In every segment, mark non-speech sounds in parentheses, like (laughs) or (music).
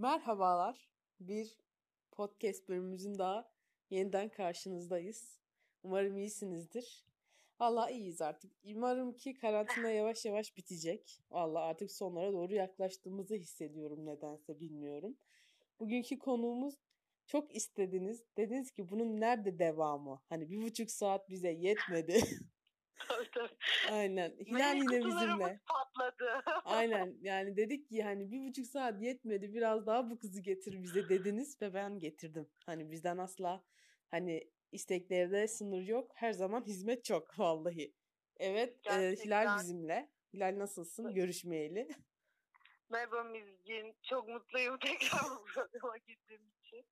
Merhabalar. Bir podcast bölümümüzün daha yeniden karşınızdayız. Umarım iyisinizdir. Valla iyiyiz artık. Umarım ki karantina yavaş yavaş bitecek. Valla artık sonlara doğru yaklaştığımızı hissediyorum nedense bilmiyorum. Bugünkü konuğumuz çok istediniz. Dediniz ki bunun nerede devamı? Hani bir buçuk saat bize yetmedi. (laughs) Aynen. Hilal yine bizimle. patladı. (laughs) Aynen. Yani dedik ki hani bir buçuk saat yetmedi. Biraz daha bu kızı getir bize dediniz ve ben getirdim. Hani bizden asla hani isteklerde sınır yok. Her zaman hizmet çok (laughs) vallahi. Evet. E, Hilal bizimle. Hilal nasılsın? Görüşmeyeli. Merhaba Mizgin. Çok mutluyum (laughs) tekrar bu programa girdiğim için.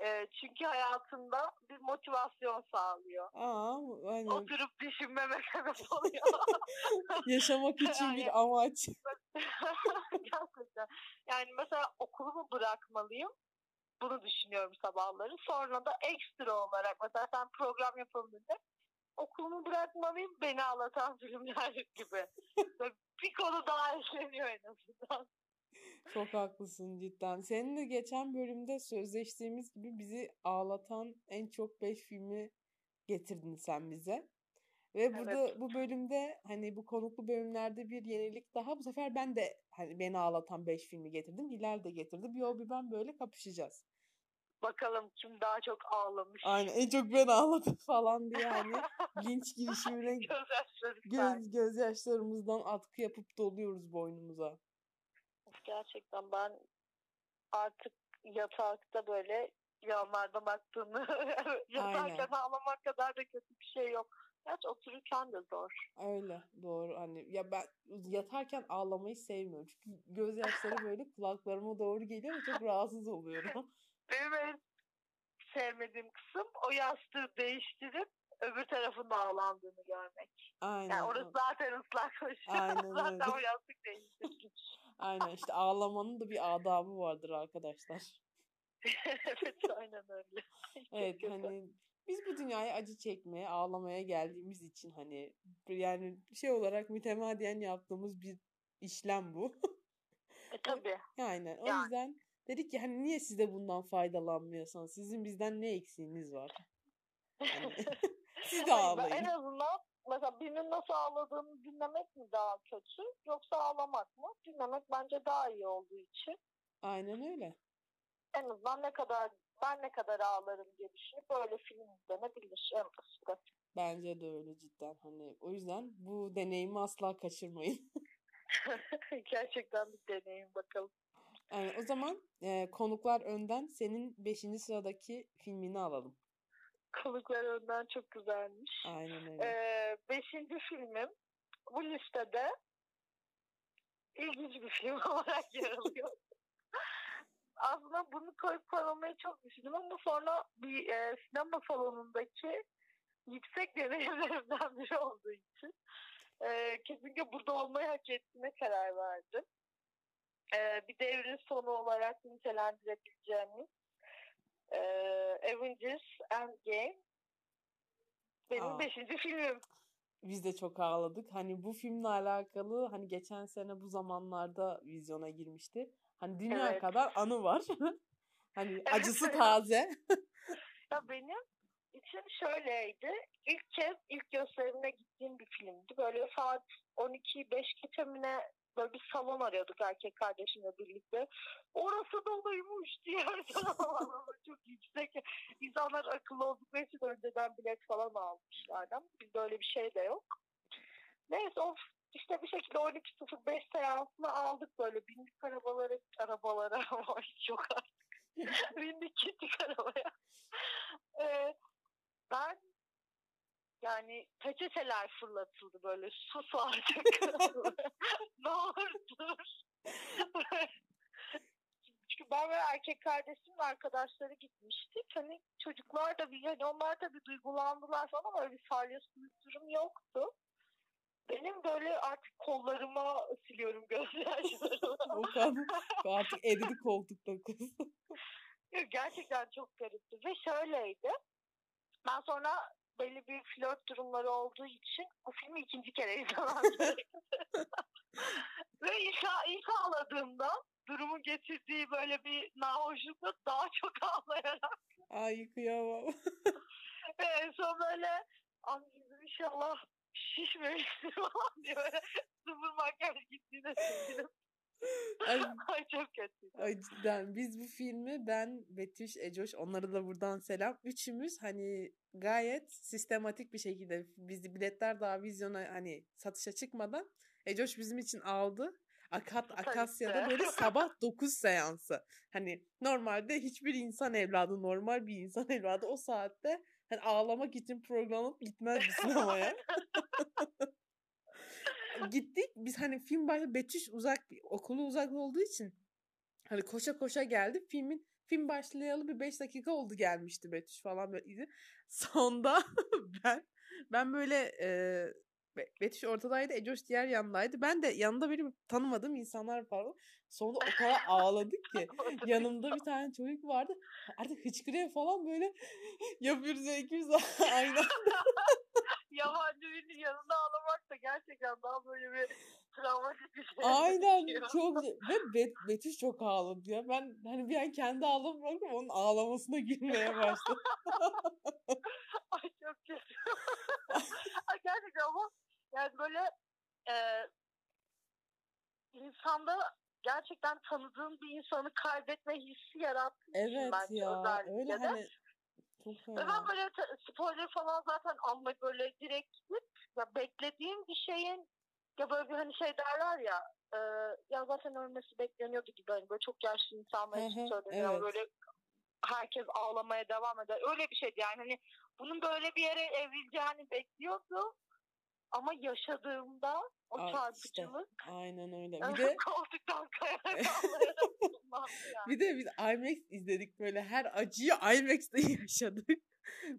E, çünkü hayatımda bir motivasyon sağlıyor. Aa, aynen. Oturup düşünmeme sebep (laughs) oluyor. (laughs) Yaşamak için yani, bir amaç. (laughs) Gerçekten. Yani mesela okulumu bırakmalıyım. Bunu düşünüyorum sabahları. Sonra da ekstra olarak mesela sen program yapalım dedi. Okulumu bırakmalıyım beni ağlatan filmler gibi. bir konu daha işleniyor en azından. Çok haklısın cidden. Seninle geçen bölümde sözleştiğimiz gibi bizi ağlatan en çok 5 filmi getirdin sen bize. Ve burada evet. bu bölümde hani bu konuklu bölümlerde bir yenilik daha. Bu sefer ben de hani beni ağlatan 5 filmi getirdim. Hilal de getirdi. Bir o bir ben böyle kapışacağız. Bakalım kim daha çok ağlamış. Aynen en çok ben ağladım (laughs) falan diye hani linç girişimine (laughs) göz, gözyaşlarımızdan atkı yapıp doluyoruz boynumuza gerçekten ben artık yatakta böyle yanlarda baktığımı (laughs) yatarken ağlamak kadar da kötü bir şey yok. Gerçi otururken de zor. Öyle doğru hani ya ben yatarken ağlamayı sevmiyorum. Çünkü gözyaşları böyle (laughs) kulaklarıma doğru geliyor ve çok rahatsız oluyorum. (laughs) Benim en sevmediğim kısım o yastığı değiştirip öbür tarafında ağlandığını görmek. Aynen. Yani orası zaten ıslakmış. Aynen zaten öyle. o yastık değiştirmiş. Aynen işte ağlamanın da bir adabı vardır arkadaşlar. (laughs) evet aynen öyle. (laughs) evet hani biz bu dünyaya acı çekmeye, ağlamaya geldiğimiz için hani yani şey olarak mütemadiyen yaptığımız bir işlem bu. e (laughs) tabii. Yani o yani. yüzden dedik ki hani niye siz de bundan faydalanmıyorsunuz? Sizin bizden ne eksiğiniz var? Yani, siz de ağlayın. En azından mesela birinin nasıl ağladığını dinlemek mi daha kötü yoksa ağlamak mı? Dinlemek bence daha iyi olduğu için. Aynen öyle. En azından ne kadar ben ne kadar ağlarım diye düşünüp böyle film izlenebilir en basiti. Bence de öyle cidden. Hani o yüzden bu deneyimi asla kaçırmayın. (laughs) Gerçekten bir deneyim bakalım. Yani o zaman e, konuklar önden senin 5. sıradaki filmini alalım. Konuklar önden çok güzelmiş. Aynen öyle. Ee, beşinci filmim bu listede ilginç bir film (laughs) olarak yer alıyor. (laughs) Aslında bunu koyup koymamayı çok düşündüm ama sonra bir e, sinema salonundaki yüksek deneyimlerimden (laughs) biri olduğu için e, kesinlikle burada olmayı hak ettiğine karar verdim. E, bir devrin sonu olarak nitelendirebileceğimiz e, Avengers Endgame benim Aa. beşinci filmim. Biz de çok ağladık. Hani bu filmle alakalı hani geçen sene bu zamanlarda vizyona girmişti. Hani dünya evet. kadar anı var. (laughs) hani acısı (laughs) taze. ya benim için şöyleydi. İlk kez ilk gösterimine gittiğim bir filmdi. Böyle saat 12 5 geçemine böyle bir salon arıyorduk erkek kardeşimle birlikte. Orası doluymuş diye (laughs) çok yüksek. İnsanlar akıllı oldukları için önceden bilet falan almışlardı. Bizde öyle bir şey de yok. Neyse of işte bir şekilde 12.05 seansını aldık böyle bindik arabalara arabalara (laughs) çok artık (laughs) bindik gittik arabaya. Ee, ben yani peçeteler fırlatıldı böyle sus artık. (laughs) ne olur dur. Çünkü ben ve erkek kardeşimle arkadaşları gitmiştik. Hani çocuklar da bir hani onlar da bir duygulandılar falan ama öyle bir salyasız durum yoktu. Benim böyle artık kollarıma siliyorum gözyaşlarımı. o kadar artık (laughs) eridi koltukta kız. Gerçekten çok garipti ve şöyleydi. Ben sonra belli bir flört durumları olduğu için bu filmi ikinci kere (laughs) izlemem. Ve ilk, ilk ağladığımda durumun getirdiği böyle bir nahoşlukla daha çok ağlayarak. Ay kıyamam. (laughs) Ve en son böyle anneciğim inşallah şişmemiştir falan diye böyle sıfır makyaj gittiğine sevindim. (laughs) Ay, (laughs) Ay çok kötü. ay cidden biz bu filmi ben, Betüş, Ecoş onlara da buradan selam. Üçümüz hani gayet sistematik bir şekilde biz biletler daha vizyona hani satışa çıkmadan Ecoş bizim için aldı. Akat (laughs) Akasya'da böyle sabah 9 seansı. Hani normalde hiçbir insan evladı, normal bir insan evladı o saatte hani ağlamak için programlanıp gitmezdi sinemaya. Gittik biz hani film başı Betüş uzak okulu uzak olduğu için hani koşa koşa geldi. Filmin film başlayalı bir 5 dakika oldu gelmişti Betüş falan böyle. (laughs) Sonda ben ben böyle e, Be- Betüş ortadaydı, Ecoş diğer yandaydı. Ben de yanında benim tanımadığım insanlar falan. Sonunda o kadar ağladık ki. (laughs) Yanımda bir tane çocuk vardı. Artık hıçkırıyor falan böyle (laughs) yapıyoruz ya ikimiz aynı. Yabancı birinin yanında ağlamak da gerçekten daha böyle bir travmatik bir şey. Aynen (laughs) çok ve Bet Betüş çok ağladı ya. Ben hani bir an kendi ağlamı bıraktım onun ağlamasına gülmeye başladım. (laughs) Ay çok kötü. (laughs) Ay gerçekten ama yani böyle e, insanda gerçekten tanıdığın bir insanı kaybetme hissi yarattığı için evet bence ya öyle de. hani çok fena. ben böyle spoiler falan zaten almak böyle direkt gidip ya beklediğim bir şeyin ya böyle bir hani şey derler ya e, ya zaten ölmesi bekleniyordu gibi hani böyle çok yaşlı insanlar için söyleniyor evet. böyle herkes ağlamaya devam eder. Öyle bir şeydi yani hani bunun böyle bir yere evrileceğini bekliyordu ama yaşadığımda o Ay, çarpıcılık Aynen öyle. Bir de (laughs) koltuktan kayarak yani. bir de biz IMAX izledik böyle her acıyı IMAX'te (laughs) yaşadık.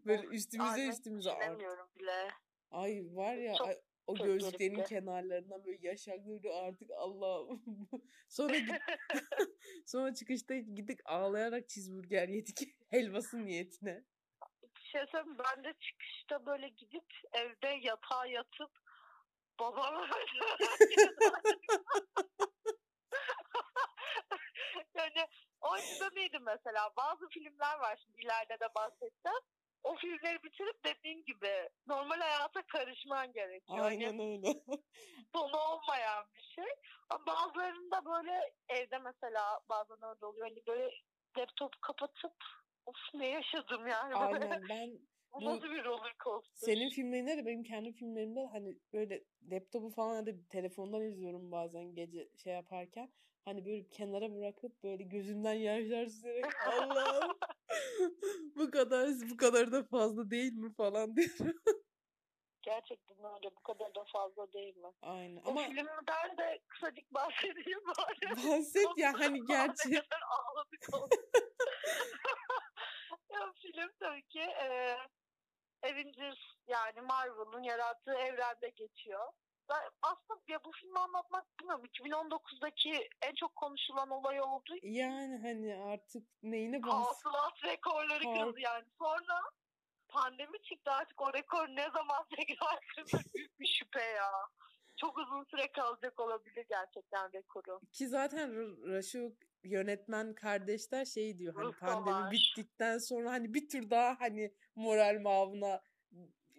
Böyle üstümüze Aynen, üstümüze art. Düşünemiyorum bile. Ay var ya Çok ay, o gözlüklerin kenarlarından böyle yaş akıyordu artık Allah. (laughs) sonra sonra çıkışta gittik ağlayarak cheeseburger yedik helvası niyetine. Şey söyleyeyim ben de çıkışta böyle gidip evde yatağa yatıp babama (laughs) yani o açıdan iyiydi mesela. Bazı filmler var şimdi ileride de bahsedeceğim. O filmleri bitirip dediğin gibi normal hayata karışman gerekiyor. Aynen öyle. (laughs) sonu olmayan bir şey. Ama bazılarında böyle evde mesela bazen öyle oluyor. Hani böyle laptopu kapatıp of ne yaşadım yani. (laughs) Aynen ben bu nasıl bir roller coaster. senin filmlerinde de benim kendi filmlerimde hani böyle laptopu falan ya da telefondan izliyorum bazen gece şey yaparken. Hani böyle kenara bırakıp böyle gözümden yaşlar süzerek (laughs) Allah'ım bu kadar bu kadar da fazla değil mi falan diyorum. Gerçekten öyle. Bu kadar da fazla değil mi? Aynen O ama filmden de kısacık bahsedeyim bari. (laughs) bahset ya hani kadar ağladık film tabii ki e, Avengers yani Marvel'ın yarattığı evrende geçiyor. Ben aslında ya bu filmi anlatmak bilmiyorum. 2019'daki en çok konuşulan olay oldu. yani hani artık neyine bas Hasılat rekorları kırıldı yani. Sonra pandemi çıktı artık o rekor ne zaman (laughs) tekrar kırılır büyük bir şüphe ya. Çok uzun süre kalacak olabilir gerçekten rekoru. ki zaten Raşuk yönetmen kardeşler şey diyor hani Ruh pandemi savaş. bittikten sonra hani bir tur daha hani moral mavına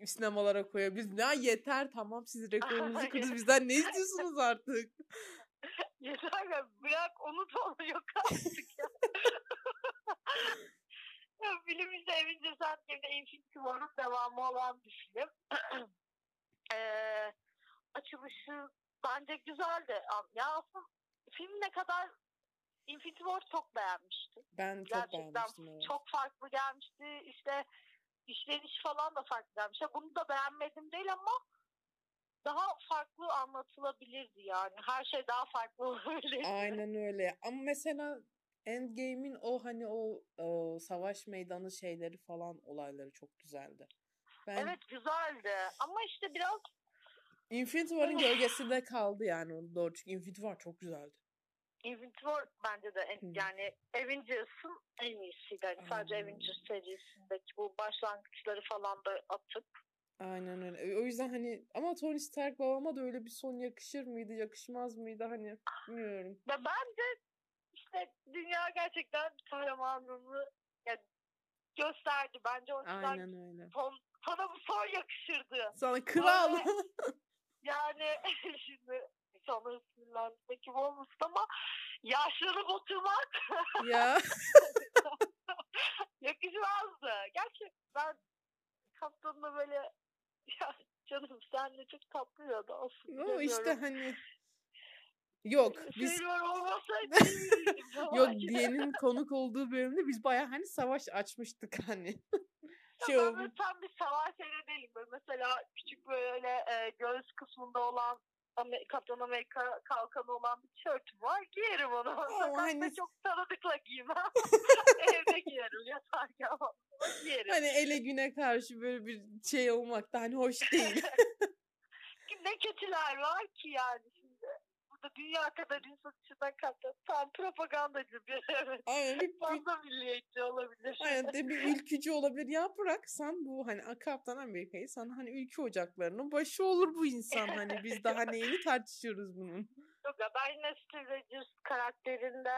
sinemalara koyuyor. Biz ne yeter tamam siz (laughs) rekorunuzu kırdınız bizden ne istiyorsunuz artık? (laughs) Yeter ya bırak unut onu yok (laughs) artık ya. ya film işte Avengers Endgame'de Infinity War'ın devamı olan bir film. (clears throat) Ee, açılışı bence güzeldi. Ya aslında film ne kadar Infinity War çok beğenmiştim. Ben çok Gerçekten beğenmiştim evet. çok farklı gelmişti. İşte işleniş falan da farklı gelmiş. Bunu da beğenmedim değil ama daha farklı anlatılabilirdi yani. Her şey daha farklı olabilirdi. Aynen öyle. Ama mesela Endgame'in o hani o, o savaş meydanı şeyleri falan olayları çok güzeldi. Ben Evet güzeldi. Ama işte biraz Infinity War'ın gölgesinde kaldı yani onu doğru. Çünkü Infinity War çok güzeldi. Infinity War bence de en, yani Avengers'ın en iyisiydi. Yani sadece Aynen. Avengers serisindeki bu başlangıçları falan da atıp Aynen öyle. O yüzden hani ama Tony Stark babama da öyle bir son yakışır mıydı, yakışmaz mıydı hani bilmiyorum. Ve bence işte dünya gerçekten kahramanlığını yani gösterdi. Bence o yüzden Aynen öyle. son, sana bu son yakışırdı. Sana kral. Böyle- (laughs) Yani (laughs) şimdi insanları sinirlendirmek gibi olmasın ama yaşlanıp oturmak (laughs) ya. (laughs) yakışmazdı. Gerçi ben kaptanla böyle ya canım senle çok tatlı ya da olsun. Ama işte hani yok biz (laughs) yok diyenin konuk olduğu bölümde biz baya hani savaş açmıştık hani. şey ben tam bir savaş değilim. Böyle mesela küçük böyle e, göğüs kısmında olan Kaptan Amerika kalkanı olan bir tişörtüm var. Giyerim onu. Sokakta hani- çok tanıdıkla giymem. (laughs) Evde giyerim yatarken giyerim. Hani ele güne karşı böyle bir şey olmak da hani hoş değil. (laughs) ne kötüler var ki yani Burada dünya kadar insan içinden kaptan. Tam propagandacı bir (laughs) evet. Aynen Fazla milliyetçi olabilir. aynen de bir (laughs) ülkücü olabilir. Ya bırak sen bu hani Kaptan Amerika'yı sen hani ülke ocaklarının başı olur bu insan hani biz daha (laughs) neyini tartışıyoruz bunun. Yok ya ben yine Steve Rogers karakterinde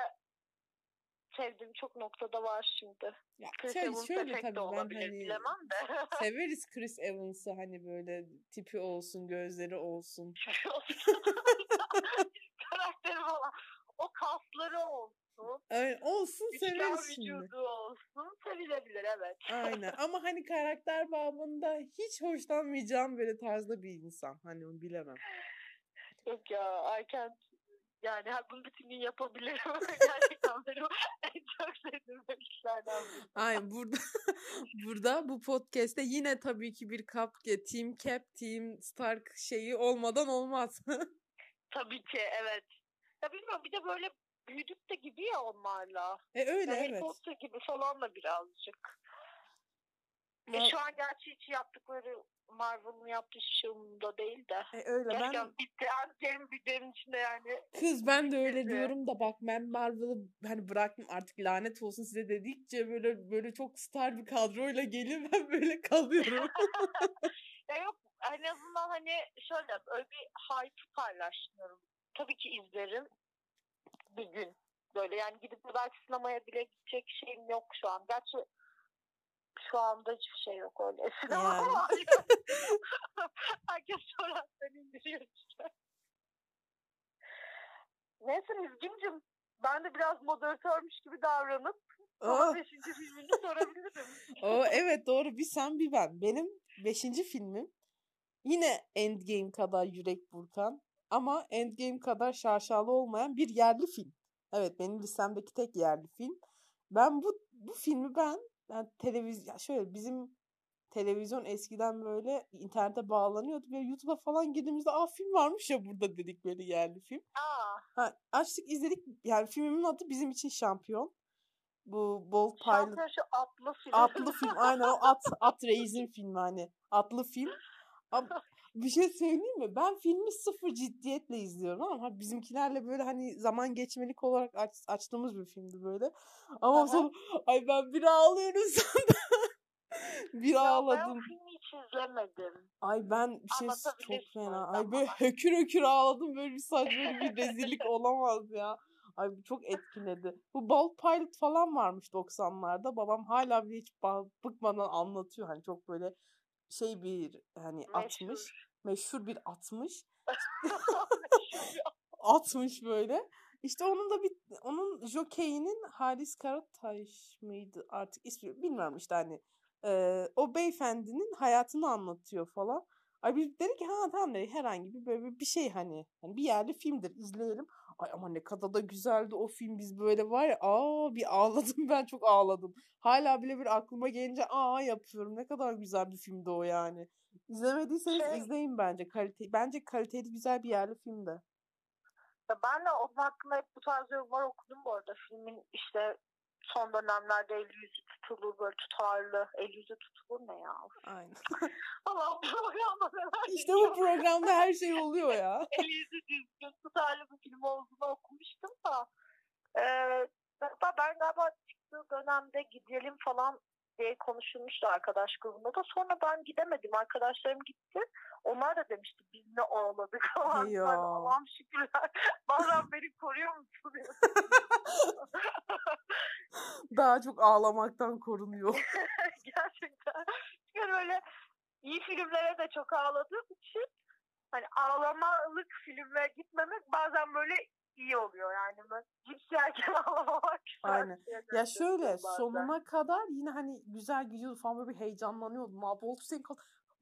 sevdiğim çok noktada var şimdi. Ya Chris şöyle, Evans şöyle tabii ben olabilir hani bilemem de. severiz Chris Evans'ı hani böyle tipi olsun gözleri olsun. (laughs) Karakteri falan. O kasları olsun. Öyle olsun severiz şimdi. vücudu olsun. Sevilebilir evet. Aynen (laughs) ama hani karakter babında hiç hoşlanmayacağım böyle tarzda bir insan. Hani onu bilemem. Yok ya I can't yani bunu bütün gün yapabilirim. (laughs) Gerçekten benim en çok sevdiğim işlerden biri. Aynen burada burada bu podcast'te yine tabii ki bir kap Team Cap, Team Stark şeyi olmadan olmaz. Tabii ki evet. Ya bilmiyorum bir de böyle büyüdük de gibi ya onlarla. e öyle Harry evet. Potter gibi falan da birazcık. E, Ma- şu an gerçi hiç yaptıkları Marvel'ın yaptığı şey umurumda değil de. E öyle ben Gerçekten bitti. Endgame bir benim için de yani. kız ben de öyle bitti. diyorum da bak ben Marvel'ı hani bıraktım artık lanet olsun size dedikçe böyle böyle çok star bir kadroyla geliyor ben böyle kalıyorum. (laughs) Ya yok en azından hani şöyle öyle bir hype paylaşmıyorum. Tabii ki izlerim bir gün. Böyle yani gidip de belki sinemaya bile gidecek şeyim yok şu an. Gerçi şu anda hiçbir şey yok öyle. (laughs) Sinema Yani. var. (laughs) Herkes sonradan indiriyor işte. Neyse Nizgim'cim ben de biraz moderatörmüş gibi davranıp son beşinci filmini sorabilirim. (laughs) O evet doğru bir sen bir ben. Benim beşinci filmim yine Endgame kadar yürek burkan ama Endgame kadar şaşalı olmayan bir yerli film. Evet benim listemdeki tek yerli film. Ben bu bu filmi ben yani televizyon şöyle bizim televizyon eskiden böyle internete bağlanıyordu. Böyle YouTube'a falan girdiğimizde aa film varmış ya burada dedik böyle yerli film. Aa, Ha, açtık izledik. Yani filmimin adı bizim için şampiyon. Bu Bold Pilot şampiyon şu atlı film. Atlı film aynen o at (laughs) at reis'in filmi hani atlı film. Ama (laughs) bir şey söyleyeyim mi? Ben filmi sıfır ciddiyetle izliyorum ama bizimkilerle böyle hani zaman geçmelik olarak aç, açtığımız bir filmdi böyle. Ama sonra ay ben bir ağlıyorum sonra. (laughs) bir Ya ben ağladım. o filmi hiç izlemedim. Ay ben bir şey çok fena. Ay böyle (laughs) hökür hökür ağladım. Böyle bir saçma bir rezillik olamaz ya. Ay bu çok etkiledi. Bu Bolt Pilot falan varmış 90'larda. Babam hala bile hiç bıkmadan anlatıyor. Hani çok böyle şey bir hani atmış. Meşhur. Meşhur bir atmış. (laughs) (laughs) atmış böyle. İşte onun da bir onun jokeyinin Halis Karataş mıydı artık ismi bilmiyorum işte hani e, o beyefendinin hayatını anlatıyor falan. Ay biz dedik ki ha tamam dedik herhangi bir böyle bir- bir şey hani, hani bir yerli filmdir izleyelim. Ay ama ne kadar da güzeldi o film biz böyle var ya aa bir ağladım (laughs) ben çok ağladım. Hala bile bir aklıma gelince aa yapıyorum ne kadar güzel bir filmdi o yani. İzlemediyseniz Şey- izleyin bence. Kalite, bence kaliteli güzel bir yerli filmdi. Ya ben de onun hakkında hep bu tarz yorumlar okudum bu arada. Filmin işte son dönemlerde el yüzü tutulur böyle tutarlı. El yüzü tutulur ne ya? Aynen. (laughs) Allah programda neler İşte bu programda her şey oluyor ya. (laughs) el yüzü düzgün tutarlı bir film olduğunu okumuştum da. Ee, hatta ben galiba çıktığı dönemde gidelim falan diye konuşulmuştu arkadaş grubunda da. Sonra ben gidemedim. Arkadaşlarım gitti. Onlar da demişti biz ne ağladık falan. Ben Allah'ım şükürler. (laughs) Bazen beni koruyor musun? (laughs) Daha çok ağlamaktan korunuyor. (laughs) Gerçekten. Çünkü böyle iyi filmlere de çok ağladığım için hani ağlamalık filme gitmemek bazen böyle iyi oluyor yani. Ben cips yerken (laughs) ağlamamak. Aynen. Ya şöyle bazen. sonuna kadar yine hani güzel gidiyordu falan böyle bir heyecanlanıyordum. Aa Bolt Hüseyin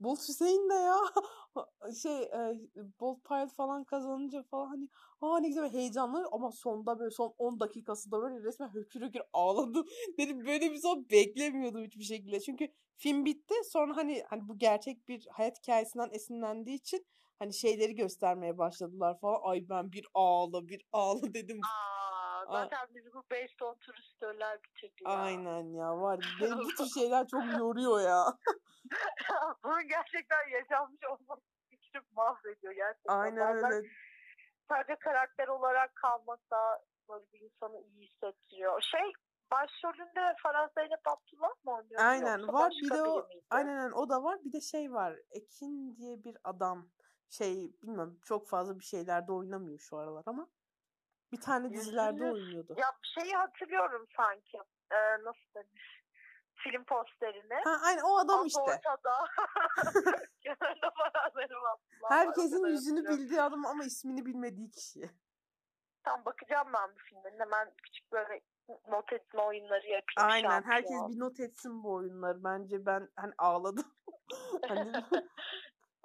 Bolt Hüseyin de ya (laughs) şey e, Bolt Pilot falan kazanınca falan hani aa ne güzel heyecanlı ama sonda böyle son 10 dakikasında böyle resmen hökür hökür ağladım. (laughs) Dedim böyle bir son beklemiyordum hiçbir şekilde. Çünkü film bitti sonra hani hani bu gerçek bir hayat hikayesinden esinlendiği için hani şeyleri göstermeye başladılar falan. Ay ben bir ağla bir ağla (laughs) dedim. Aa, zaten bizi bu Based on True Story'ler bitirdi ya. Aynen ya var. Beni bu tür (laughs) şeyler çok yoruyor ya. (laughs) Bunun gerçekten yaşanmış olması fikri mahvediyor gerçekten. Aynen öyle. Sadece karakter olarak kalmak da böyle bir insanı iyi hissettiriyor. Şey başrolünde Farah Zeynep Abdullah mı oynuyor? Aynen var bir de o aynen, o da var. Bir de şey var. Ekin diye bir adam şey bilmiyorum çok fazla bir şeylerde oynamıyor şu aralar ama bir tane dizilerde Yüzünü- oynuyordu. Ya şeyi hatırlıyorum sanki. Ee, nasıl denir? Film posterini. Ha aynen o adam Az işte. Ortada. (laughs) Abdullah var. O Herkesin kadar yüzünü bildiği adam ama ismini bilmediği kişi. Tam bakacağım ben bu filmlerin. Hemen küçük böyle not etme oyunları yapayım. Aynen herkes bir not etsin bu oyunları. Bence ben hani ağladım. (laughs) hani (laughs)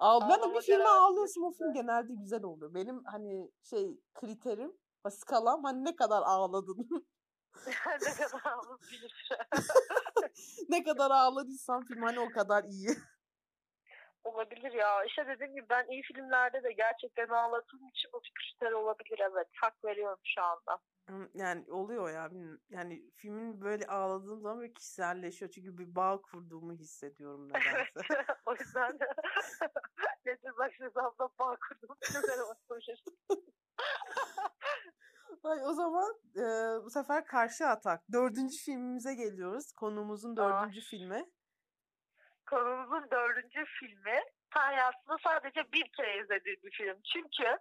Ağ, ben Ağlama bir filme ağlıyorsam o film genelde güzel oluyor. Benim hani şey kriterim, skalam hani ne kadar ağladın. (laughs) ne kadar bilir. (laughs) ne kadar ağladıysam film hani o kadar iyi. Olabilir ya. İşte dediğim gibi ben iyi filmlerde de gerçekten ağladığım için bu bir kriter olabilir evet. Hak veriyorum şu anda. Yani oluyor ya. Yani filmin böyle ağladığım zaman böyle kişiselleşiyor. Çünkü bir bağ kurduğumu hissediyorum (laughs) nedense. (laughs) o yüzden de (laughs) nedir başlasam bağ kurdum. Ay, o zaman e, bu sefer karşı atak. Dördüncü filmimize geliyoruz. Konumuzun dördüncü filmi. Konumuzun dördüncü filmi hayatımda sadece bir kere izlediğim bir film. Çünkü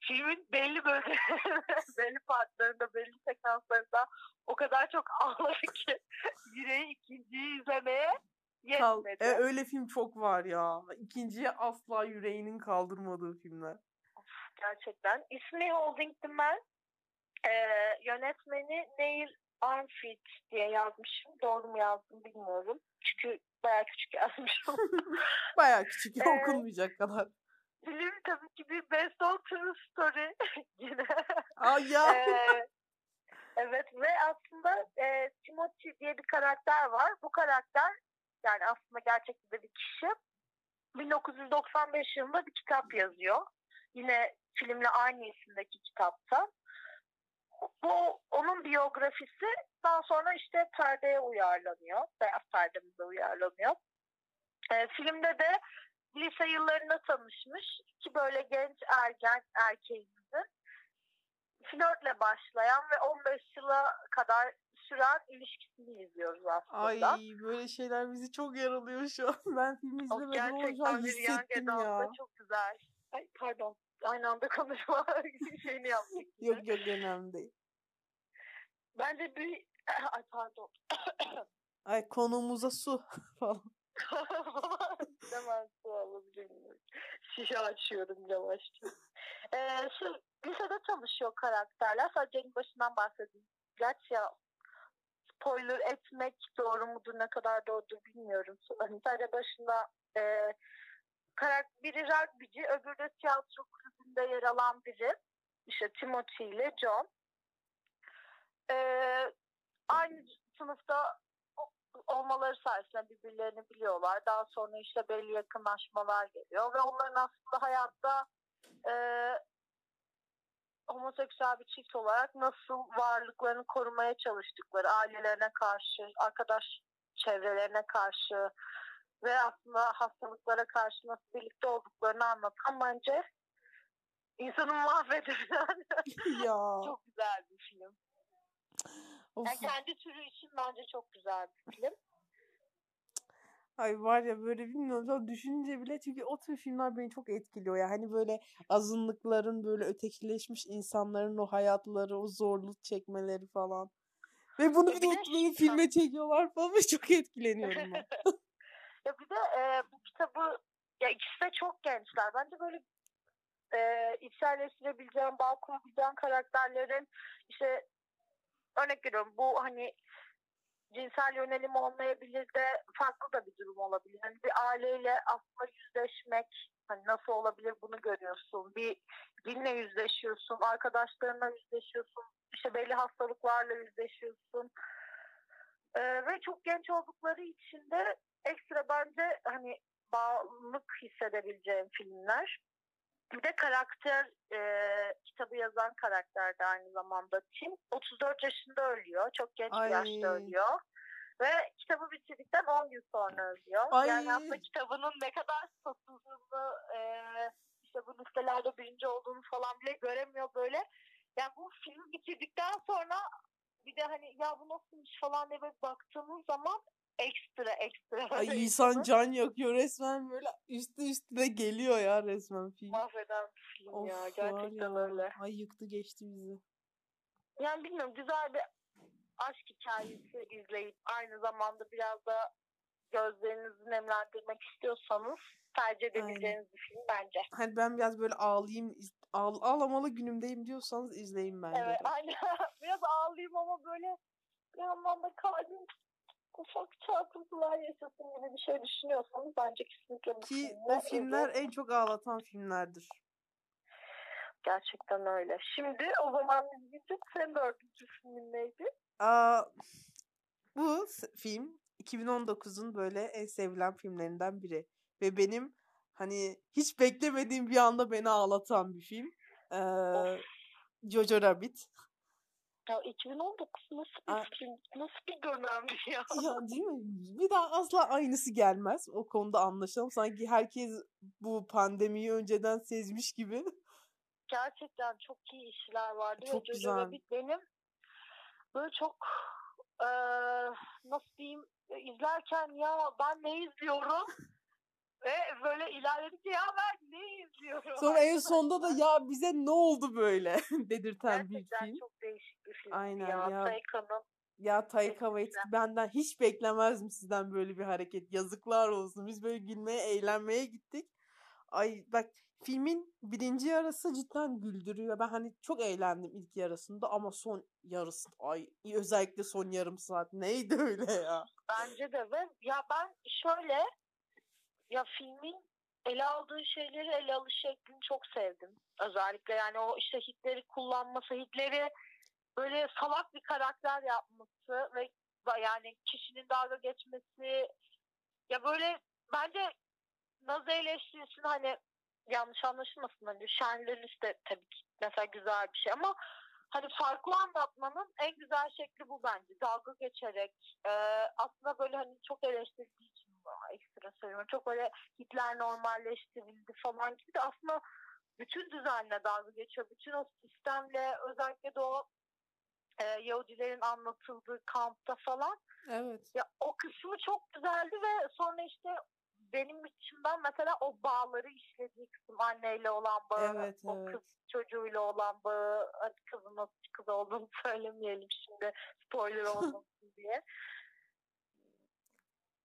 filmin belli bölgelerinde, (laughs) belli partlarında, belli sekanslarında o kadar çok (laughs) ağladı ki yüreği ikinciyi izlemeye yetmedi. e, öyle film çok var ya. İkinciye asla yüreğinin kaldırmadığı filmler. Gerçekten. İsmi Holding the Man. Ee, yönetmeni Neil Armfit diye yazmışım. Doğru mu yazdım bilmiyorum. Çünkü bayağı küçük yazmışım. (laughs) Bayağı küçük Ee, okunmayacak kadar. Film tabii ki bir Best of True Story (laughs) yine. Ay ya. Ee, evet ve aslında e, Timothy diye bir karakter var. Bu karakter yani aslında gerçekte de bir kişi. 1995 yılında bir kitap yazıyor. Yine filmle aynı isimdeki kitapta. Bu onun biyografisi daha sonra işte perdeye uyarlanıyor. Beyaz perdemize uyarlanıyor. E, filmde de lise yıllarında tanışmış iki böyle genç ergen erkeğimizi flörtle başlayan ve 15 yıla kadar süren ilişkisini izliyoruz Ay aslında. böyle şeyler bizi çok yaralıyor şu an. (laughs) Ben filmi O izlemedim ama gerçekten bir young hissettim ya. çok güzel. Ay pardon. Aynı anda konuşma (laughs) şeyini yaptık. Yok yok önemli değil. Bence bir... (coughs) Ay pardon. (coughs) Ay konumuza su (laughs) falan. (laughs) Hemen su alabilir miyim? Şişe açıyorum yavaşça. Ee, şu, lisede tanışıyor karakterler. Sadece en başından bahsedeyim. Gerçi ya spoiler etmek doğru mudur ne kadar doğrudur bilmiyorum. Hani sadece başında e, karakter, biri rugbyci öbürü de tiyatro kulübünde yer alan biri. İşte Timothy ile John. Ee, aynı sınıfta olmaları sayesinde birbirlerini biliyorlar. Daha sonra işte belli yakınlaşmalar geliyor ve onların aslında hayatta e, homoseksüel bir çift olarak nasıl varlıklarını korumaya çalıştıkları, ailelerine karşı, arkadaş çevrelerine karşı ve aslında hastalıklara karşı nasıl birlikte olduklarını anlatan bence insanı mahveden (laughs) ya. çok güzel bir film. Of. Yani kendi türü için bence çok güzel bir film. Ay var ya böyle bilmiyorum sonra düşününce bile çünkü o tür filmler beni çok etkiliyor ya. Hani böyle azınlıkların böyle ötekileşmiş insanların o hayatları, o zorluk çekmeleri falan. Ve bunu bir de oturup filme çekiyorlar falan ve çok etkileniyorum ben. (laughs) ya bir de e, bu kitabı ya ikisi de çok gençler. Bence böyle e, içselleştirebileceğim, bağ kurabileceğim karakterlerin işte örnek veriyorum bu hani cinsel yönelim olmayabilir de farklı da bir durum olabilir. Hani bir aileyle aslında yüzleşmek hani nasıl olabilir bunu görüyorsun. Bir dinle yüzleşiyorsun, arkadaşlarına yüzleşiyorsun, işte belli hastalıklarla yüzleşiyorsun. Ee, ve çok genç oldukları için de ekstra bence hani bağlılık hissedebileceğim filmler. Bir de karakter e, kitabı yazan karakter de aynı zamanda Tim. 34 yaşında ölüyor. Çok genç Ay. bir yaşta ölüyor. Ve kitabı bitirdikten 10 gün sonra ölüyor. Ay. Yani aslında kitabının ne kadar satıldığını e, işte bu listelerde birinci olduğunu falan bile göremiyor böyle. Yani bu film bitirdikten sonra bir de hani ya bu nasılmış falan diye baktığımız zaman ekstra ekstra. Ay (laughs) insan can yakıyor resmen böyle üstü üstüne geliyor ya resmen film. Mahveden film of, ya gerçekten ya. öyle. Ay yıktı geçti bizi. Yani bilmiyorum güzel bir aşk hikayesi izleyip aynı zamanda biraz da gözlerinizi nemlendirmek istiyorsanız tercih edebileceğiniz Aynen. bir film bence. Hani ben biraz böyle ağlayayım, ağl ağlamalı günümdeyim diyorsanız izleyin bence. Evet aynen. (laughs) biraz ağlayayım ama böyle bir yandan da kalbim ufak çarpıntılar yaşasın gibi bir şey düşünüyorsanız bence kesinlikle bu Ki o filmler en çok ağlatan filmlerdir. Gerçekten öyle. Şimdi o zaman biz gidip senin dördüncü filmin neydi? Aa, bu film 2019'un böyle en sevilen filmlerinden biri. Ve benim hani hiç beklemediğim bir anda beni ağlatan bir film. Ee, Jojo Rabbit. Ya 2019 nasıl bir Aa, film, nasıl bir dönemdi ya? Ya değil mi? Bir daha asla aynısı gelmez. O konuda anlaşalım. Sanki herkes bu pandemiyi önceden sezmiş gibi. Gerçekten çok iyi işler vardı. Çok Jojo güzel. Rabbit benim böyle çok e, nasıl diyeyim izlerken ya ben ne izliyorum (laughs) ve böyle ilerledikçe ya ben ne izliyorum. Sonra en sonda da ya bize ne oldu böyle (laughs) dedirten Gerçekten bir film. çok değişik bir film Aynen ya. ya. Tayka'nın ya Taika Waititi benden hiç beklemezdim sizden böyle bir hareket. Yazıklar olsun. Biz böyle gülmeye, eğlenmeye gittik. Ay bak filmin birinci yarısı cidden güldürüyor. Ben hani çok eğlendim ilk yarısında ama son yarısı ay özellikle son yarım saat neydi öyle ya? Bence de ve ya ben şöyle ya filmin ele aldığı şeyleri ele alış şeklini çok sevdim. Özellikle yani o işte Hitler'i kullanması, Hitler'i böyle salak bir karakter yapması ve yani kişinin dalga geçmesi ya böyle bence Nazi eleştirisini hani yanlış anlaşılmasın hani Şenleniş de tabii ki mesela güzel bir şey ama hani farklı anlatmanın en güzel şekli bu bence. Dalga geçerek e, aslında böyle hani çok eleştirdiği için ekstra söylüyorum. Çok böyle Hitler normalleştirildi falan gibi de aslında bütün düzenle dalga geçiyor. Bütün o sistemle özellikle de o e, Yahudilerin anlatıldığı kampta falan. Evet. Ya o kısmı çok güzeldi ve sonra işte benim içimden mesela o bağları işlediği kısım anneyle olan bağı, evet, o evet. kız çocuğuyla olan bağı, hadi kızın nasıl kız olduğunu (laughs) söylemeyelim şimdi spoiler olmasın diye.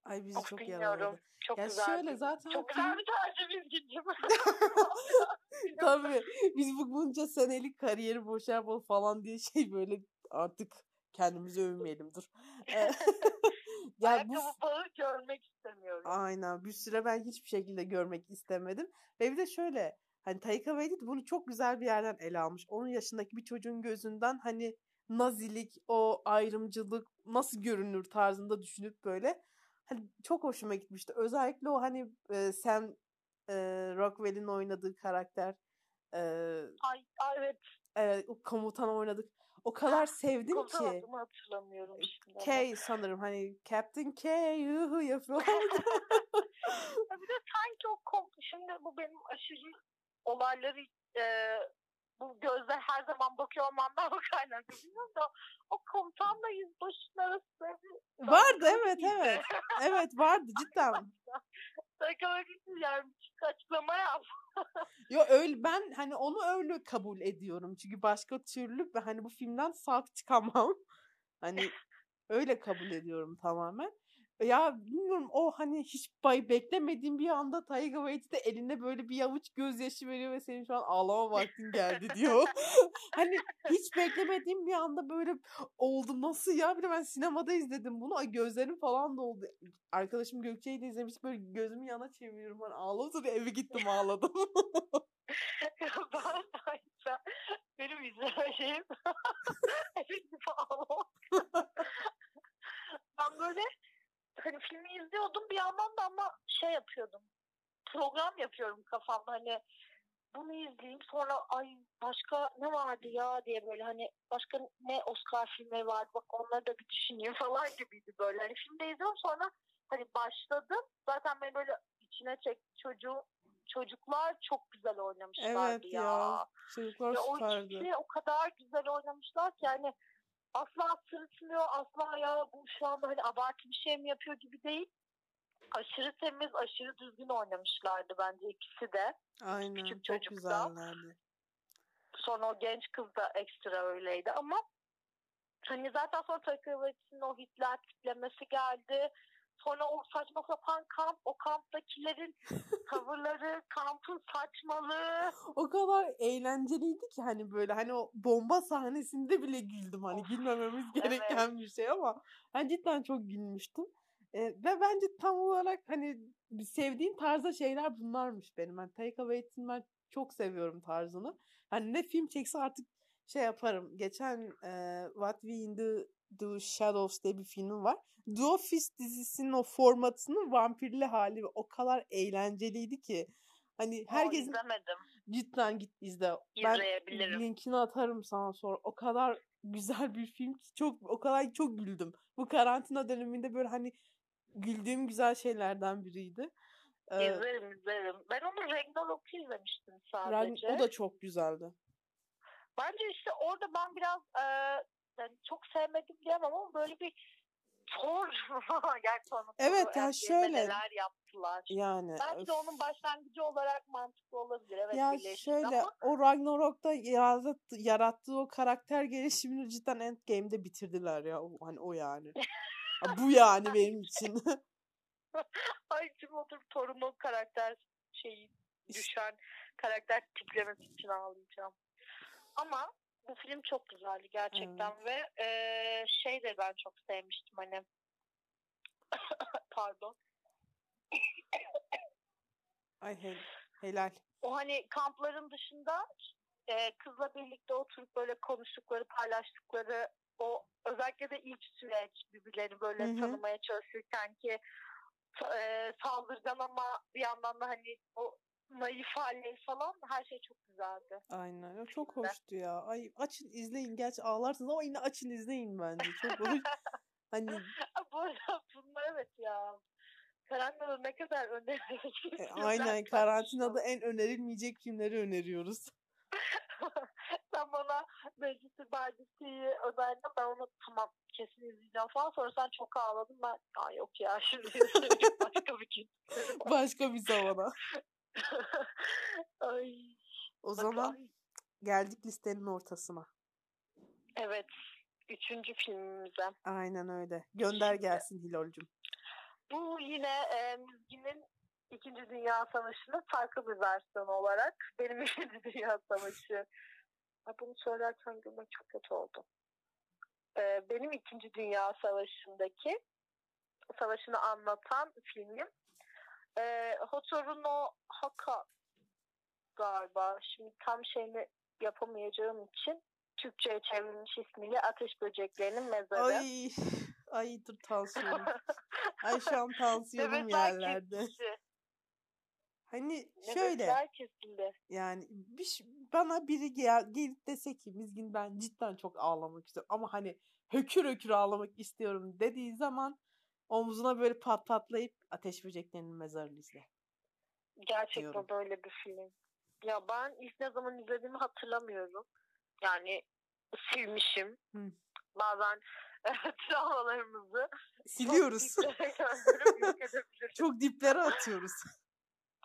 Ay bizi of, çok yaraladı. Çok ya güzel. Şöyle zaten çok güzel bir tercih bilgicim. (laughs) (laughs) Tabii. Biz bu bunca senelik kariyeri boşa bol falan diye şey böyle artık kendimizi övmeyelim dur. (laughs) ya bu bağı görmek istemiyorum. Aynen. Bir süre ben hiçbir şekilde görmek istemedim. Ve bir de şöyle hani Taika Waititi bunu çok güzel bir yerden ele almış. Onun yaşındaki bir çocuğun gözünden hani nazilik, o ayrımcılık nasıl görünür tarzında düşünüp böyle hani çok hoşuma gitmişti. Özellikle o hani e, Sam e, Rockwell'in oynadığı karakter e, Ay, evet. Evet, o komutan oynadık. O kadar sevdim Komutan ki. adımı hatırlamıyorum şimdi. K sanırım hani Captain K yuhu yapıyorlar. (laughs) bir de sanki o kom şimdi bu benim aşırı olayları e, bu gözler her zaman bakıyor olmandan mı kaynaklı bilmiyorum da o komutanla yüzbaşının arasında bir Vardı evet evet. Evet vardı cidden. (laughs) Psychoanalysis yani küçük açıklama yap. (laughs) Yo öyle ben hani onu öyle kabul ediyorum. Çünkü başka türlü hani bu filmden sağ çıkamam. Hani öyle kabul ediyorum tamamen. Ya bilmiyorum o hani hiç bay beklemediğim bir anda Taiga Waititi de eline böyle bir avuç gözyaşı veriyor ve senin şu an ağlama vaktin geldi (laughs) diyor. (laughs) hani hiç beklemediğim bir anda böyle oldu nasıl ya bir de ben sinemada izledim bunu ay gözlerim falan doldu. Arkadaşım Gökçe'yi de izlemiş böyle gözümü yana çeviriyorum hani ağladım eve gittim ağladım. (laughs) ben benim izleme şeyim evet ağlamak. ben böyle hani filmi izliyordum bir yandan da ama şey yapıyordum. Program yapıyorum kafamda hani bunu izleyeyim sonra ay başka ne vardı ya diye böyle hani başka ne Oscar filmleri vardı bak onları da bir düşüneyim (laughs) falan gibiydi böyle. Hani filmde izliyorum sonra hani başladım zaten beni böyle içine çekti çocuğu çocuklar çok güzel oynamışlardı evet ya. ya. Çocuklar Ya o süperdi. ikisi o kadar güzel oynamışlar ki yani asla sırıtmıyor asla ya bu şu anda hani abartı bir şey mi yapıyor gibi değil. Aşırı temiz, aşırı düzgün oynamışlardı bence ikisi de. Aynen küçük çok çocukta. güzellerdi. Sonra o genç kız da ekstra öyleydi ama hani zaten sonra Takıvati'nin o Hitler tiplemesi geldi. Sonra o saçma sapan kamp, o kamptakilerin (laughs) tavırları, kampın saçmalığı. O kadar eğlenceliydi ki hani böyle hani o bomba sahnesinde bile güldüm. Hani gülmememiz evet. gereken bir şey ama ben cidden çok gülmüştüm. Ee, ve bence tam olarak hani sevdiğim tarzda şeyler bunlarmış benim. Ben Taika Waititi'nin ben çok seviyorum tarzını. Hani ne film çekse artık şey yaparım. Geçen e, What We in the, the Shadows diye bir filmi var. The Office dizisinin o formatının vampirli hali o kadar eğlenceliydi ki. Hani O herkesin izlemedim. cidden git izle. Ben İzleyebilirim. linkini atarım sana sonra. O kadar güzel bir film ki çok o kadar çok güldüm. Bu karantina döneminde böyle hani güldüğüm güzel şeylerden biriydi. Ee, İzlerim izlerim. Ben onu Ragnarok'u izlemiştim Ragn- sadece. o da çok güzeldi. Bence işte orada ben biraz e, yani çok sevmedim diyemem ama böyle bir sonra (laughs) Evet, ya şöyle. neler yaptılar. Yani Belki de onun başlangıcı olarak mantıklı olabilir. Evet ya şöyle ama o Ragnarok'ta yarattığı, yarattığı o karakter gelişimini cidden Endgame'de bitirdiler ya. O- Hani o yani. Bu yani (laughs) benim için. (laughs) ay kim oturup Thor'un o karakter şeyi düşen karakter tiplemesi için ağlayacağım. Ama bu film çok güzeldi gerçekten ve e, şey de ben çok sevmiştim hani (coughs) pardon Ay he- helal. o hani kampların dışında e, kızla birlikte oturup böyle konuştukları paylaştıkları o özellikle de ilk süreç birbirlerini böyle Hı hı. tanımaya çalışırken ki e, saldırgan ama bir yandan da hani o naif halleri falan her şey çok güzeldi. Aynen. O çok hoştu ya. Ay açın izleyin. Gerçi ağlarsınız ama yine açın izleyin bence. Çok hoş. (laughs) Hani Bu bunlar evet ya. Karantinada ne kadar öneriyoruz. e, (laughs) aynen karantinada en önerilmeyecek filmleri öneriyoruz. (laughs) sen bana Meclisi Bardisi'yi önerdin. Ben onu tamam kesin izleyeceğim falan. Sonra sen çok ağladın. Ben Aa, yok ya şimdi başka bir gün. Başka bir zamana. (laughs) Ay. O zaman ay. geldik listenin ortasına. Evet. Üçüncü filmimize. Aynen öyle. Gönder gelsin Hilol'cum. Bu yine e, Müzgin'in İkinci Dünya Savaşı'nın farklı bir versiyonu olarak benim (laughs) İkinci Dünya Savaşı. Ay, bunu söylerken gülmek çok kötü oldu. E, benim İkinci Dünya Savaşı'ndaki savaşını anlatan filmim. E, Hotoru no Haka galiba. Şimdi tam şeyini yapamayacağım için Türkçe'ye çevrilmiş ismiyle Ateş Böceklerinin Mezarı. Ay ay dur tansiyonum. (laughs) Ay şu an tansiyonum Nefesler yerlerde. kesildi. Hani şöyle Nefesler kesildi. yani bir, bana biri gel, gelip dese ki Mizgin ben cidden çok ağlamak istiyorum ama hani hökür hökür ağlamak istiyorum dediği zaman omzuna böyle pat patlayıp Ateş Böceklerinin Mezarını izle. Gerçekten diyorum. böyle bir film. Ya ben ilk ne zaman izlediğimi hatırlamıyorum. Yani silmişim. Hı. Bazen (laughs) travmalarımızı Siliyoruz. çok. (laughs) Çok diplere atıyoruz.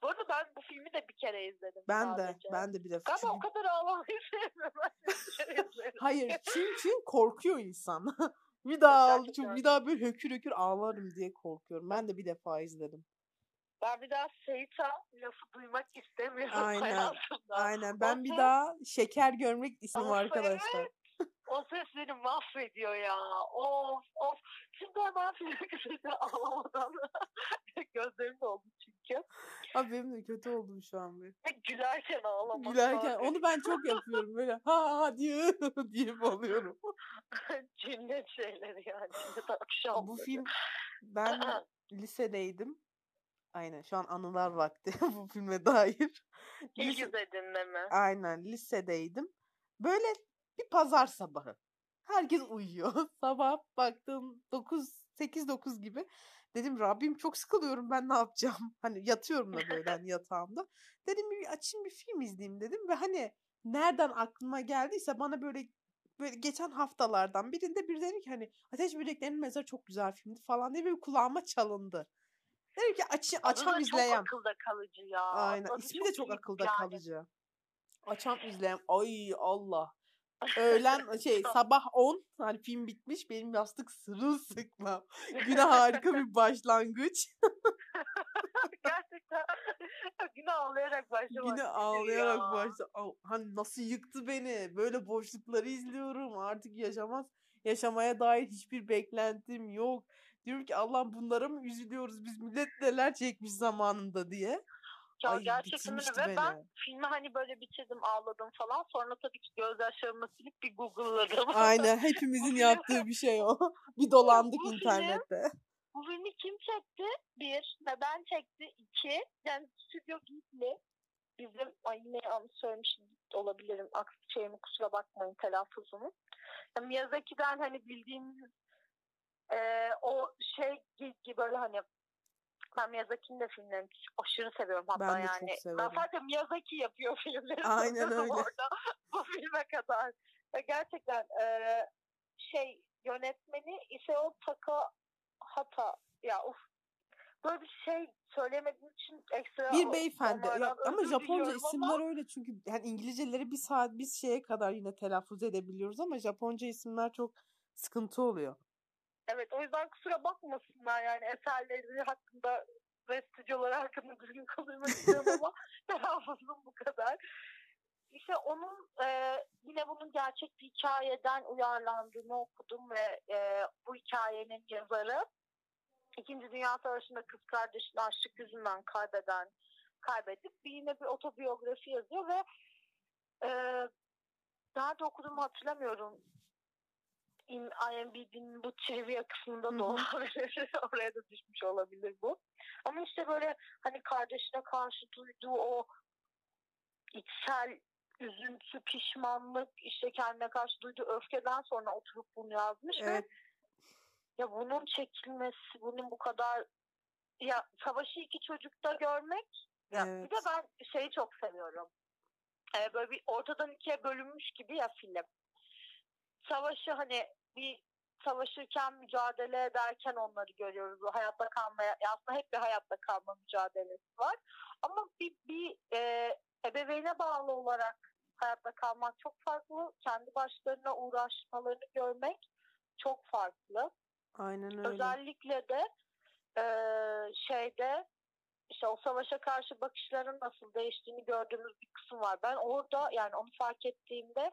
Bu arada ben bu filmi de bir kere izledim Ben de. sadece. Ben de bir defa. Galiba o kadar ağlamayı sevmiyorum. (laughs) De. Hayır çünkü korkuyor insan. Bir daha ağl- Gerçekten. çok bir daha böyle hökür hökür ağlarım diye korkuyorum. Ben de bir defa izledim. Ben bir daha Seyita lafı duymak istemiyorum Aynen, hayatımda. Aynen. Ben bir daha şeker görmek istiyorum arkadaşlar. evet. O ses beni mahvediyor ya. Of of. Şimdi hemen filmi ağlamadan (laughs) (laughs) gözlerim doldu çünkü. Abi benim de kötü oldum şu an bir. Gülerken ağlamak. Gülerken var. onu ben çok yapıyorum böyle ha ha diye (laughs) diye alıyorum. Cinnet şeyleri yani. Cinnet akşam. Bu film ben (clears throat) lisedeydim. Aynen şu an anılar vakti bu filme dair. İlk izledin mi? Aynen lisedeydim. Böyle bir pazar sabahı. Herkes uyuyor. (laughs) Sabah baktım 9 8 9 gibi. Dedim Rabbim çok sıkılıyorum ben ne yapacağım? (laughs) Hani yatıyorum da böyle hani yatağımda. Dedim bir açayım bir film izleyeyim dedim ve hani nereden aklıma geldiyse bana böyle böyle geçen haftalardan birinde bir dedi ki hani Ateş Böceklerinin Mezarı çok güzel filmdi falan diye bir kulağıma çalındı. Dedim ki aç, açam izleyem. çok akılda kalıcı ya. Aynen. Adı İsmi de çok akılda yani. kalıcı. Açam izleyem. Ay Allah. Öğlen şey sabah 10 hani film bitmiş benim yastık sırılsıklam. Güne harika bir başlangıç. (laughs) Gerçekten (laughs) güne ağlayarak başlamak. Güne ağlayarak ya? başla. Hani nasıl yıktı beni. Böyle boşlukları izliyorum. Artık yaşamaz. Yaşamaya dair hiçbir beklentim yok. Diyorum ki Allah bunlara mı üzülüyoruz biz millet neler çekmiş zamanında diye. Ya Ay, gerçekten öyle ve beni. ben filmi hani böyle bitirdim ağladım falan. Sonra tabii ki gözyaşlarımı silip bir google'ladım. Aynen hepimizin (laughs) film- yaptığı bir şey o. Bir dolandık Bu film- internette. Bu filmi kim çekti? Bir. Neden çekti? İki. Yani Stüdyo Ghibli. Bizim, ay yine yanlış söylemiş olabilirim. Aksi şeyimi kusura bakmayın telaffuzumu. Ya Miyazaki'den hani bildiğimiz e, o şey gibi böyle hani ben Miyazaki'nin de filmlerini aşırı seviyorum hatta Ben yani. severim. Ben sadece Miyazaki yapıyor filmleri. Aynen öyle. Orada (laughs) bu filme kadar. Ve gerçekten e, şey yönetmeni Isao Takahata ya of böyle bir şey söylemediğim için ekstra Bir beyefendi. Ya, ama Japonca diliyorum ama isimler öyle çünkü yani İngilizceleri bir saat biz şeye kadar yine telaffuz edebiliyoruz ama Japonca isimler çok sıkıntı oluyor. Evet o yüzden kusura bakmasınlar yani eserleri hakkında stüdyoları hakkında düzgün konuşmak istiyorum ama (laughs) telaffuzum bu kadar. İşte onun e, yine bunun gerçek bir hikayeden uyarlandığını okudum ve e, bu hikayenin yazarı İkinci Dünya Savaşı'nda kız kardeşini açlık yüzünden kaybeden kaybedip bir yine bir otobiyografi yazıyor ve e, nerede okuduğumu hatırlamıyorum. In- IMDb'nin bu trivia kısmında da olabilir. Oraya da düşmüş olabilir bu. Ama işte böyle hani kardeşine karşı duyduğu o içsel üzüntü, pişmanlık, işte kendine karşı duyduğu öfkeden sonra oturup bunu yazmış ve Evet. ya bunun çekilmesi, bunun bu kadar ya savaşı iki çocukta görmek ya bir Evet. de ben şeyi çok seviyorum. Ee, böyle bir ortadan ikiye bölünmüş gibi ya film. Savaşı hani bir savaşırken mücadele ederken onları görüyoruz. O hayatta kalmaya ya aslında hep bir hayatta kalma mücadelesi var. Ama bir, bir e, ebeveyne bağlı olarak hayatta kalmak çok farklı. Kendi başlarına uğraşmalarını görmek çok farklı. Aynen öyle. Özellikle de e, şeyde işte o savaşa karşı bakışların nasıl değiştiğini gördüğümüz bir kısım var. Ben orada yani onu fark ettiğimde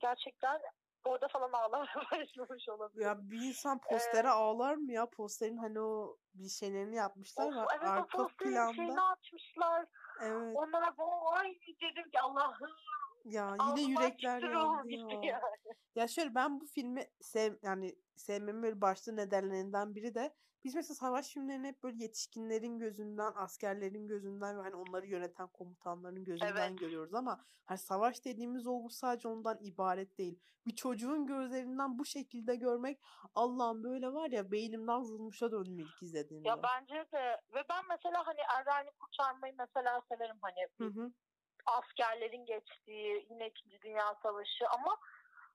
gerçekten orada falan ağlamaya (laughs) başlamış olabilirim. Ya bir insan postere ağlar mı ya? Posterin hani o bir şeylerini yapmışlar Of, evet o Arka posterin şeyini planda. açmışlar. Evet. Onlara bu ay dedim ki Allah'ım Ya yine ağzıma yürekler yandı ya. yani. Ya şöyle ben bu filmi sev yani sevmemin böyle başlı nedenlerinden biri de biz mesela savaş filmlerini hep böyle yetişkinlerin gözünden, askerlerin gözünden ve hani onları yöneten komutanların gözünden Evet. görüyoruz ama hani savaş dediğimiz olgu sadece ondan ibaret değil. Bir çocuğun gözlerinden bu şekilde görmek Allah'ım böyle var ya beynimden vurmuşa döndüm ilk izlediğimde. Ya bence de ve ben mesela hani Erden'i kurtarmayı mesela severim hani Hı hı. askerlerin geçtiği yine İkinci Dünya Savaşı ama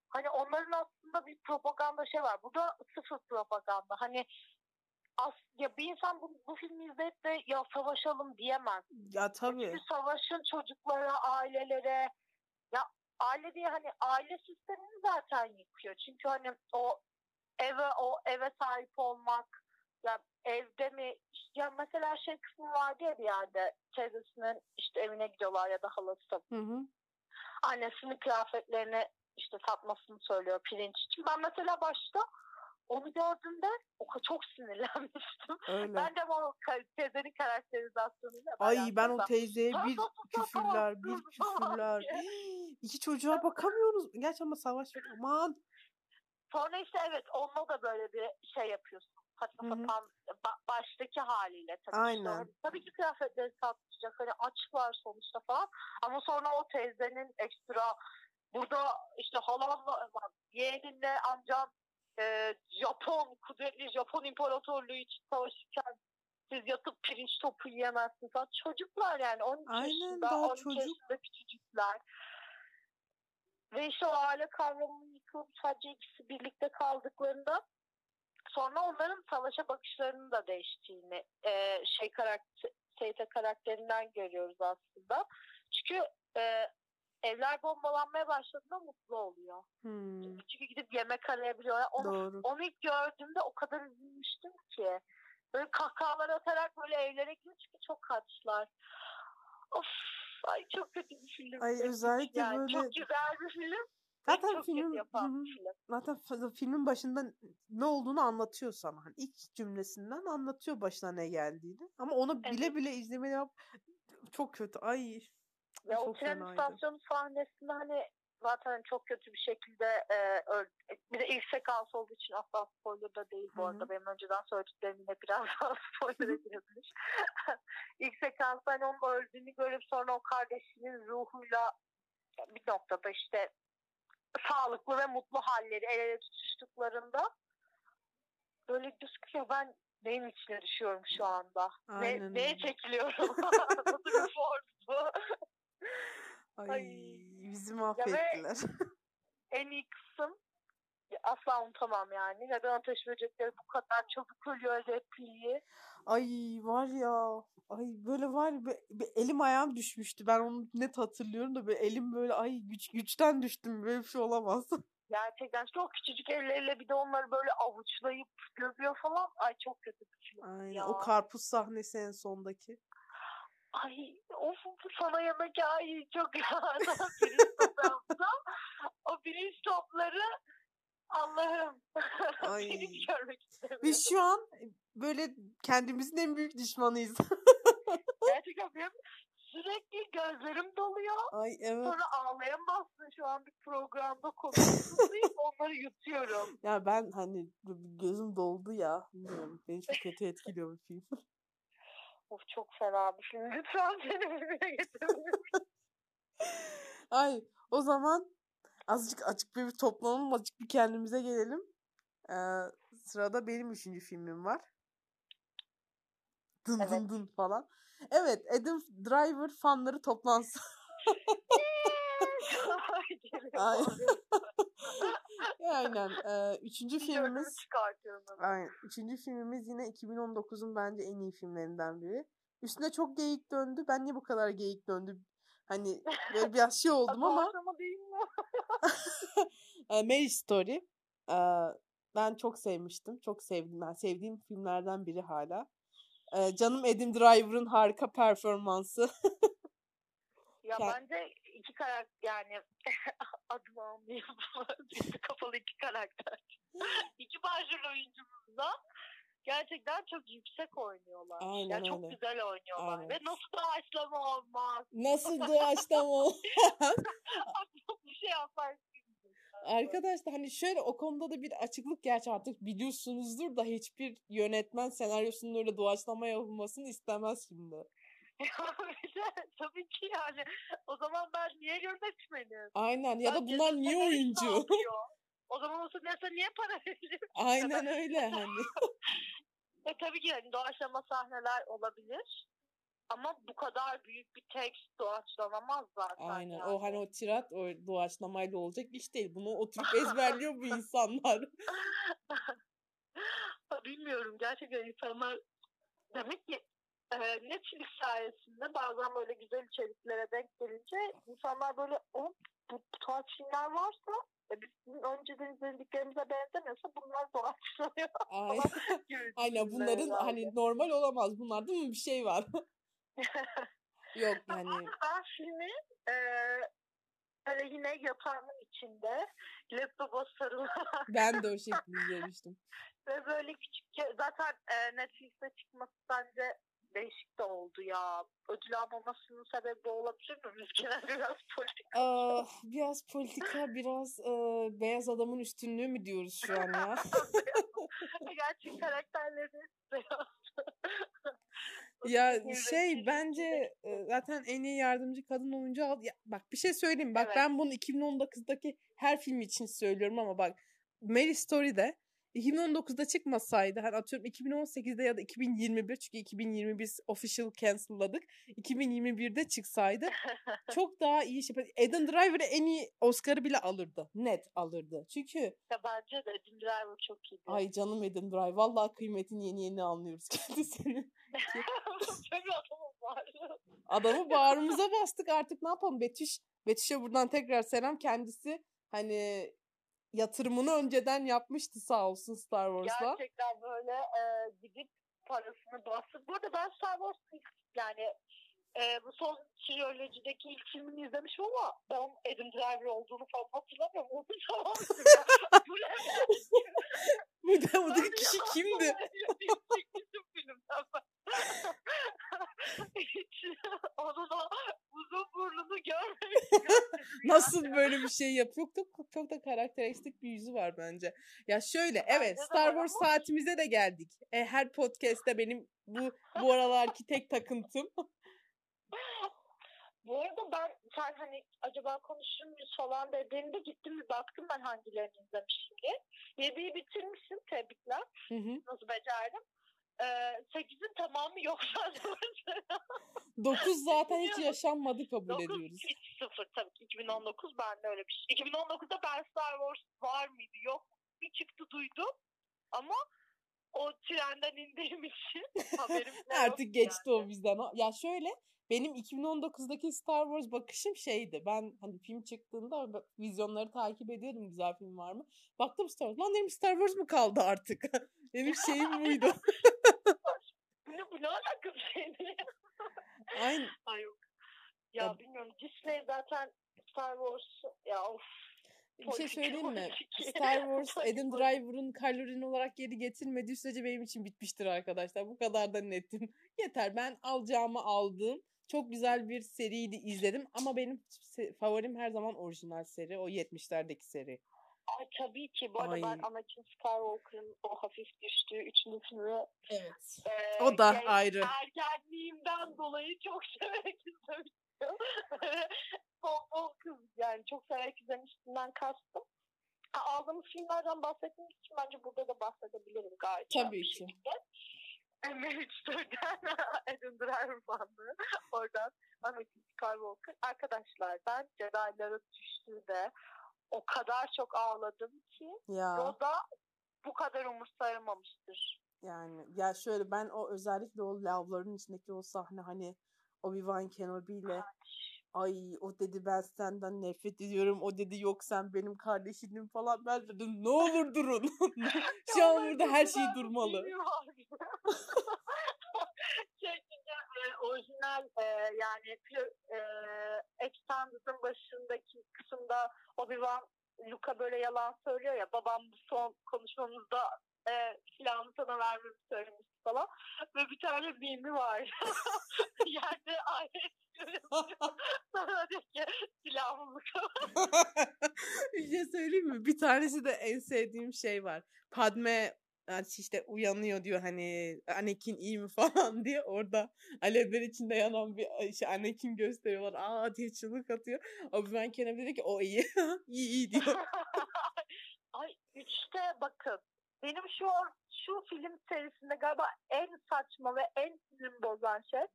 hani onların aslında bir propaganda şey var. Bu da sıfır propaganda. Hani as, ya bir insan bu, bu filmi izleyip de ya savaşalım diyemez. Ya tabii. Çünkü savaşın çocuklara, ailelere ya aile diye hani aile sistemini zaten yıkıyor. Çünkü hani o eve o eve sahip olmak ya evde mi ya mesela şey kısmı vardı ya bir yerde teyzesinin işte evine gidiyorlar ya da halası. Hı hı. Annesinin kıyafetlerini işte satmasını söylüyor pirinç için. Ben mesela başta onu gördüğümde o çok sinirlenmiştim. Öyle. Ben de o teyzenin karakterizasyonuyla Ay ben o teyzeye bir küfürler, bir küfürler. (gasps) İki çocuğa bakamıyoruz. Gerçi ama savaş yok. Aman. Sonra işte evet onunla da böyle bir şey yapıyorsun. Saçma sapan ba- baştaki haliyle tabii. Aynen. Sonra, tabii ki kıyafetleri satacak. Hani açlar sonuçta falan. Ama sonra o teyzenin ekstra burada işte halamla yeğeninle amcam e, Japon, kudretli Japon İmparatorluğu için savaşırken siz yatıp pirinç topu yiyemezsiniz falan. Çocuklar yani 12 Aynen, yaşında, daha 12 çocuk. yaşında küçücükler. Ve işte o aile kavramının yıkılıp sadece ikisi birlikte kaldıklarında sonra onların savaşa bakışlarının da değiştiğini e, şey karakter, Seyte karakterinden görüyoruz aslında. Çünkü e, evler bombalanmaya başladığında mutlu oluyor. Hmm, Çünkü gidip yemek arayabiliyorlar. Onu, doğru. onu ilk gördüğümde o kadar üzülmüştüm ki. Böyle kahkahalar atarak böyle evlere gidiyor çünkü çok kaçlar. Of ay çok kötü bir film. Ay, özellikle yani böyle- Çok güzel bir film. Zaten çok film yapan bir film. zaten filmin başında ne olduğunu anlatıyor sana. Hani ilk cümlesinden anlatıyor başına ne geldiğini. Ama onu bile Evet. bile izlemeni yap çok kötü. Ay. Ya o çok tren fenaydı. istasyonu sahnesinde hani zaten çok kötü bir şekilde e, öl- bir de ilk sekans olduğu için asla spoiler da değil bu Hı hı. arada. Benim önceden söylediklerim yine biraz (laughs) daha spoiler'a girebilir. ilk (laughs) sekans hani onun öldüğünü görüp sonra o kardeşinin ruhuyla bir noktada işte sağlıklı ve mutlu halleri el ele tutuştuklarında böyle gözüküyor ben neyin içine düşüyorum şu anda? Aynen Ne, neye çekiliyorum? (laughs) Nasıl bir form bu? Ay, Ay. bizi ve- mahvettiler. (laughs) en iyi kısım asla unutamam yani. Neden ateş böcekleri bu kadar çabuk ölüyor repliği. Ay var ya. Ay böyle var ya, be- be- elim ayağım düşmüştü. Ben onu net hatırlıyorum da böyle elim böyle ay güç güçten düştüm. Böyle bir şey olamaz. (laughs) Gerçekten çok küçücük elleriyle bir de onları böyle avuçlayıp görüyor falan. Ay çok kötü bir film Aynen. ya. O karpuz sahnesi en sondaki. Ay of sana yanak ay çok daha pirinç yaptım. O pirinç topları Allah'ım. (laughs) Ay. pirinç görmek istemiyorum. Biz şu an böyle kendimizin en büyük düşmanıyız. (laughs) Gerçekten benim sürekli gözlerim doluyor. Ay evet. Sonra ağlayamazsın şu an bir programda konuşuyorsun (laughs) onları yutuyorum. Ya ben hani gözüm doldu ya. Bilmiyorum. Beni çok kötü etkiliyor bu film. Of çok fena bir film. Lütfen (laughs) seni filmine getirin. Ay o zaman azıcık açık bir toplanalım. Azıcık bir kendimize gelelim. Ee, sırada benim üçüncü filmim var. Dın Evet. dın dın falan. Evet Adam Driver fanları toplansın. (laughs) Ay. (laughs) Aynen. Ee, üçüncü filmimiz çıkartıyorum. Aynen. Üçüncü filmimiz yine 2019'un bence en iyi filmlerinden biri. Üstüne çok geyik döndü. Ben niye bu kadar geyik döndü? Hani böyle biraz şey (laughs) oldum ama değil mi? (laughs) Marriage Story. ben çok sevmiştim. Çok sevdim. Ben sevdiğim filmlerden biri hala. Canım Adam Driver'ın harika performansı. (laughs) Ya bence iki karakter yani adımı almayayım. Üstü kapalı iki karakter. (laughs) iki başrol oyuncumuz da gerçekten çok yüksek oynuyorlar. Aynen ya çok güzel oynuyorlar. Aynen. Ve nasıl doğaçlama olmaz. Nasıl (laughs) doğaçlama o? (laughs) bir şey yaparsın. Arkadaşlar hani şöyle o konuda da bir açıklık gerçi artık biliyorsunuzdur da hiçbir yönetmen senaryosunun öyle doğaçlama yapılmasını istemez şimdi. (laughs) Tabii ki yani. O zaman ben niye yönetmenim? Aynen ya da bunlar niye oyuncu? (laughs) O zaman olsa neyse niye para veririm? (laughs) Aynen öyle hani. E tabii ki hani doğaçlama sahneler olabilir. ama bu kadar büyük bir tekst doğaçlanamaz zaten. Aynen. Yani. O hani o tirat o doğaçlamayla olacak iş değil. Bunu oturup ezberliyor bu insanlar. Bilmiyorum. Gerçekten insanlar demek ki e, Netflix sayesinde bazen böyle güzel içeriklere denk gelince insanlar böyle o bu tarz filmler varsa e, bizim önceden izlediklerimize benzemiyorsa bunlar doğaçlanıyor. (laughs) Aynen. (laughs) Aynen bunların hani normal olamaz bunlar değil mi? Bir şey var. (laughs) Yok yani. Ben filmi e, böyle yine yatağımın içinde laptopa sarılarak. Ben de o şekilde izlemiştim. Ve böyle küçük zaten e, Netflix'te çıkması bence değişik de oldu ya. Ödül almamasının sebebi olabilir mi? Genelde (laughs) biraz politika. Aa, biraz politika, biraz e, beyaz adamın üstünlüğü mü diyoruz şu an ya? (laughs) Gerçek karakterleri beyaz. (laughs) ya şey bence e, zaten en iyi yardımcı kadın oyuncu aldı. Ya, bak bir şey söyleyeyim. Bak Evet. ben bunu 2019'daki her film için söylüyorum ama bak Mary Story'de 2019'da çıkmasaydı hani atıyorum 2018'de ya da 2021 çünkü 2021 official cancel'ladık. 2021'de çıksaydı (laughs) çok daha iyi şey. Adam Driver'ı en iyi Oscar'ı bile alırdı. Net alırdı. Çünkü Ya bence de Adam Driver çok iyiydi. ay canım Adam Driver vallahi kıymetini yeni yeni anlıyoruz (laughs) kendisini. (laughs) Tabii var. Adamı bağrımıza bastık artık ne yapalım Betüş. Betüş'e buradan tekrar selam kendisi hani yatırımını önceden yapmıştı sağ olsun Star Wars'la. Gerçekten böyle e, gidip parasını bastı. Bu arada ben Star Wars yani e, bu son trilojideki ilk filmini izlemişim ama ben Adam Driver olduğunu falan hatırlamıyorum. O bir zamandır (laughs) ya. Bu ne? Bu da bu da kişi kimdi? (laughs) Hiç (laughs) onun o uzun burnunu görmemiştim. (laughs) Nasıl böyle bir şey yapıyor? Çok, çok da karakteristik bir yüzü var bence. Ya şöyle evet Star Wars ama- saatimize de geldik. E, her podcast'te benim bu bu aralarki tek takıntım. (laughs) Bu arada ben sen hani acaba konuşur muyuz falan dediğinde gittim bir baktım ben hangilerini izlemişim diye. Yediği bitirmişim tebrikler. Hı hı. Nasıl becerdim. Ee, sekizin tamamı yok zaten. (laughs) 9 zaten hiç yaşanmadı kabul Dokuz ediyoruz. hiç sıfır tabii ki 2019 bende öyle bir şey. 2019'da ben Star Wars var mıydı yok bir çıktı duydum ama o trenden indiğim için (laughs) haberim Artık geçti yani. o bizden. Ya şöyle benim 2019'daki Star Wars bakışım şeydi. Ben hani film çıktığında vizyonları takip ediyordum güzel film var mı? Baktım Star Wars. Lan dedim Star Wars mu kaldı artık? (laughs) benim şeyim buydu. (laughs) Bu ne, bu ne alaka bir şeydi? Aynen. Ay yok. Ya, Ya- bilmiyorum Disney zaten Star Wars ya of. Bir şey söyleyeyim mi? Star Wars (laughs) Politik, Adam. Driver'ın kalorini olarak geri getirmediği sürece benim için bitmiştir arkadaşlar. Bu kadar da netim. Yeter ben alacağımı aldım. Çok güzel bir seriydi izledim ama benim favorim her zaman orijinal seri. O 70'lerdeki seri. Ay tabii ki. Bu arada Ay. ben Anakin Skywalker'ın o hafif düştüğü üçüncü filmi Evet. e, O da genç ayrı. ergenliğimden dolayı çok (laughs) severek izlemiştim. (laughs) bol bol kız yani çok severek izlemiştimden kastım. Aldığımız filmlerden bahsettiğimiz için bence burada da bahsedebilirim gayet. Tabii ki. şekilde. Marriage Story'den Adam Driver bandı. Oradan Anakin Skywalker. Arkadaşlar ben Jedi'lara düştüğünde o kadar çok ağladım ki Ya Yoda bu kadar umursayamamıştır. yani ya şöyle ben o özellikle o lavların içindeki o sahne hani Obi-Wan Kenobi ile ay o dedi ben senden nefret ediyorum o dedi yok sen benim kardeşinim falan. Ben dedim ne olur durun. (laughs) (laughs) Şu an burada her şey durmalı. (laughs) şey diyeceğim, e, orijinal e, yani e, Extended'ın başındaki kısımda Obi-Wan Luka böyle yalan söylüyor ya babam bu son konuşmamızda e, silahımı sana vermemi söylemişti falan ve bir tane mimi var (laughs) yerde alet sonra diyor ki silahımı (laughs) bir şey söyleyeyim mi? Bir tanesi de en sevdiğim şey var. Padme işte uyanıyor diyor hani Anakin iyi mi (laughs) falan diye orada alevler içinde yanan bir şey Anakin gösteriyorlar. Aa diye çığlık atıyor. Obi-Wan Kenobi dedi ki o iyi. iyi iyi diyor. Ay üçte bakın benim şu şu film serisinde galiba en saçma ve en sinir bozan şey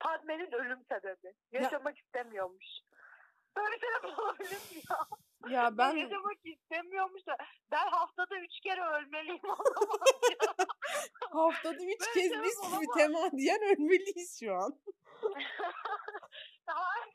Padme'nin ölüm sebebi. Yaşamak ya. istemiyormuş. Böyle şey (laughs) olabilir mi ya? Ya ben... Yaşamak istemiyormuş da ben haftada üç kere ölmeliyim (laughs) haftada üç kez biz mütemadiyen ölmeliyiz şu an. (laughs)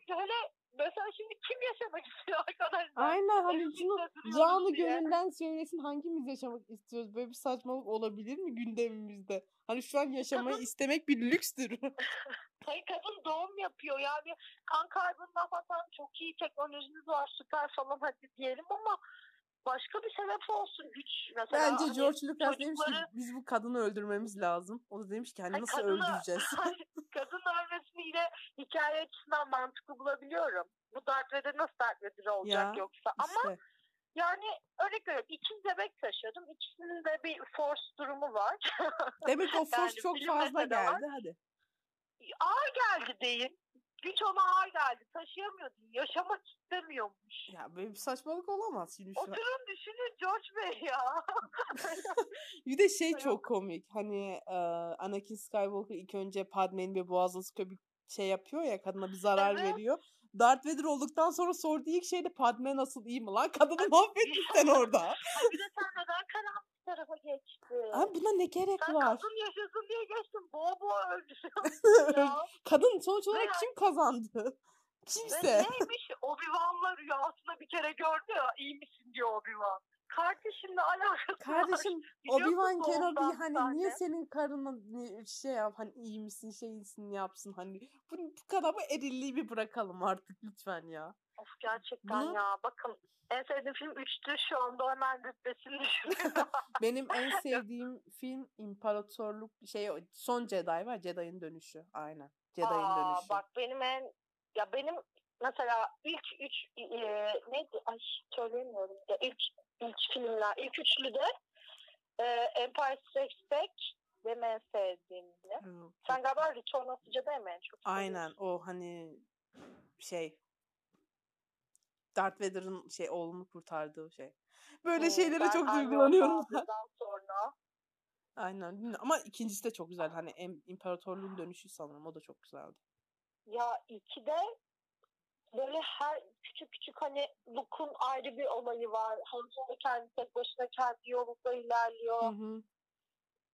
Böyle mesela şimdi kim yaşamak istiyor arkadaşlar? Aynen hani şunu canı gönülden söylesin hangimiz yaşamak istiyoruz? Böyle bir saçmalık olabilir mi gündemimizde? Hani şu an yaşamayı istemek bir lükstür. (laughs) (laughs) Hayır kadın doğum yapıyor yani kan kaybından falan çok iyi teknolojiniz var süper falan hadi diyelim ama başka bir sebep olsun güç mesela. Bence hani George Lucas çocukları... demiş ki biz bu kadını öldürmemiz lazım. O da demiş ki hani nasıl kadını, öldüreceğiz? (laughs) kadın ölmesini yine hikaye açısından mantıklı bulabiliyorum. Bu Darth Vader nasıl Darth Vader olacak ya, yoksa işte. ama yani örnek veriyorum ikiz bebek taşıyordum. İkisinin de bir force durumu var. Demek o (laughs) force yani çok fazla geldi var. hadi. Ağır geldi deyin güç ona ağır geldi. Taşıyamıyordu. Yaşamak istemiyormuş. Ya böyle bir saçmalık olamaz şimdi şu Oturun düşünün George Bey ya. (laughs) bir de şey çok komik. Hani e, Anakin Skywalker ilk önce Padme'nin ve boğazını sıkıyor bir şey yapıyor ya kadına bir zarar evet. veriyor. Darth Vader olduktan sonra sorduğu ilk şey de Padme nasıl iyi mi lan? (laughs) Kadını mahvettin sen (laughs) orada. bir de sen neden karanlık tarafa geçti? Abi buna ne gerek sen var? kadın yaşasın diye geçtin. Boğa boğa öldürüyorsun (laughs) kadın sonuç olarak kim kazandı? Kimse. Ve neymiş? Obi-Wan'la rüyasında bir kere gördü ya iyi misin diyor Obi-Wan. Kardeşimle alakası Kardeşim (laughs) Obi-Wan Kenobi hani sahne. niye senin karına şey yap hani iyi misin şeysin yapsın hani bu, bu kadar bu erilliği bir bırakalım artık lütfen ya. Of gerçekten Hı? ya bakın en sevdiğim film 3'tü şu anda hemen rütbesini. (laughs) (laughs) Benim en sevdiğim film İmparatorluk şey Son Jedi var Jedi'ın dönüşü aynen Jedi'ın dönüşü. Bak benim en ya benim mesela ilk üç e, neydi ay söyleyemiyorum ya ilk ilk filmler ilk üçlü de e, Empire Strikes Back benim en sevdiğimdi. Hmm. Sen galiba Return of the Jedi mi en çok Aynen o hani şey Darth Vader'ın şey oğlunu kurtardığı şey. Böyle hmm, şeylere çok duygulanıyorum. sonra. Aynen. Ama ikincisi de çok güzel. Hani imparatorluğun dönüşü sanırım. O da çok güzeldi. Ya iki de böyle her küçük küçük hani Luke'un ayrı bir olayı var. Han Solo kendi tek başına kendi yolunda ilerliyor. Hı hı.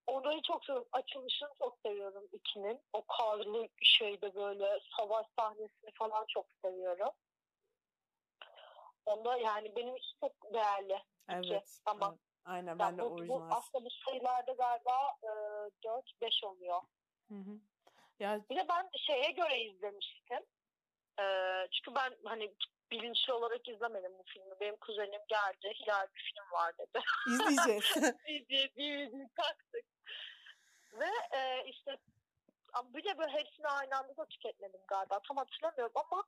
Orayı çok seviyorum. Açılışını çok seviyorum ikinin. O karlı şeyde böyle savaş sahnesini falan çok seviyorum. Onda yani benim için çok değerli. Evet. Iki. Ama evet. Aynen ben de orijinal. Bu, aslında bu sayılarda galiba e, 4-5 oluyor. Hı hı. Ya... Bir de ben şeye göre izlemiştim. E, çünkü ben hani bilinçli olarak izlemedim bu filmi. Benim kuzenim geldi. Hilal bir film var dedi. İzleyeceğiz. (laughs) DVD taktık. Ve e, işte bir de böyle hepsini aynı anda da tüketmedim galiba. Tam hatırlamıyorum ama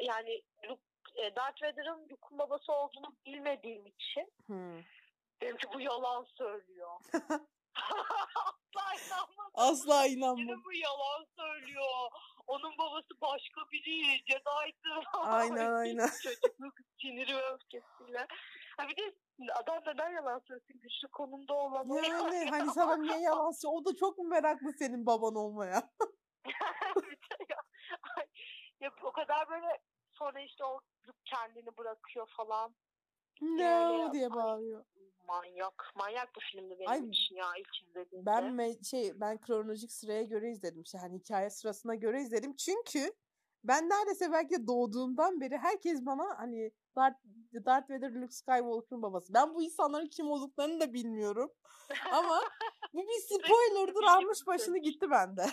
yani Luke e, Darth Vader'ın Luke'un babası olduğunu bilmediğim için hmm. dedim ki bu yalan söylüyor. (laughs) (laughs) Asla inanmadım. Asla inanmadım. Dedim bu yalan söylüyor. Onun babası başka biri. Jedi'dı. Aynen (laughs) aynen. Çocukluk siniri ve öfkesiyle. Ha bir de adam neden yalan söylesin güçlü konumda olan. Yani (laughs) hani sana niye yalan söylüyor? O da çok mu meraklı senin baban olmaya? (laughs) ya, o kadar böyle Sonra işte o kendini bırakıyor falan. Yani, diye bağırıyor. Manyak. Manyak bir filmdi benim Ay, için ya ilk izlediğimde. Ben me- şey ben kronolojik sıraya göre izledim. İşte hani hikaye sırasına göre izledim. Çünkü ben neredeyse belki doğduğumdan beri herkes bana hani Darth, Darth Vader Luke Skywalker'ın babası. Ben bu insanların kim olduklarını da bilmiyorum. Ama bu bir (laughs) spoiler'dır almış başını gitti bende.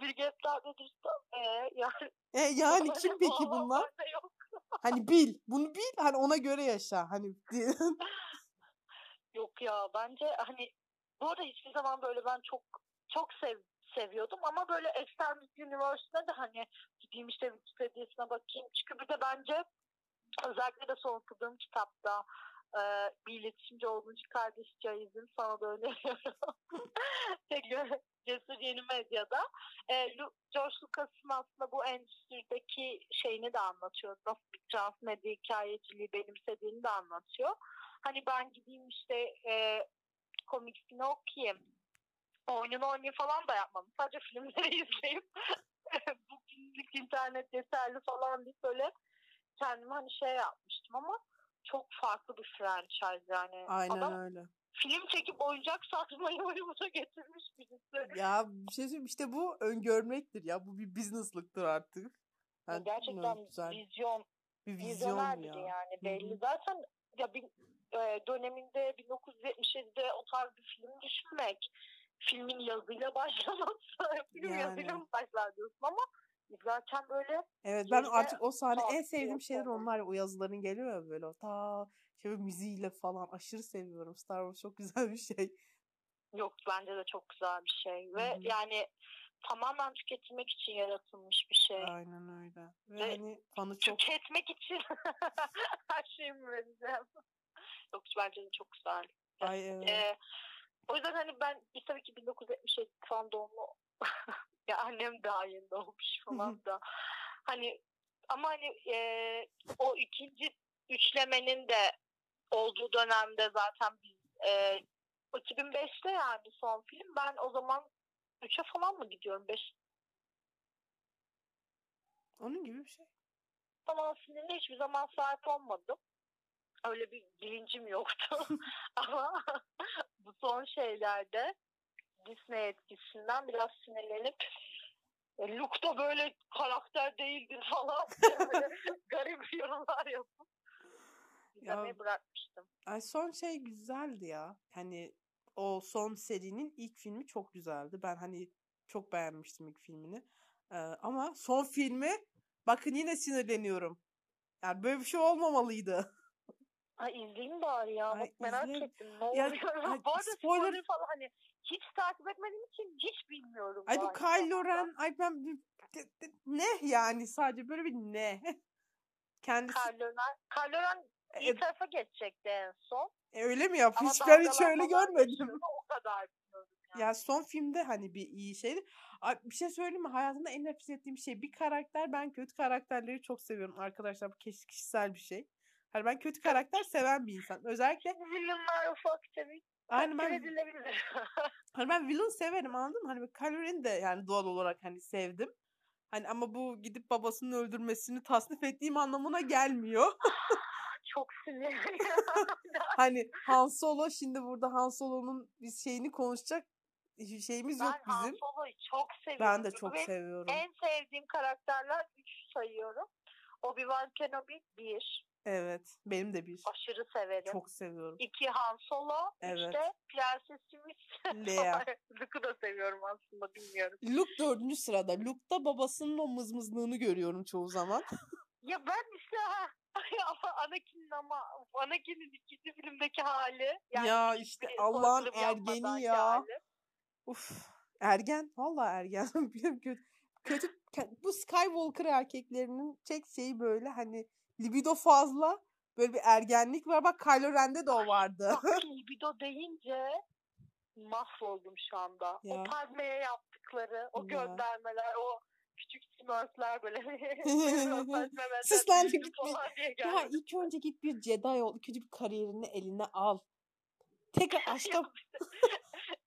Bilgetler dedirsem e, yani. E, yani kim peki bunlar? Hani bil. Bunu bil. Hani ona göre yaşa. Hani (laughs) Yok ya bence hani bu arada hiçbir zaman böyle ben çok çok sev, seviyordum ama böyle Extended Universe'de de hani gideyim işte Wikipedia'sına bakayım. Çünkü bir de bence özellikle de son okuduğum kitapta e, bir iletişimci olduğu için kardeş Cahiz'in sana da öneriyorum. (laughs) (laughs) Cesur Yeni Medya'da. E, George Lucas'ın aslında bu endüstrideki şeyini de anlatıyor. Nasıl bir transmedya hikayeciliği benimsediğini de anlatıyor. Hani ben gideyim işte e, komiksini okuyayım. Oyununu oynayayım falan da yapmadım. Sadece filmleri (laughs) izleyip bu günlük internet yeterli falan deyip böyle kendime hani şey yapmıştım ama çok farklı bir franchise yani. Aynen Adam öyle. film çekip oyuncak satmayı (laughs) oyunumuza getirmiş birisi. Ya bir şey söyleyeyim işte bu öngörmektir ya. Bu bir business'lıktır artık. Ben Gerçekten güzel. vizyon, Bir vizyon ya. yani belli. hı. Zaten ya bir e, döneminde 1977'de o tarz bir film düşünmek, filmin yazıyla (laughs) başlaması, film Yani. yazıyla mı başlar diyorsun ama izlerken böyle Evet ben artık o sahne en sevdiğim şeyler onlar ya. O yazıların geliyor ya böyle. o Ta şey müziğiyle falan aşırı seviyorum. Star Wars çok (laughs) güzel bir şey. yok bence de çok güzel bir şey ve Hı hı. yani tamamen tüketmek için yaratılmış bir şey. Aynen öyle. Ve Ve hani fanı çok Tüketmek için (laughs) her şeyimi vereceğim. Yok bence de çok güzel. ay evet. Ee, o yüzden hani ben biz tabii ki 1977 falan doğumlu (laughs) ya annem daha yeni doğmuş falan da hani ama hani e, o ikinci üçlemenin de olduğu dönemde zaten biz e, 2005'te yani son film ben o zaman 3'e falan mı gidiyorum 5 Onun gibi bir şey. falan filmine hiçbir zaman sahip olmadım. Öyle bir bilincim yoktu. (laughs) (laughs) Ama bu son şeylerde Disney etkisinden biraz sinirlenip e, Luke da böyle karakter değildir falan böyle (laughs) garip yorumlar yapıp izlemeyi bırakmıştım. Ay son şey güzeldi ya. Hani o son serinin ilk filmi çok güzeldi. Ben hani çok beğenmiştim ilk filmini. Ee, ama son filmi bakın yine sinirleniyorum. Yani böyle bir şey olmamalıydı. Ay izleyeyim bari ya. Ay, Bak merak ettim. Ne Ya, oluyor? ay, Bu arada spoiler falan hani hiç takip etmediğim için hiç bilmiyorum. Ay bu aynı Kylo zamanda. Ren ay ben ne yani sadece böyle bir ne. (laughs) Kendisi Kylo Ren, Kylo Ren E, iyi tarafa geçecekti en son. e, öyle mi yapmış? Ama Ben hiç öyle görmedim. O kadar yani. Ya son filmde hani bir iyi şeydi. Ay, bir şey söyleyeyim mi? Hayatımda en nefret ettiğim şey bir karakter. Ben kötü karakterleri çok seviyorum arkadaşlar. Bu kişisel bir şey. Hani ben kötü karakter seven bir insan. Özellikle Villainlar ufak tefek takdir ben edilebilir. (laughs) hani ben villain severim anladın mı? Hani Kylo de yani doğal olarak hani sevdim. Hani ama bu gidip babasını öldürmesini tasnif ettiğim anlamına gelmiyor. (laughs) Çok sinirli. (laughs) hani Han Solo şimdi burada Han Solo'nun bir şeyini konuşacak şeyimiz yok ben Han bizim. Solo'yu çok seviyorum. Ben de çok benim seviyorum. En sevdiğim karakterler 3 sayıyorum. Obi-Wan Kenobi 1. Evet. Benim de bir. Aşırı severim. Çok seviyorum. 2 Han Solo. 3 Evet. de Prensesimiz. Lea. (laughs) Luke'u da seviyorum aslında bilmiyorum. Luke dördüncü sırada. Luke'da babasının o mızmızlığını görüyorum çoğu zaman. (laughs) Ya ben işte ha, Anakin'in ama Anakin'in ikinci filmdeki hali. Yani ya işte Allah'ın soykırım yapmadan ergeni ya. hali. Uf. Ergen. Vallahi ergen. (laughs) Kötü. Kötü. Bu Skywalker erkeklerinin tek şeyi böyle hani libido fazla. Böyle bir ergenlik var. Bak Kylo Ren'de de o vardı. Bak (laughs) libido deyince mahvoldum şu anda. Ya. O Padme'ye yaptıkları, o Ya. göndermeler, o küçük smurfler böyle. (laughs) (laughs) Gitme. falan diye ya ilk önce git bir Jedi ol. İlk önce bir kariyerini eline al. Tekrar aşka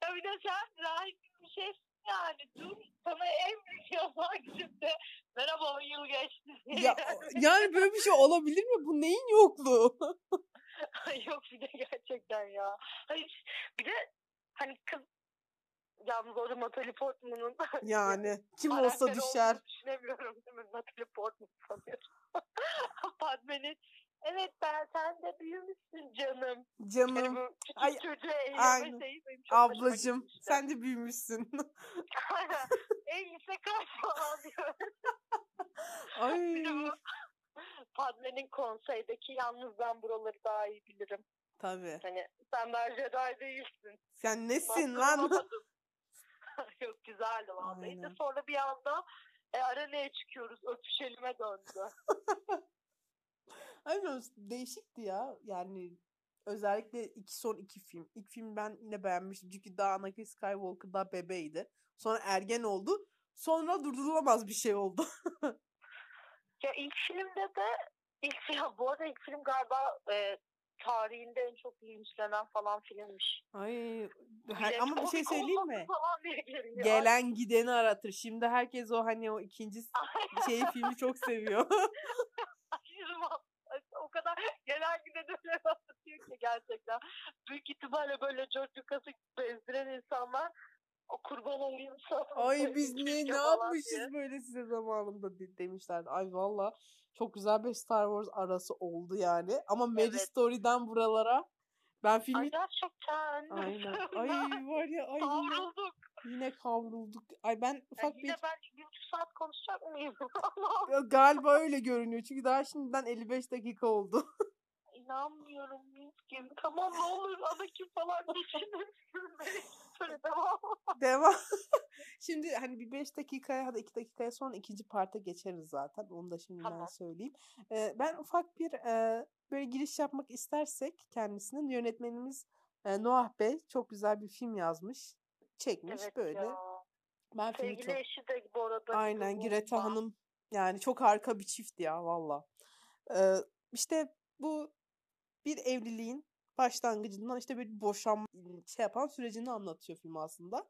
ya bir de sen rahip bir şeysin yani. Dur sana en büyük (laughs) yalan şimdi. Merhaba yıl geçti. Ya yani böyle bir şey olabilir mi? Bu neyin yokluğu? (laughs) Yok bir de gerçekten ya. Hayır bir de hani kız yalnız orada Natalie Portman'ın (laughs) Yani kim olsa düşer. düşünemiyorum değil mi? Natalie Portman sanıyorum. Padme'nin evet ben sen de büyümüşsün canım. Yani Canım, bu küçük Ay, çocuğa aynen. eğlenme şeyi benim çok ablacım sen de büyümüşsün. (laughs) en yüksek kaç falan diyor. (laughs) Ay. Padme'nin konseydeki yalnız ben buraları daha iyi bilirim. Tabii. Hani sen daha Jedi değilsin. Sen nesin Maskara lan? (laughs) Yok güzeldi vallahi. Aynen. De sonra bir anda e, arenaya çıkıyoruz. Öpüşelime döndü. Ay bilmiyorum, değişikti ya. Yani özellikle iki son iki film. İlk film ben yine beğenmiştim. Çünkü daha Anakin Skywalker daha bebeydi. Sonra ergen oldu. Sonra durdurulamaz bir şey oldu. (laughs) Ya ilk filmde de ilk film (laughs) bu arada ilk film galiba e, tarihinde en çok linçlenen falan filmmiş. Ay her, ama bir şey söyleyeyim mi? Gelen gideni aratır. Şimdi herkes o hani o ikinci (laughs) şey filmi çok seviyor. Kadar gelen giden öyle (laughs) anlatıyor ki gerçekten. Büyük ihtimalle böyle George Lucas'ı bezdiren insanlar o kurban olayım sana. Ay (laughs) biz ne ne yapmışız diye. böyle size zamanında de- demişler. Ay valla çok güzel bir Star Wars arası oldu yani. Ama Mary Evet. Story'den buralara ben filmi Ay gerçekten. aynen. (laughs) Ay var ya ay yine, Kavrulduk. yine kavrulduk. Ay ben Yani ufak yine bir ben bir buçuk saat konuşacak mıyım? (laughs) Ya galiba öyle görünüyor. Çünkü daha şimdiden 55 dakika oldu. (laughs) İnanmıyorum Miskin. Tamam ne olur Anakin falan geçinirsin. Söyle devam. Devam. Şimdi hani bir 5 dakikaya ya da 2 dakikaya sonra ikinci parta geçeriz zaten. Onu da şimdiden Tamam. söyleyeyim. Ee, ben ufak bir e, böyle giriş yapmak istersek kendisinin yönetmenimiz e, Noah Bey çok güzel bir film yazmış. Çekmiş Evet böyle. ya. Ben filmi Sevgili çok eşi de bu arada. Aynen Greta. Hanım yani çok harika bir çift ya valla. Ee, işte bu bir evliliğin başlangıcından işte bir boşanma şey yapan sürecini anlatıyor film aslında.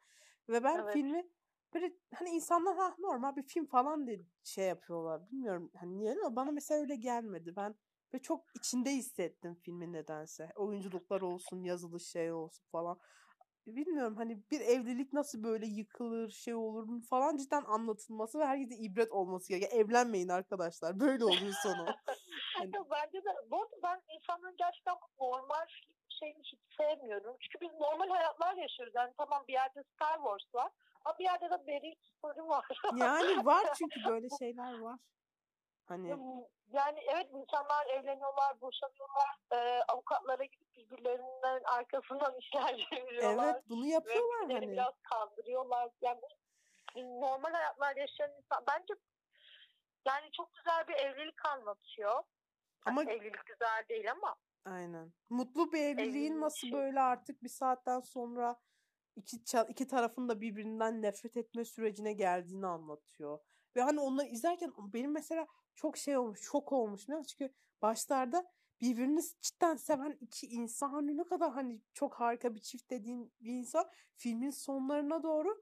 Ve ben Evet. filmi böyle hani insanlar ha normal bir film falan diye şey yapıyorlar. Bilmiyorum hani niye ama bana mesela öyle gelmedi. Ben ve çok içinde hissettim filmin nedense. Oyunculuklar olsun, yazılış şey olsun falan. Bilmiyorum hani bir evlilik nasıl böyle yıkılır, şey olur falan cidden anlatılması ve herkese ibret olması gerekiyor. Evlenmeyin arkadaşlar. Böyle oluyor sonu. (laughs) Hani- Bence de bu arada ben insanların gerçekten normal şeyini hiç sevmiyorum. Çünkü biz normal hayatlar yaşıyoruz. Yani tamam bir yerde Star Wars var ama bir yerde de Berry Story var. Yani var (laughs) çünkü böyle şeyler var. Hani Yani evet insanlar evleniyorlar, boşanıyorlar, e, avukatlara gidip birbirlerinden arkasından (laughs) işler çeviriyorlar. evet bunu yapıyorlar birbirlerini hani. biraz kandırıyorlar. Yani normal hayatlar yaşayan insan bence yani çok güzel bir evlilik anlatıyor. Ama Hani evlilik güzel değil ama aynen. Mutlu bir evliliğin Evliliğin nasıl şey- böyle artık bir saatten sonra iki iki tarafın da birbirinden nefret etme sürecine geldiğini anlatıyor. Ve hani onu izlerken benim mesela çok şey olmuş, şok olmuş. musun? Çünkü başlarda birbirini cidden seven iki insan hani ne kadar hani çok harika bir çift dediğin bir insan filmin sonlarına doğru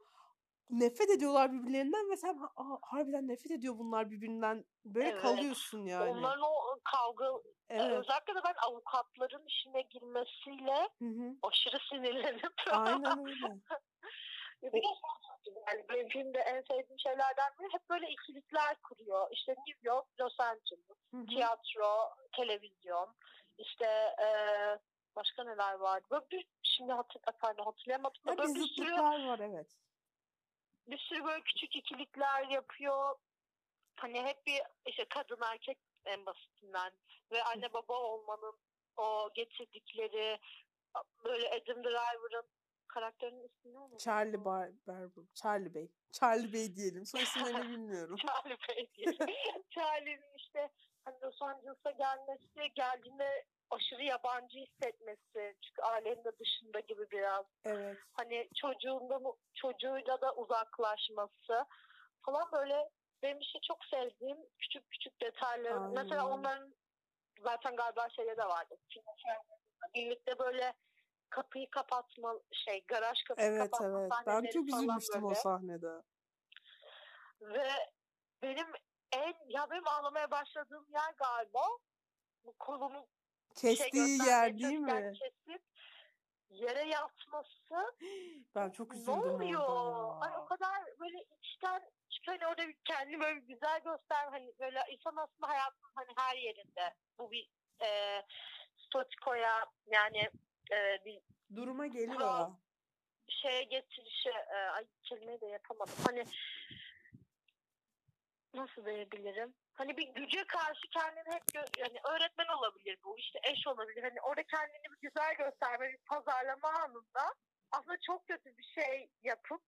nefret ediyorlar birbirlerinden ve sen "Aa, harbiden nefret ediyor bunlar birbirinden böyle Evet. kalıyorsun yani. onların o kavga Evet. özellikle de ben avukatların işine girmesiyle Hı hı. aşırı sinirlenip Aynen öyle. (laughs) Şey yani benim filmde en sevdiğim şeylerden biri hep böyle ikilikler kuruyor. İşte New York, Los Angeles, Hı hı. tiyatro, televizyon, işte eee, başka neler vardı. Böyle bir, şimdi hatır, pardon, hatırlayamadım Ya böyle bir sürü, var evet. bir sürü böyle küçük ikilikler yapıyor. Hani hep bir işte kadın erkek en basitinden ve anne baba olmanın o getirdikleri böyle Adam Driver'ın karakterinin ismi ne oldu? Charlie Bar Barber. Charlie Bey. Charlie Bey (laughs) diyelim. Soy isimlerini bilmiyorum. (laughs) Charlie Bey diye. (laughs) Charlie'nin işte hani Los Angeles'a gelmesi, geldiğinde aşırı yabancı hissetmesi. Çünkü ailenin de dışında gibi biraz. Evet. Hani çocuğunda çocuğuyla da uzaklaşması falan böyle benim işte çok sevdiğim küçük küçük detaylar. Aynen Mesela onların zaten galiba şeyde de vardı. Birlikte böyle kapıyı kapatma şey garaj kapıyı Evet kapatma evet. Ben çok üzülmüştüm o böyle. sahnede. Ve benim en ya benim ağlamaya başladığım yer galiba bu kolunu şey Kestiği göstermeye yer değil mi? kesip yere yatması Ben çok ne üzüldüm oluyor? orada Ay o kadar böyle içten çünkü hani orada bir kendini böyle bir güzel göster hani böyle insan aslında hayatın hani her yerinde bu bir e, statikoya yani e, bir Duruma geliyor. Kural. şeye getirişi e, ay kelimeyi de yapamadım. Hani nasıl diyebilirim? Hani bir güce karşı kendini hep gö- yani öğretmen olabilir bu işte eş olabilir. Hani orada kendini bir güzel gösterme bir pazarlama anında aslında çok kötü bir şey yapıp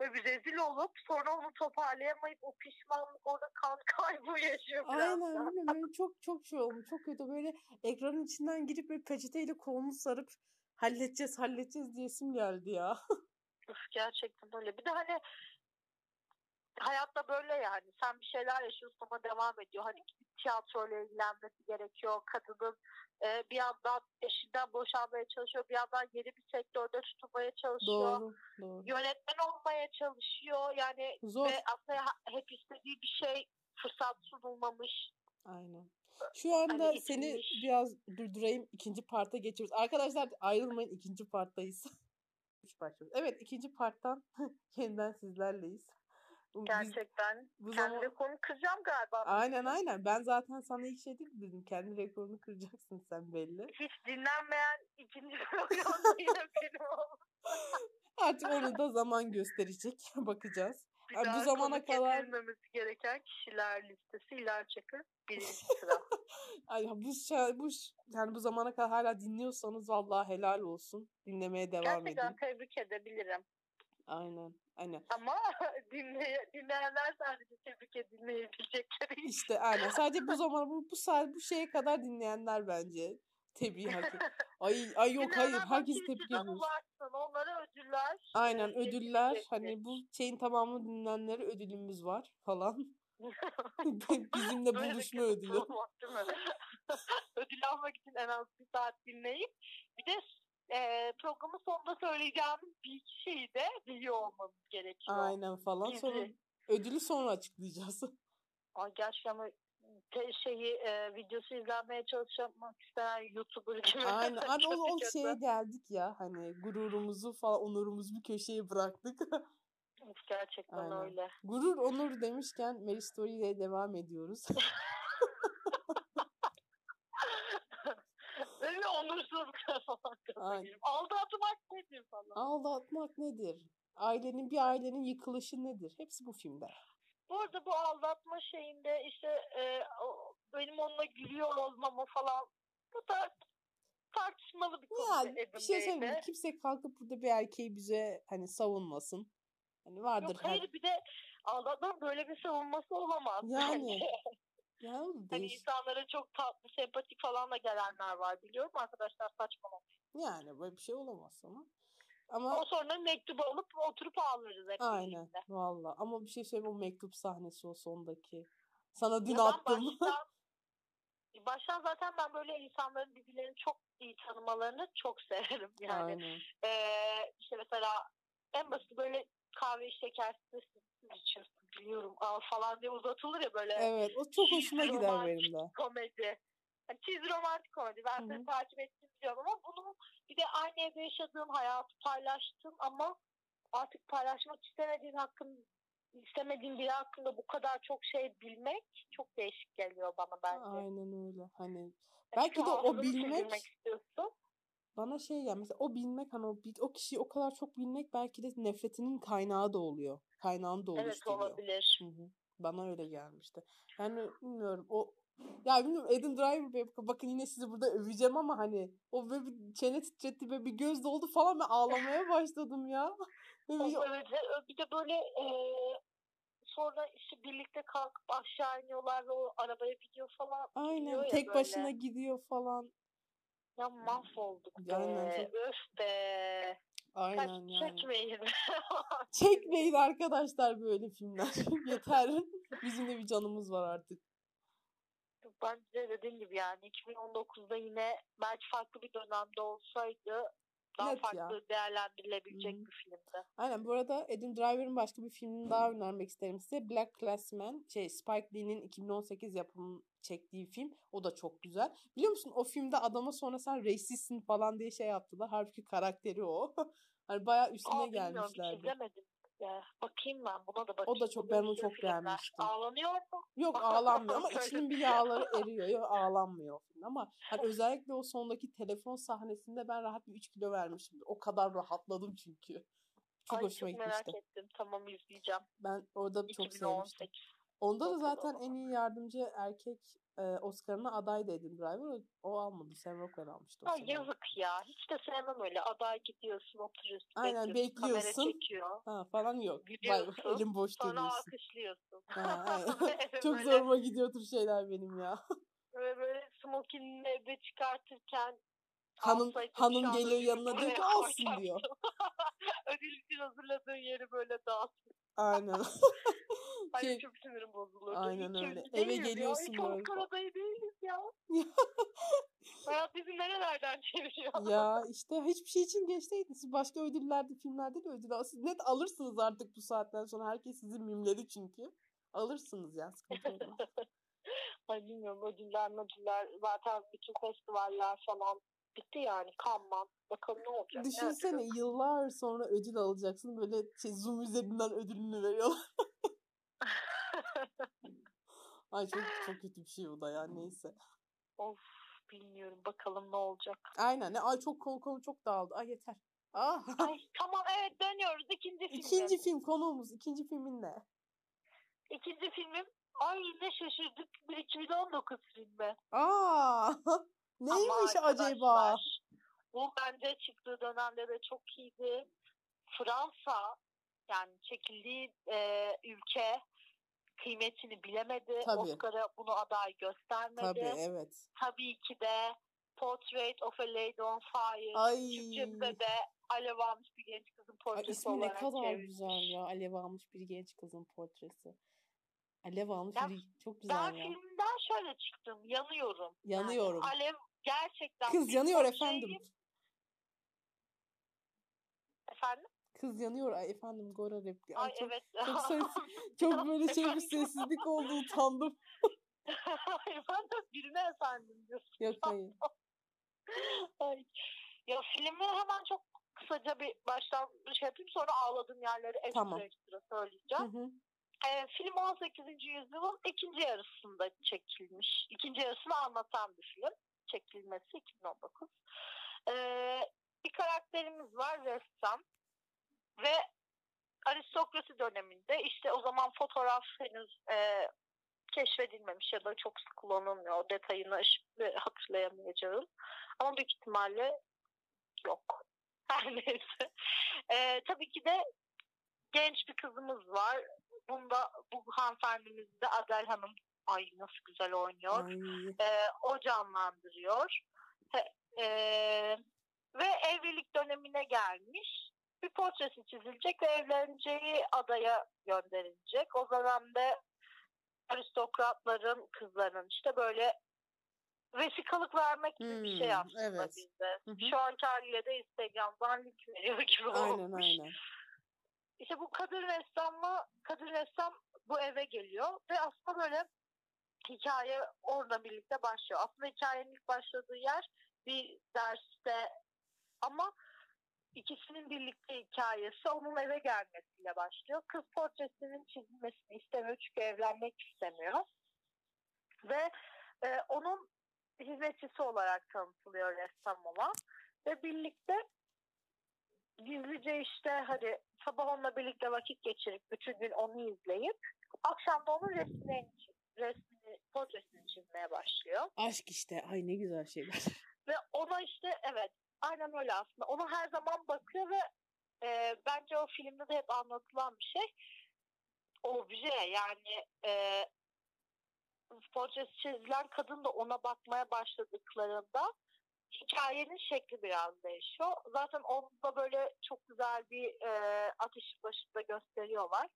böyle bir rezil olup sonra onu toparlayamayıp o pişmanlık orada kan (laughs) kaybı yaşıyor biraz Aynen da. öyle. Böyle çok çok şey olmuş. Çok kötü. Böyle ekranın içinden girip böyle peçeteyle kolunu sarıp halledeceğiz halledeceğiz diyesim geldi ya. (laughs) Üf, gerçekten öyle. Bir de hani hayatta böyle yani. Sen bir şeyler yaşıyorsun ama devam ediyor. Hani tiyatroyla ilgilenmesi gerekiyor. Kadının e, bir yandan eşinden boşanmaya çalışıyor. Bir yandan yeni bir sektörde tutunmaya çalışıyor. Doğru, doğru. Yönetmen olmaya çalışıyor. Yani Zor. ve aslında hep istediği bir şey fırsat sunulmamış. Aynen. Şu anda Hani seni itilmiş. biraz durdurayım. İkinci parta geçiyoruz. Arkadaşlar ayrılmayın. ikinci parttayız. (laughs) Evet ikinci parttan (laughs) yeniden sizlerleyiz. Bu- Gerçekten. bu Kendi zaman- konu kıracağım galiba. Aynen aynen. Ben zaten sana ilk şey dedim dedim. Kendi rekorunu kıracaksın sen belli. Hiç dinlenmeyen ikinci program yine (laughs) benim. Artık onu da zaman gösterecek. (laughs) Bakacağız. Bir Ay, bu zamana kadar- gereken kişiler listesi İlhan Çakır birinci sıra. (laughs) Ay, bu, şa- bu yani bu zamana kadar hala dinliyorsanız vallahi helal olsun. Dinlemeye devam Gerçekten edin. tebrik edebilirim. Aynen. Aynen. Ama (laughs) dinley dinleyenler sadece tebrik edilmeyebilecekleri. İşte aynen. Sadece bu (laughs) zaman bu bu saat bu şeye kadar dinleyenler bence tebriği hak ediyor. Ay ay yok hayır. Herkes tebrik anılarsın. Onlara ödüller. Aynen ödüller. Hani bu şeyin tamamı dinleyenlere ödülümüz var falan. (laughs) Bizimle buluşma ödülü. Ödül almak için en az bir saat dinleyip bir de e, programın sonunda söyleyeceğim bir şeyi de biliyor olmanız gerekiyor. Aynen falan. Gizli. Sonra ödülü sonra açıklayacağız. (laughs) Ay gerçekten te- şeyi e, videosu izlenmeye çalışmak isteyen YouTuber gibi. Aynen. (laughs) Abi o, o şeye geldik ya. Hani gururumuzu falan onurumuzu bir köşeye bıraktık. (laughs) Gerçekten Aynen. öyle. Gurur onur demişken Mary Story ile devam ediyoruz. Böyle onursuz falan. Aldatmak nedir falan. Aldatmak nedir? Ailenin bir ailenin yıkılışı nedir? Hepsi bu filmde. Bu arada bu aldatma şeyinde işte e, o- benim onunla gülüyor olmamı falan bu da tartışmalı bir konu. Yani bir şey söyleyeyim. Kimse kalkıp burada bir erkeği bize hani savunmasın. Hani vardır Yok hayır bir de aldatma böyle bir savunması olamaz. Yani, bence. Ya o Hani insanlara çok tatlı, sempatik falan da gelenler var biliyorum arkadaşlar saçmalamayın. Yani böyle bir şey olamaz ama. Ama Ama sonra mektubu alıp oturup ağlarız hep aynen birlikte. valla. Ama bir şey söyleyeyim o mektup sahnesi o sondaki. Sana dün Ya attım. Baştan, (laughs) baştan zaten ben böyle insanların birbirlerini çok iyi tanımalarını çok severim yani. Aynen. Ee, işte mesela en basit böyle kahve şekersiz içiyorsun biliyorum al falan diye uzatılır ya böyle Evet o çok hoşuma (laughs) gider benim de. komedi. Yani çizgi romantik komedi. Ben Hı seni takip ettim diyorum ama bunu bir de aynı evde yaşadığın hayatı paylaştın ama artık paylaşmak istemediğin hakkın istemediğin biri hakkında bu kadar çok şey bilmek çok değişik geliyor bana bence. Aynen öyle. Hani Yani belki de o hafızanı bilmek istiyorsun. bana şey yani mesela o bilmek hani o, o kişiyi o kadar çok bilmek belki de nefretinin kaynağı da oluyor. Kaynağını da Evet oluşturuyor. olabilir. Hı hı. Bana öyle gelmişti. Yani bilmiyorum o ya bilmiyorum Adam Driver bakın yine sizi burada öveceğim ama hani o böyle bir çene titretti böyle bir göz doldu falan ben ağlamaya (laughs) başladım ya. Bir şey- ve bir de böyle e, sonra işte birlikte kalkıp aşağı iniyorlar ve o arabaya biniyor falan. gidiyor aynen ya tek böyle. başına gidiyor falan. Ya mahvolduk be. Aynen, Öf be. Aynen Kaç yani. çekmeyin. (laughs) Çekmeyin arkadaşlar böyle filmler. (laughs) Yeter. Bizim de bir canımız var artık. Bence dediğim gibi yani 2019'da yine belki farklı bir dönemde olsaydı daha Net farklı ya. değerlendirilebilecek hı. bir filmdi. Aynen bu arada Adam Driver'ın başka bir filmini daha önermek isterim size. Black Classman. Şey Spike Lee'nin 2018 yapımı çektiği film. O da çok güzel. Biliyor musun o filmde adama sonra sen racistsin falan diye şey yaptılar. Halbuki karakteri o. (laughs) hani bayağı üstüne Aa, bilmiyorum gelmişlerdi. izlemedim. Ya, bakayım ben buna da bakayım. O da çok- ben onu çok beğenmiştim. Ağlanıyor mu? Yok ağlanmıyor ama içinin bir yağları (laughs) eriyor. Yok ağlanmıyor ama hani özellikle o sondaki telefon sahnesinde ben rahat bir 3 kilo vermişim. O kadar rahatladım çünkü. Çok Ay, hoşuma çok merak gitmişti. ettim. Tamam izleyeceğim. Ben orada çok sevmiştim. 2018. Onda da zaten en iyi yardımcı erkek e, Oscar'ına aday da Adam Driver. O, almadı. Sam Rockwell almıştı Ha, yazık ya. Hiç de sevmem öyle. Aday gidiyorsun, oturuyorsun, Aynen, bekliyorsun. bekliyorsun. Ha falan yok. Vay, Gidiyorsun, elim boş Sonra dönüyorsun. alkışlıyorsun. Ha, (laughs) (laughs) Çok zoruma gidiyor tür şeyler benim ya. Böyle, böyle smokinini evde çıkartırken Hanım hanım geliyor yanına diyor ki koyacaktım. diyor. (laughs) Ödül için hazırladığın yeri böyle dağıt. Aynen. (laughs) Ay Şey- çok sinirim bozulurdu. Aynen öyle. Eve ya. geliyorsun Hiç böyle. Oscar adayı değiliz ya. (laughs) Hayat bizi nerelerden çeviriyor. ya işte hiçbir şey için geç değil. Siz başka ödüllerde, filmlerde de ödül Siz net alırsınız artık bu saatten sonra. Herkes sizi mimledi çünkü. Alırsınız ya sıkıntı olmaz. Ay bilmiyorum ödüller ödüller zaten bütün festivaller falan bitti yani kanman. Bakalım ne olacak. ne Düşünsene ödülü? yıllar sonra ödül alacaksın. Böyle şey, Zoom üzerinden ödülünü veriyorlar. (laughs) Ay çok çok kötü bir şey bu da ya neyse. of bilmiyorum bakalım ne olacak. Aynen. Ne- Ay çok konu konu çok dağıldı. Ay yeter. Ah. (laughs) Ay tamam evet dönüyoruz ikinci filme. ikinci film konuğumuz. ikinci filmin ne? İkinci filmim ay ne şaşırdık bir 2019 filmi. Aa. (laughs) Neymiş Ama acaba? Bu bence çıktığı dönemde de çok iyiydi. Fransa yani çekildiği e, ülke kıymetini bilemedi. Tabii. Oscar'a bunu aday göstermedi. Tabii evet. Tabii ki de Portrait of a Lady on Fire. Ay. Türkçe'de de alev almış bir genç kızın Ay, portresi ismi ne olarak kadar çevrilmiş. güzel ya. Alev almış bir genç kızın portresi. Alev almış Ya, çok Ben güzel ya. filmden şöyle çıktım. Yanıyorum. Yanıyorum. Yani alev gerçekten. Kız yanıyor efendim. Efendim? Kız yanıyor ay efendim Gora repli. Ay, Ay, çok, evet. çok, (laughs) ses- çok böyle şey bir sessizlik oldu (laughs) utandım. Ben de birine efendim diyorsun. Yok hayır. (laughs) Ay. Ya filmi hemen çok kısaca bir baştan şey yapayım sonra ağladığım yerleri ekstra Tamam. ekstra Hı söyleyeceğim. hı. Ee, film 18. yüzyılın ikinci yarısında çekilmiş. İkinci yarısını anlatan bir film. Çekilmesi 2019. Ee, bir karakterimiz var ressam. Ve aristokrasi döneminde işte o zaman fotoğraf henüz e, keşfedilmemiş ya da çok sık kullanılmıyor. O detayını şimdi hatırlayamayacağım. Ama büyük ihtimalle yok. (laughs) Her neyse. Ee, tabii ki de genç bir kızımız var. Bunda bu hanımefendimiz de Adel Hanım. Ay nasıl güzel oynuyor. Ay. Ee, o canlandırıyor. He- ee, ve evlilik dönemine gelmiş. Bir portresi çizilecek ve evleneceği adaya gönderilecek. O dönemde aristokratların kızlarının işte böyle vesikalık vermek gibi bir şey Hmm, aslında evet. bizde. Hı hı. Şu anki haliyle de Instagram'dan link veriyor gibi Aynen olmuş. aynen. İşte bu kadın ressamla kadın ressam bu eve geliyor ve aslında böyle hikaye orada birlikte başlıyor. Aslında hikayenin ilk başladığı yer bir derste ama ikisinin birlikte hikayesi onun eve gelmesiyle başlıyor. Kız portresinin çizilmesini istemiyor çünkü evlenmek istemiyor. Ve e, onun hizmetçisi olarak tanıtılıyor ressam olan. Ve birlikte gizlice işte hadi sabah onunla birlikte vakit geçirip bütün gün onu izleyip akşam da onun resmini, resmini portresini çizmeye başlıyor. Aşk işte. Ay ne güzel şeyler. (laughs) Ve ona işte evet aynen öyle aslında. Ona her zaman bakıyor ve e, bence o filmde de hep anlatılan bir şey. Obje yani e, portresi çizilen kadın da ona bakmaya başladıklarında hikayenin şekli biraz değişiyor. Zaten onda böyle çok güzel bir e, ateşin başında gösteriyorlar.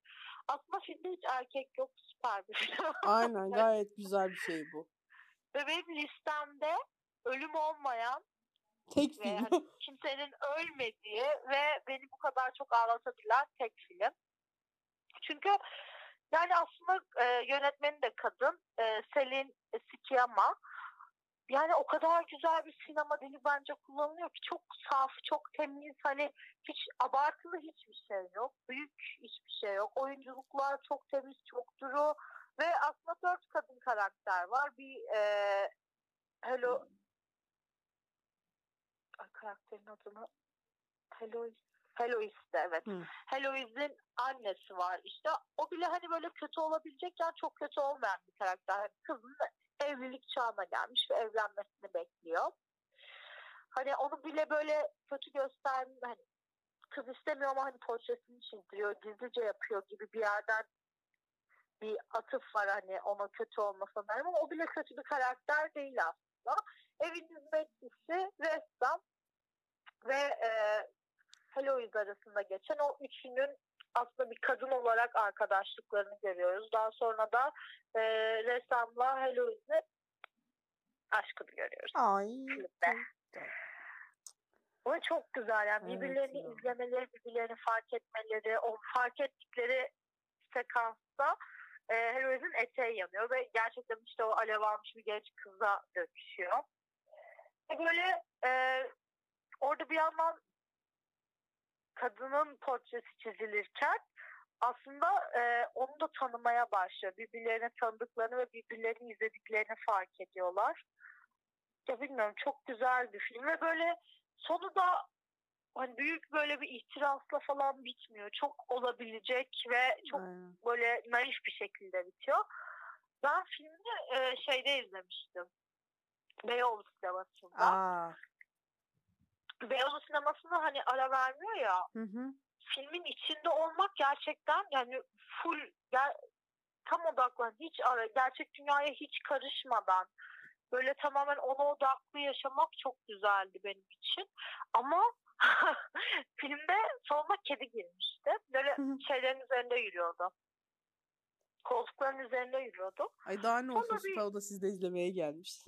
Aslında filmde hiç erkek yok süper bir film. (laughs) Aynen gayet güzel bir şey bu. Ve benim listemde ölüm olmayan Tek ve film. hani (laughs) kimsenin ölmediği ve beni bu kadar çok ağlatabilen tek film. Çünkü yani aslında e, yönetmeni de kadın e, Selin Sikiyama. Yani o kadar güzel bir sinema dili bence kullanılıyor ki çok saf, çok temiz hani hiç abartılı hiçbir şey yok. Büyük hiçbir şey yok. Oyunculuklar çok temiz, çok duru ve aslında dört kadın karakter var. Bir e, Hello Ay, karakterin adını Heloise Heloise'de evet. Hı. Annesi var işte. O bile hani böyle kötü olabilecekken çok kötü olmayan bir karakter. Hani kızın evlilik çağına gelmiş ve evlenmesini bekliyor. Hani onu bile böyle kötü göstermiyor. Hani kız istemiyor ama hani portresini çizdiriyor, gizlice yapıyor gibi bir yerden bir atıf var hani ona kötü olmasına dair ama o bile kötü bir karakter değil aslında. Evin hizmetçisi, ressam ve e, Heloise arasında geçen o üçünün aslında bir kadın olarak arkadaşlıklarını görüyoruz. Daha sonra da e, ressamla Helois'le aşkını görüyoruz. Ay. Filmde. Ama çok güzel yani Evet birbirlerini ya. izlemeleri, birbirlerini fark etmeleri, o fark ettikleri sekansta e, Helois'in eteği yanıyor ve gerçekten işte o alev almış bir genç kıza dönüşüyor. Ve böyle e, orada bir yandan kadının portresi çizilirken aslında e, onu da tanımaya başlıyor. Birbirlerini tanıdıklarını ve birbirlerini izlediklerini fark ediyorlar. Ya bilmiyorum çok güzel bir film ve böyle sonu da hani büyük böyle bir ihtirasla falan bitmiyor. Çok olabilecek ve çok Aynen. böyle naif bir şekilde bitiyor. Ben filmi e, şeyde izlemiştim. Beyoğlu sinemasında. Aa. Beyoğlu sinemasında hani ara vermiyor ya Hı hı. filmin içinde olmak gerçekten yani full ger- tam odaklan hiç ara gerçek dünyaya hiç karışmadan böyle tamamen ona odaklı yaşamak çok güzeldi benim için. Ama (laughs) filmde sonuna kedi girmişti. Böyle Hı hı. şeylerin üzerinde yürüyordu. Koltukların üzerinde yürüyordu. Ay daha ne Sonra olsun bir- Süper o da sizde izlemeye gelmiş.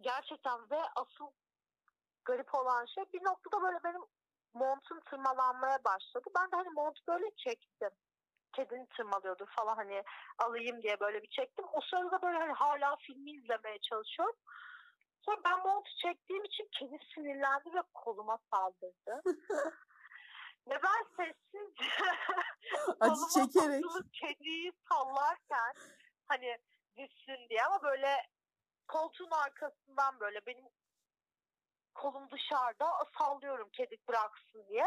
Gerçekten ve asıl garip olan şey bir noktada böyle benim montum tırmalanmaya başladı. Ben de hani montu böyle çektim. Kedini tırmalıyordur falan hani alayım diye böyle bir çektim. O sırada böyle hani hala filmi izlemeye çalışıyorum. Sonra ben montu çektiğim için kedi sinirlendi ve koluma saldırdı. (laughs) ve ben sessizce (laughs) Acı çekerek. kediyi sallarken hani düşsün diye ama böyle koltuğun arkasından böyle benim kolum dışarıda sallıyorum kedi bıraksın diye.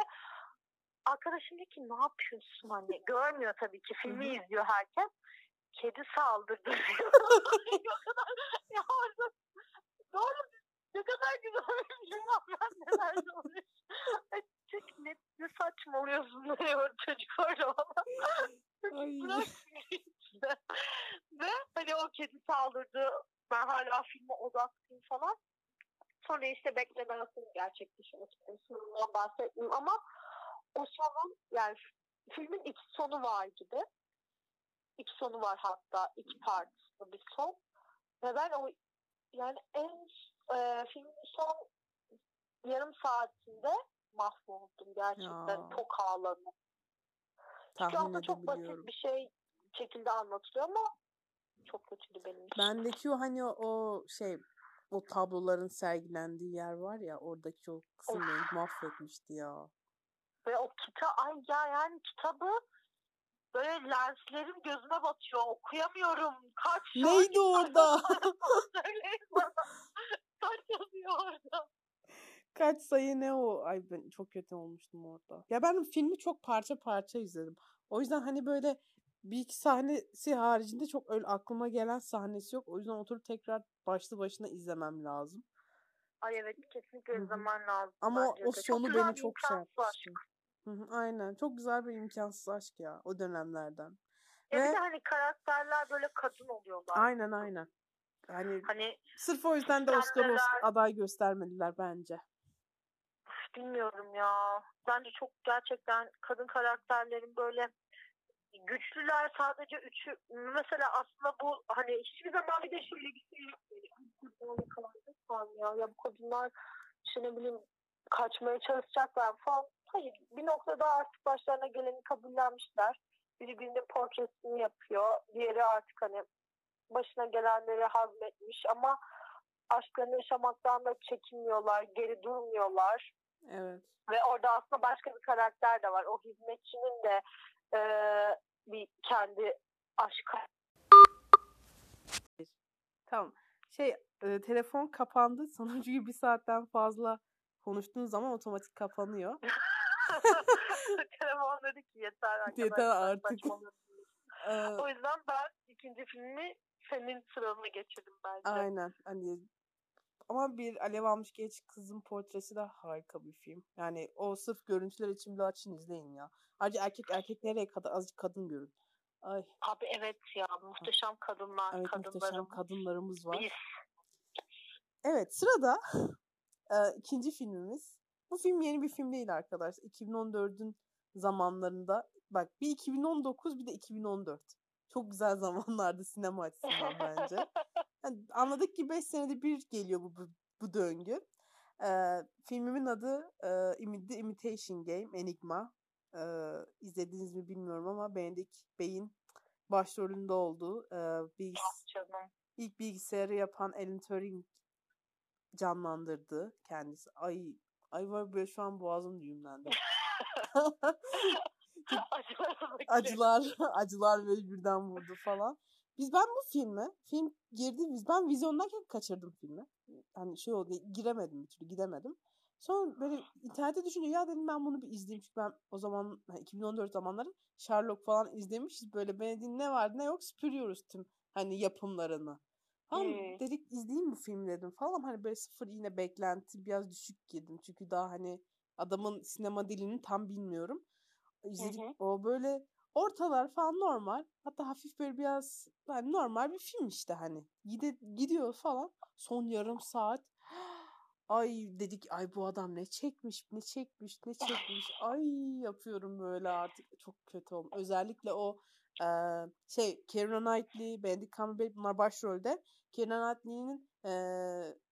Arkadaşım dedi ki ne yapıyorsun anne? (laughs) Görmüyor tabii ki filmi izliyor herkes. Kedi saldırdı diyor. (laughs) ne kadar ya orada doğru ne kadar güzel var. Ben neler oluyor. Ay, Çek ne, ne saçmalıyorsun diyor çocuk orada bana. Ve hani o kedi saldırdı. Ben hala filme odaklıyım falan. Sonra işte beklenen sonu gerçekleşiyor. açıkçası. Sonundan bahsetmeyeyim ama o sonun yani filmin iki sonu var gibi. İki sonu var hatta. iki partlı bir son. Ve ben o yani en e, filmin son yarım saatinde mahvoldum gerçekten. Ya. Çok ağladım. Çünkü Tahmin aslında çok basit bir şey şekilde anlatılıyor ama çok kötüydü benim için. Bendeki o hani o, o şey o tabloların sergilendiği yer var ya oradaki o kısım beni mahvetmişti ya. Ve o kitap ay ya yani kitabı böyle lenslerim gözüme batıyor. Okuyamıyorum. Kaç Neydi orada? (laughs) Kaç (laughs) yazıyor orada? Kaç sayı ne o? Ay ben çok kötü olmuştum orada. Ya ben filmi çok parça parça izledim. O yüzden hani böyle bir iki sahnesi haricinde çok öyle aklıma gelen sahnesi yok. O yüzden oturup tekrar başlı başına izlemem lazım. Ay evet kesinlikle Hı hı. izlemen lazım. Ama bence o de. sonu güzel beni bir çok şey aynen. Çok güzel bir imkansız aşk ya o dönemlerden. Ya bir Ve de hani karakterler böyle kadın oluyorlar. aynen aynen. Hani Hani sırf o yüzden de Oscar Kendiler- aday göstermediler bence. bilmiyorum ya. Bence çok gerçekten kadın karakterlerin böyle güçlüler sadece üçü mesela aslında bu hani hiçbir zaman bir de şöyle bir şey yok. Var mı ya? Ya bu kadınlar işte ne bileyim kaçmaya çalışacaklar falan. Hayır bir noktada artık başlarına geleni kabullenmişler. Biri birinin portresini yapıyor. Diğeri artık hani başına gelenleri hazmetmiş ama aşklarını yaşamaktan da çekinmiyorlar, geri durmuyorlar. Evet. Ve orada aslında başka bir karakter de var. O hizmetçinin de e, bir kendi aşkı. Tamam. Şey e, telefon kapandı. (laughs) Çünkü bir saatten fazla konuştuğun zaman otomatik kapanıyor. (laughs) Telefon dedi ki yeter arkadaşlar. Yeter artık. saçmalıyorsunuz." Ee, O yüzden ben ikinci filmi senin sıralına geçirdim bence. aynen. Hani ama bir alev almış genç kızın portresi de harika bir film. Yani o sırf görüntüler için bile açın izleyin ya. Ayrıca erkek erkek nereye kadar azıcık kadın görün. Ay Abi evet ya muhteşem kadınlar, evet muhteşem kadınlarım. kadınlarımız var. Biz. Evet sırada e, ikinci filmimiz. Bu film yeni bir film değil arkadaşlar. 2014'ün zamanlarında bak bir 2019 bir de 2014. Çok güzel zamanlardı sinema açısından bence. (laughs) Yani anladık ki 5 senede bir geliyor bu, bu, bu döngü. Ee, filmimin adı e, The Imitation Game, Enigma. Ee, izlediniz mi bilmiyorum ama Benedict Bey'in başrolünde olduğu e, bilgis ilk bilgisayarı yapan Alan Turing canlandırdı kendisi. Ay ay var böyle şu an boğazım düğümlendi. (laughs) (laughs) acılar (laughs) acılar böyle birden vurdu falan. Biz ben bu filme film girdi biz ben vizyondayken kaçırdım filmi. Hani şey oldu giremedim bir türlü gidemedim. Sonra böyle internette düşünce ya dedim ben bunu bir izleyeyim. Çünkü ben o zaman 2014 zamanları Sherlock falan izlemişiz. Böyle Benedik'in ne var ne yok süpürüyoruz tüm hani yapımlarını. Tamam hmm. dedik izleyeyim bu film dedim falan. Hani böyle sıfır yine beklenti biraz düşük girdim. Çünkü daha hani adamın sinema dilini tam bilmiyorum. İzledik hı hı. o böyle ortalar falan normal. Hatta hafif böyle biraz yani normal bir film işte hani. Gide, gidiyor falan. Son yarım saat (gasps) ay dedik ay bu adam ne çekmiş ne çekmiş ne çekmiş (laughs) ay yapıyorum böyle artık çok kötü oldum. Özellikle o e, şey Keira Knightley, Benedict Cumberbatch bunlar başrolde. Keira Knightley'nin e,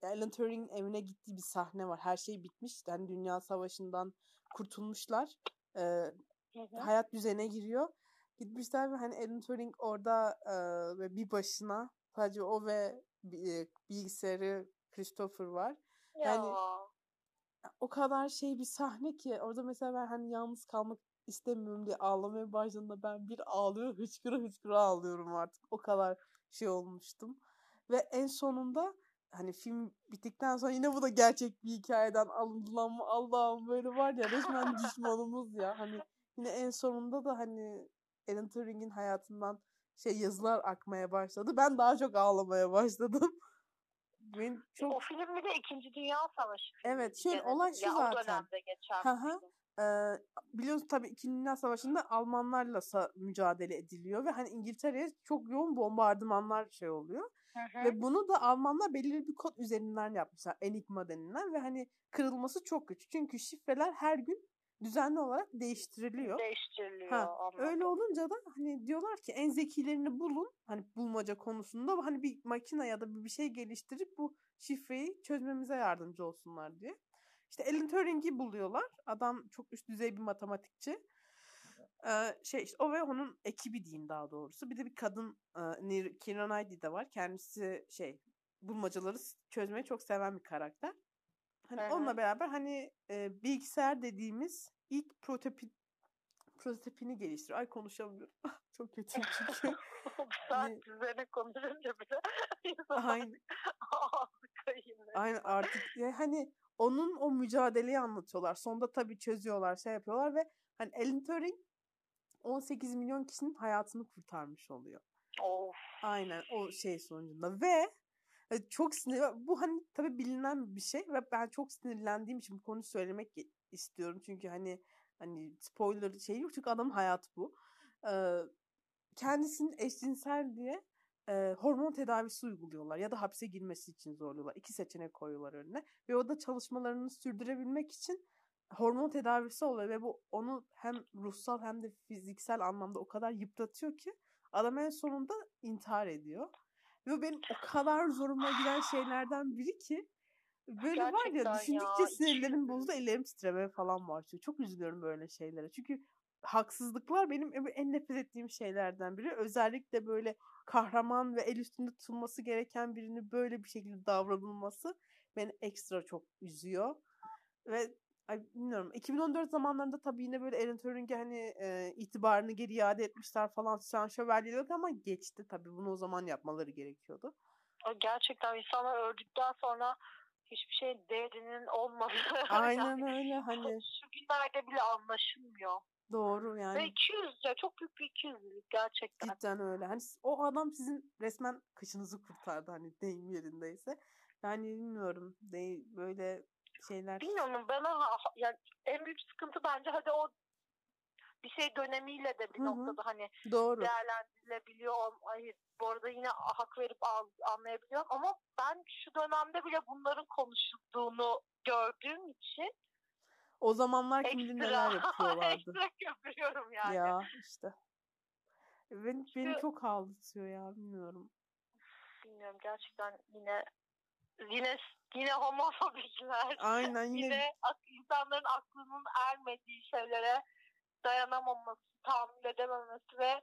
Alan Turing'in evine gittiği bir sahne var. Her şey bitmiş. Yani Dünya Savaşı'ndan kurtulmuşlar. E, hayat düzene giriyor. Gitmişler ve hani Alan Turing orada e, bir başına sadece o ve bilgisayarı Christopher var. Yani o kadar şey bir sahne ki orada mesela ben hani yalnız kalmak istemiyorum diye ağlamaya başladığımda ben bir ağlıyor hıçkıra hıçkıra ağlıyorum artık. O kadar şey olmuştum. Ve en sonunda hani film bittikten sonra yine bu da gerçek bir hikayeden alındılan mı Allah'ım böyle var ya resmen (laughs) düşmanımız ya. Hani yine en sonunda da hani Alan Turing'in hayatından şey yazılar akmaya başladı. Ben daha çok ağlamaya başladım. (laughs) Ben çok... O film bir de İkinci Dünya Savaşı. Evet, şey olay şu ya, zaten. O dönemde geçen. Hı hı. Ee, biliyorsunuz tabii İkinci Dünya Savaşı'nda Almanlarla mücadele ediliyor ve hani İngiltere'ye çok yoğun bombardımanlar şey oluyor. Hı hı. Ve bunu da Almanlar belirli bir kod üzerinden yapmışlar. Enigma denilen ve hani kırılması çok güç. Çünkü şifreler her gün düzenli olarak değiştiriliyor. Değiştiriliyor. Ha, öyle olunca da hani diyorlar ki en zekilerini bulun hani bulmaca konusunda hani bir makine ya da bir şey geliştirip bu şifreyi çözmemize yardımcı olsunlar diye. İşte Alan Turing'i buluyorlar. Adam çok üst düzey bir matematikçi. Ee, şey işte o ve onun ekibi diyeyim daha doğrusu. Bir de bir kadın e, Kira Knightley de var. Kendisi şey bulmacaları çözmeyi çok seven bir karakter. Hani Hı-hı. onunla beraber hani e, bilgisayar dediğimiz ilk prototip prototipini geliştiriyor. Ay konuşamıyorum. (laughs) Çok kötü çünkü. (laughs) Saat üzerine konuşunca bile (laughs) Aynen. Aynen artık ya hani onun o mücadeleyi anlatıyorlar. Sonunda tabii çözüyorlar, şey yapıyorlar ve hani Alan Turing 18 milyon kişinin hayatını kurtarmış oluyor. Of. Aynen o şey sonucunda ve çok sinir bu hani tabii bilinen bir şey ve ben çok sinirlendiğim için bu konuyu söylemek istiyorum. Çünkü hani hani spoiler şey yok çünkü adamın hayatı bu. Ee, kendisinin eşcinsel diye e, hormon tedavisi uyguluyorlar ya da hapse girmesi için zorluyorlar. İki seçenek koyuyorlar önüne ve o da çalışmalarını sürdürebilmek için hormon tedavisi oluyor ve bu onu hem ruhsal hem de fiziksel anlamda o kadar yıpratıyor ki adam en sonunda intihar ediyor. Ve benim o kadar zoruma giden şeylerden biri ki böyle Gerçekten var ya düşündükçe ya, sinirlerim bozdu ellerim titremeye falan başlıyor. Çok üzülüyorum böyle şeylere. Çünkü haksızlıklar benim en nefret ettiğim şeylerden biri. Özellikle böyle kahraman ve el üstünde tutulması gereken birini böyle bir şekilde davranılması beni ekstra çok üzüyor. Ve ay bilmiyorum 2014 zamanlarında tabii yine böyle Alan Turing'e hani e, itibarını geri iade etmişler falan şan şövalyelik ama geçti tabii bunu o zaman yapmaları gerekiyordu. Gerçekten insanlar öldükten sonra hiçbir şey değerinin olmadığı. (laughs) Aynen yani, öyle hani. (laughs) Şu günlerde bile anlaşılmıyor. Doğru yani. Ve 200 ya çok büyük bir 200 gerçekten. Cidden öyle. Hani o adam sizin resmen kışınızı kurtardı hani deyim yerindeyse. Yani bilmiyorum. Değil böyle şeyler. Bilmiyorum bana yani en büyük sıkıntı bence hadi o bir şey dönemiyle de bir Hı-hı. noktada hani Doğru. değerlendirilebiliyor. Hayır bu arada yine hak verip al, anlayabiliyorum ama ben şu dönemde bile bunların konuşulduğunu gördüğüm için O zamanlar kim bilir neler (laughs) yapıyorlardı. ekstra köpürüyorum yani. Ya işte. Beni, beni çok ağlatıyor ya bilmiyorum. Bilmiyorum gerçekten yine yine yine homofobikler. Aynen (laughs) yine, yine ak- insanların aklının ermediği şeylere dayanamaması, tahammül edememesi ve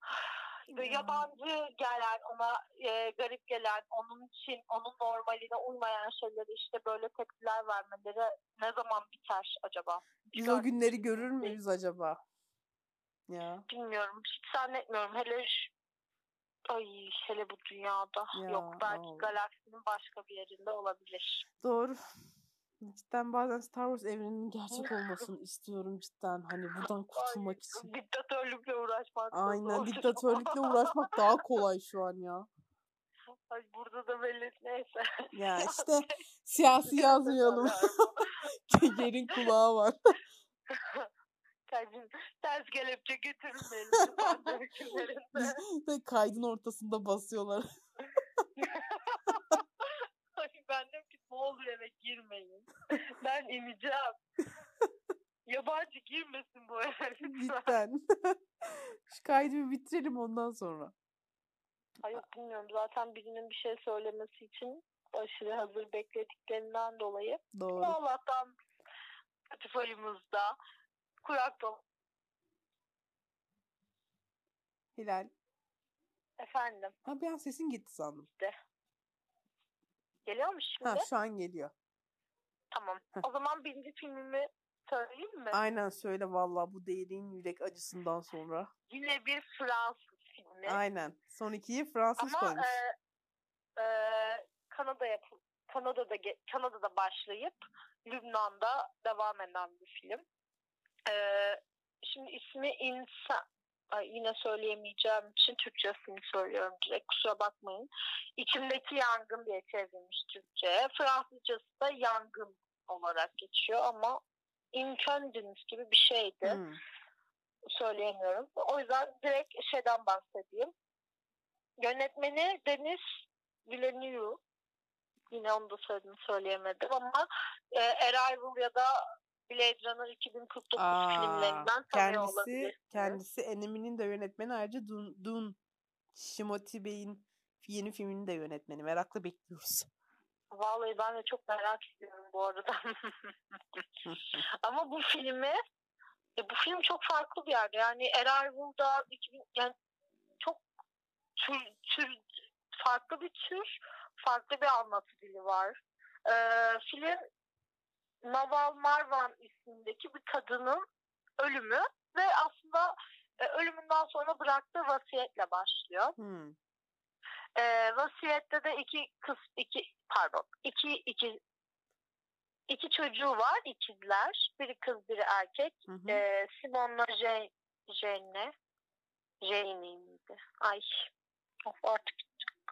(sighs) ve Ya. yabancı gelen, ona e, garip gelen, onun için, onun normaline uymayan şeyleri işte böyle tepkiler vermeleri ne zaman biter acaba? biz o günleri görür müyüz acaba? Ya. Bilmiyorum. Hiç zannetmiyorum. Hele ay hele bu dünyada. Ya, Yok belki vallahi. galaksinin başka bir yerinde olabilir. Doğru. Cidden bazen Star Wars evreninin gerçek (laughs) olmasını istiyorum cidden. Hani buradan kurtulmak Ay, için. Diktatörlükle uğraşmak Aynen diktatörlükle uğraşmak daha kolay şu an ya. Ay, burada da belli neyse. Ya (laughs) işte siyasi yazmayalım. (laughs) Yerin kulağı var. Kardeşim ters kelepçe. (laughs) (laughs) Ve kaydın ortasında basıyorlar. (laughs) Ay ben diyorum ki ne olur eve girmeyin. Ben ineceğim. Yabancı girmesin bu eve lütfen. Şu kaydı bir bitirelim ondan sonra. Ay yok bilmiyorum zaten birinin bir şey söylemesi için aşırı hazır beklediklerinden dolayı. Doğru. Allah'tan Spotify'ımızda kurak dolu. Hilal. Efendim Ha bir an sesin gitti sandım. geliyor mu şimdi? Ha şu an geliyor. Tamam. Heh. O zaman birinci filmimi söyleyeyim mi? Aynen söyle vallahi bu derin yürek acısından sonra. Yine bir Fransız filmi. Aynen. Son ikiyi Fransız Ama koymuş. e, e, Kanada yapı, Kanada'da Kanada'da başlayıp Lübnan'da devam eden bir film. E, şimdi ismi insan Ay, yine söyleyemeyeceğim için Türkçesini söylüyorum direkt kusura bakmayın. İçimdeki yangın diye çevrilmiş Türkçe. Fransızcası da yangın olarak geçiyor ama incendence gibi bir şeydi Hmm. söyleyemiyorum. O yüzden direkt şeyden bahsedeyim. Yönetmeni Deniz Villeneuve. Yine onu da söyledim söyleyemedim ama e, Arrival ya da Blade Runner 2049 Aa, filmlerinden tanıyor kendisi kendisi Enemy'nin de yönetmeni ayrıca Dun, Dun Shimoti Bey'in yeni filminin de yönetmeni. Merakla bekliyoruz. Vallahi ben de çok merak ediyorum bu arada. (laughs) Ama bu filmi e, bu film çok farklı bir yerde. Yani Arrival'da 2000 yani çok tür, tür farklı bir tür, farklı bir anlatı dili var. Ee, film Naval Marwan ismindeki bir kadının ölümü ve aslında e, ölümünden sonra bıraktığı vasiyetle başlıyor. Hmm. Ee, vasiyette de iki kız iki pardon iki iki iki çocuğu var ikizler biri kız biri erkek Hı hı. ee, Simon'la Jane Jane'le Jane miydi ay of artık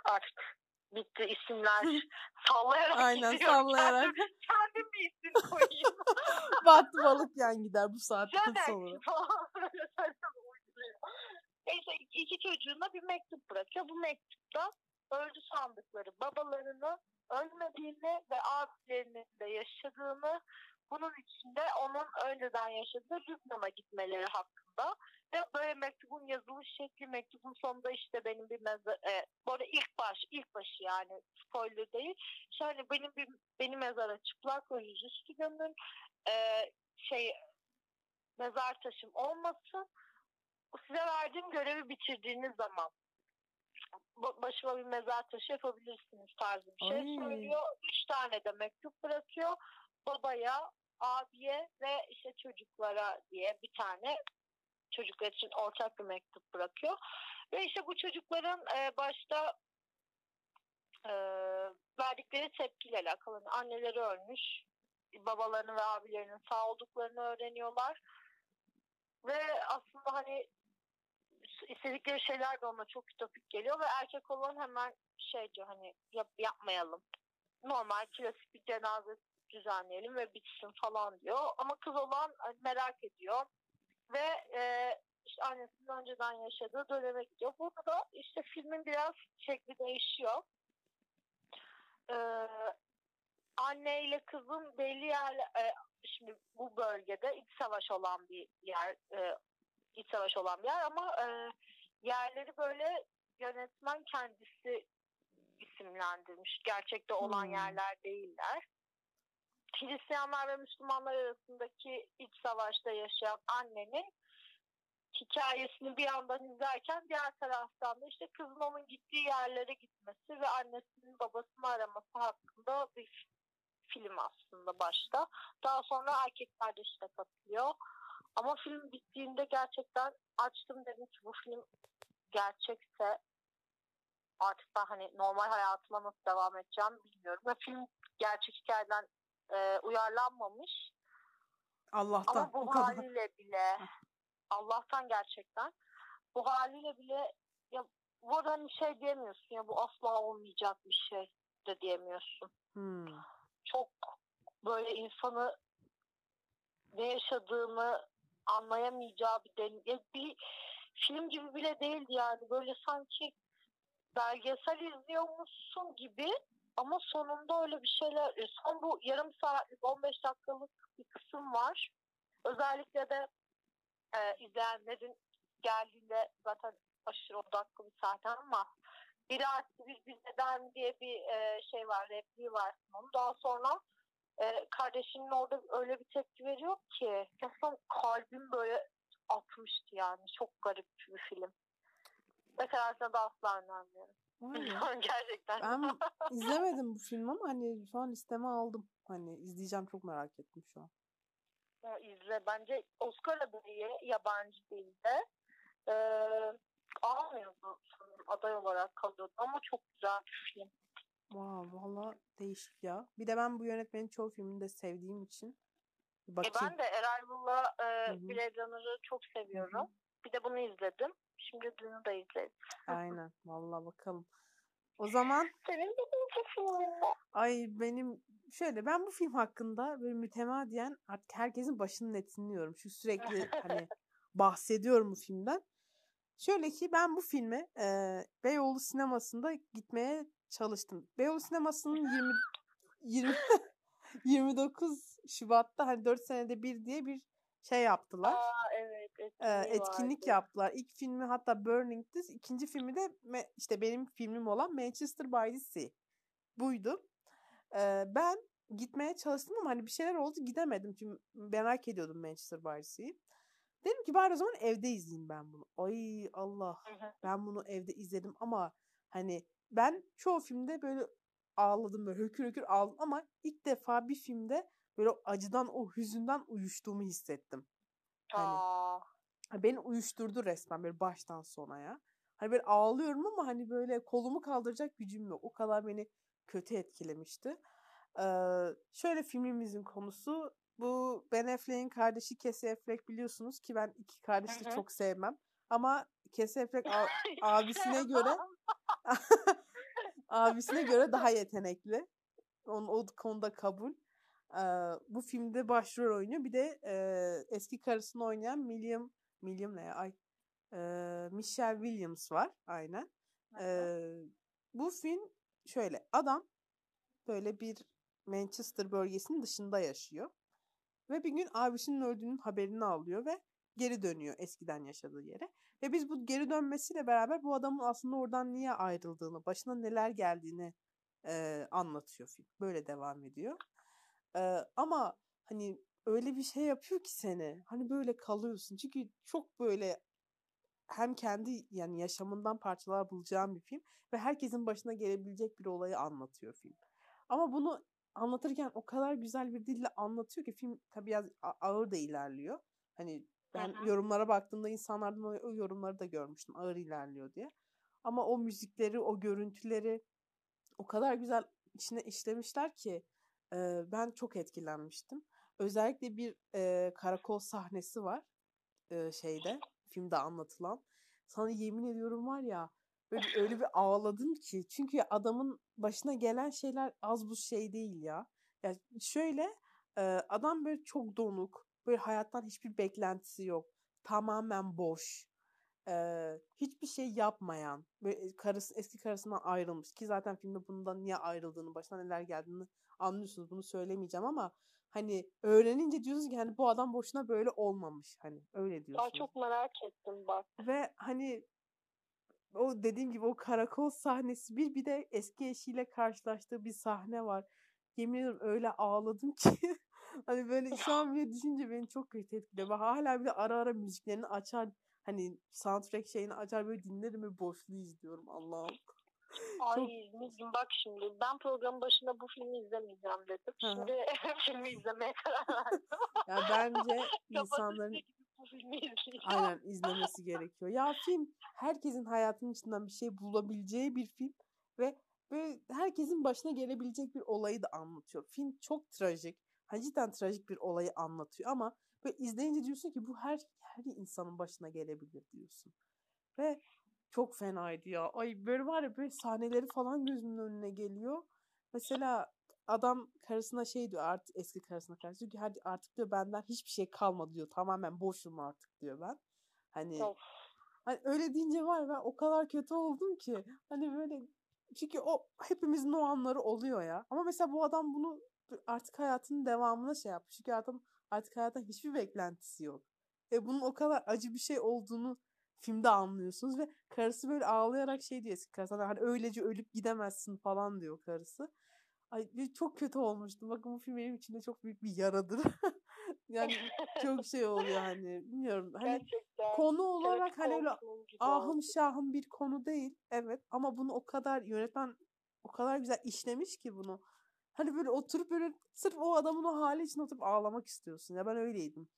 artık bitti isimler sallayarak Aynen gidiyorum. sallayarak. kendim, kendim bir isim koyayım (laughs) Battı balık yan gider bu saatten sonra. (laughs) Neyse iki çocuğuna bir mektup bırakıyor. Bu mektupta öldü sandıkları babalarını ölmediğini ve abilerinin de yaşadığını bunun içinde onun önceden yaşadığı Lübnan'a gitmeleri hakkında ve böyle mektubun yazılış şekli mektubun sonunda işte benim bir mezar e, bu arada ilk baş ilk başı yani spoiler değil şöyle benim bir beni mezara çıplak ve yüzüstü gömün e, şey mezar taşım olmasın. Size verdiğim görevi bitirdiğiniz zaman ba- başıma bir mezar taşı yapabilirsiniz tarzı bir şey Ay. söylüyor. Üç tane de mektup bırakıyor. Babaya, abiye ve işte çocuklara diye bir tane çocuklar için ortak bir mektup bırakıyor. Ve işte bu çocukların e, başta e, verdikleri tepkiyle alakalı. Yani Anneleri ölmüş, babalarının ve abilerinin sağ olduklarını öğreniyorlar. Ve aslında hani istedikleri şeyler de ona çok ütopik geliyor ve erkek olan hemen şey diyor hani yap, yapmayalım. Normal klasik bir cenaze düzenleyelim ve bitsin falan diyor. Ama kız olan merak ediyor ve e, işte annesinin önceden yaşadığı döneme gidiyor. Burada da işte filmin biraz şekli değişiyor. Ee, anne ile kızın belli yer, e, şimdi bu bölgede iç savaş olan bir yer, e, iç savaş olan bir yer ama e, yerleri böyle yönetmen kendisi isimlendirmiş. Gerçekte olan Hmm. yerler değiller. Hristiyanlar ve Müslümanlar arasındaki iç savaşta yaşayan annenin hikayesini bir yandan izlerken diğer taraftan da işte kızın onun gittiği yerlere gitmesi ve annesinin babasını araması hakkında bir film aslında başta. Daha sonra erkek kardeşi de katılıyor. Ama film bittiğinde gerçekten açtım dedim ki bu film gerçekse artık ben hani normal hayatıma nasıl devam edeceğim bilmiyorum. Ve film gerçek hikayeden e, uyarlanmamış. Allah'tan Ama bu o kadar. haliyle bile Allah'tan gerçekten bu haliyle bile ya bu arada hani şey diyemiyorsun ya bu asla olmayacak bir şey de diyemiyorsun. Hmm. Çok böyle insanı ne yaşadığını anlayamayacağı bir den- ya bir film gibi bile değildi yani böyle sanki belgesel izliyormuşsun gibi ama sonunda öyle bir şeyler son bu yarım saatlik 15 dakikalık bir kısım var. Özellikle de e, izleyenlerin geldiğinde zaten aşırı odaklı bir sahne ama bir artı bir bir neden diye bir e, şey var repliği var onun. Daha sonra e, kardeşinin orada öyle bir tepki veriyor ki gerçekten kalbim böyle atmıştı yani. Çok garip bir film. Mesela sana da asla önermiyorum. (laughs) Gerçekten. Ben (laughs) izlemedim bu filmi ama hani şu an listeme aldım. Hani izleyeceğim çok merak ettim şu an. Ya izle. Bence Oscar adayı yabancı dilde e, almıyordu aday olarak kalıyordu ama çok güzel bir film. Wow, valla değişik ya. Bir de ben bu yönetmenin çoğu filmini de sevdiğim için bir E bakayım. ben de Arrival'la e. Blade Runner'ı çok seviyorum. Bir de bunu izledim. Şimdi Dune'u da izledim. Aynen. Valla bakalım. O zaman (laughs) Senin de bu filminde. ay benim şöyle ben bu film hakkında böyle mütemadiyen artık herkesin başının etini yiyorum. Şu sürekli (laughs) hani bahsediyorum bu filmden. Şöyle ki ben bu filme e, Beyoğlu sinemasında gitmeye çalıştım. Beyoğlu sinemasının 20 20 29 Şubat'ta hani 4 senede bir diye bir şey yaptılar. Aa evet. Etkinliği etkinlik vardı. yaptılar. İlk filmi hatta Burning'di. İkinci filmi de işte benim filmim olan Manchester by the Sea. Buydu. Ben gitmeye çalıştım ama hani bir şeyler oldu gidemedim. Çünkü merak ediyordum Manchester by the Sea'yi. Dedim ki bari o zaman evde izleyeyim ben bunu. Ay Allah ben bunu evde izledim ama hani ben çoğu filmde böyle ağladım böyle hükür hükür ağladım ama ilk defa bir filmde böyle acıdan o hüzünden uyuştuğumu hissettim. Hani Aa, beni uyuşturdu resmen böyle baştan sona ya. Hani böyle ağlıyorum ama hani böyle kolumu kaldıracak gücüm yok. O kadar beni kötü etkilemişti. Ee, şöyle filmimizin konusu bu Ben Affleck'in kardeşi Casey Affleck biliyorsunuz ki ben iki kardeşi çok sevmem. Ama Casey Affleck (laughs) abisine göre (laughs) abisine göre daha yetenekli. Onun o konuda kabul. Ee, bu filmde başrol oynuyor. Bir de e, eski karısını oynayan William William ne ya? Ay. e, Michelle Williams var. Aynen. E, bu film şöyle. Adam böyle bir Manchester bölgesinin dışında yaşıyor. Ve bir gün abisinin öldüğünün haberini alıyor ve geri dönüyor eskiden yaşadığı yere. Ve biz bu geri dönmesiyle beraber bu adamın aslında oradan niye ayrıldığını, başına neler geldiğini e, anlatıyor film. Böyle devam ediyor. E, ama hani öyle bir şey yapıyor ki seni. Hani böyle kalıyorsun. Çünkü çok böyle hem kendi yani yaşamından parçalar bulacağın bir film ve herkesin başına gelebilecek bir olayı anlatıyor film. Ama bunu anlatırken o kadar güzel bir dille anlatıyor ki film tabii biraz a- ağır da ilerliyor. Hani ben hı. yorumlara baktığımda insanlardan o, o yorumları da görmüştüm ağır ilerliyor diye. Ama o müzikleri, o görüntüleri o kadar güzel içine işlemişler ki e, ben çok etkilenmiştim. Özellikle bir e, karakol sahnesi var e, şeyde filmde anlatılan. Sana yemin ediyorum var ya böyle öyle bir ağladım ki. Çünkü adamın başına gelen şeyler az bu şey değil ya. Ya şöyle e, adam böyle çok donuk. Böyle hayattan hiçbir beklentisi yok. Tamamen boş. E, hiçbir şey yapmayan. Böyle karısı, eski karısından ayrılmış. Ki zaten filmde bundan niye ayrıldığını, başına neler geldiğini anlıyorsunuz. Bunu söylemeyeceğim ama hani öğrenince diyorsun ki hani bu adam boşuna böyle olmamış hani öyle diyorsun. Daha çok merak ettim bak. Ve hani o dediğim gibi o karakol sahnesi bir bir de eski eşiyle karşılaştığı bir sahne var. Yemin ediyorum öyle ağladım (laughs) ki hani böyle şu an bile düşünce beni çok kötü etkiliyor. Ben hala bir de ara ara müziklerini açar hani soundtrack şeyini açar böyle dinlerim ve boşluğu izliyorum Allah'ım. Ay çok... bak şimdi ben programın başında bu filmi izlemeyeceğim dedim. Şimdi (laughs) filmi izlemeye karar verdim. ya bence (laughs) insanların. Aynen izlemesi gerekiyor. Ya film herkesin hayatının içinden bir şey bulabileceği bir film ve böyle herkesin başına gelebilecek bir olayı da anlatıyor. Film çok trajik. Hani cidden trajik bir olayı anlatıyor ama böyle izleyince diyorsun ki bu her her insanın başına gelebilir diyorsun. Ve çok fenaydı ya. Ay böyle var ya böyle sahneleri falan gözümün önüne geliyor. Mesela adam karısına şey diyor artık eski karısına karşı diyor ki hadi artık diyor benden hiçbir şey kalmadı diyor. Tamamen boşum artık diyor ben. Hani of. hani öyle deyince var ben o kadar kötü oldum ki hani böyle çünkü o hepimizin o anları oluyor ya. Ama mesela bu adam bunu artık hayatının devamına şey yapmış. Çünkü adam artık hayattan hiçbir beklentisi yok. Ve bunun o kadar acı bir şey olduğunu filmde anlıyorsunuz ve karısı böyle ağlayarak şey diyor eski karısı hani öylece ölüp gidemezsin falan diyor karısı. Ay çok kötü olmuştu. Bakın bu film benim içinde çok büyük bir yaradır. (laughs) yani çok şey oluyor hani bilmiyorum. Hani Gerçekten. konu olarak hani öyle ahım şahım bir konu değil. Evet ama bunu o kadar yönetmen o kadar güzel işlemiş ki bunu. Hani böyle oturup böyle sırf o adamın o hali için oturup ağlamak istiyorsun. Ya ben öyleydim.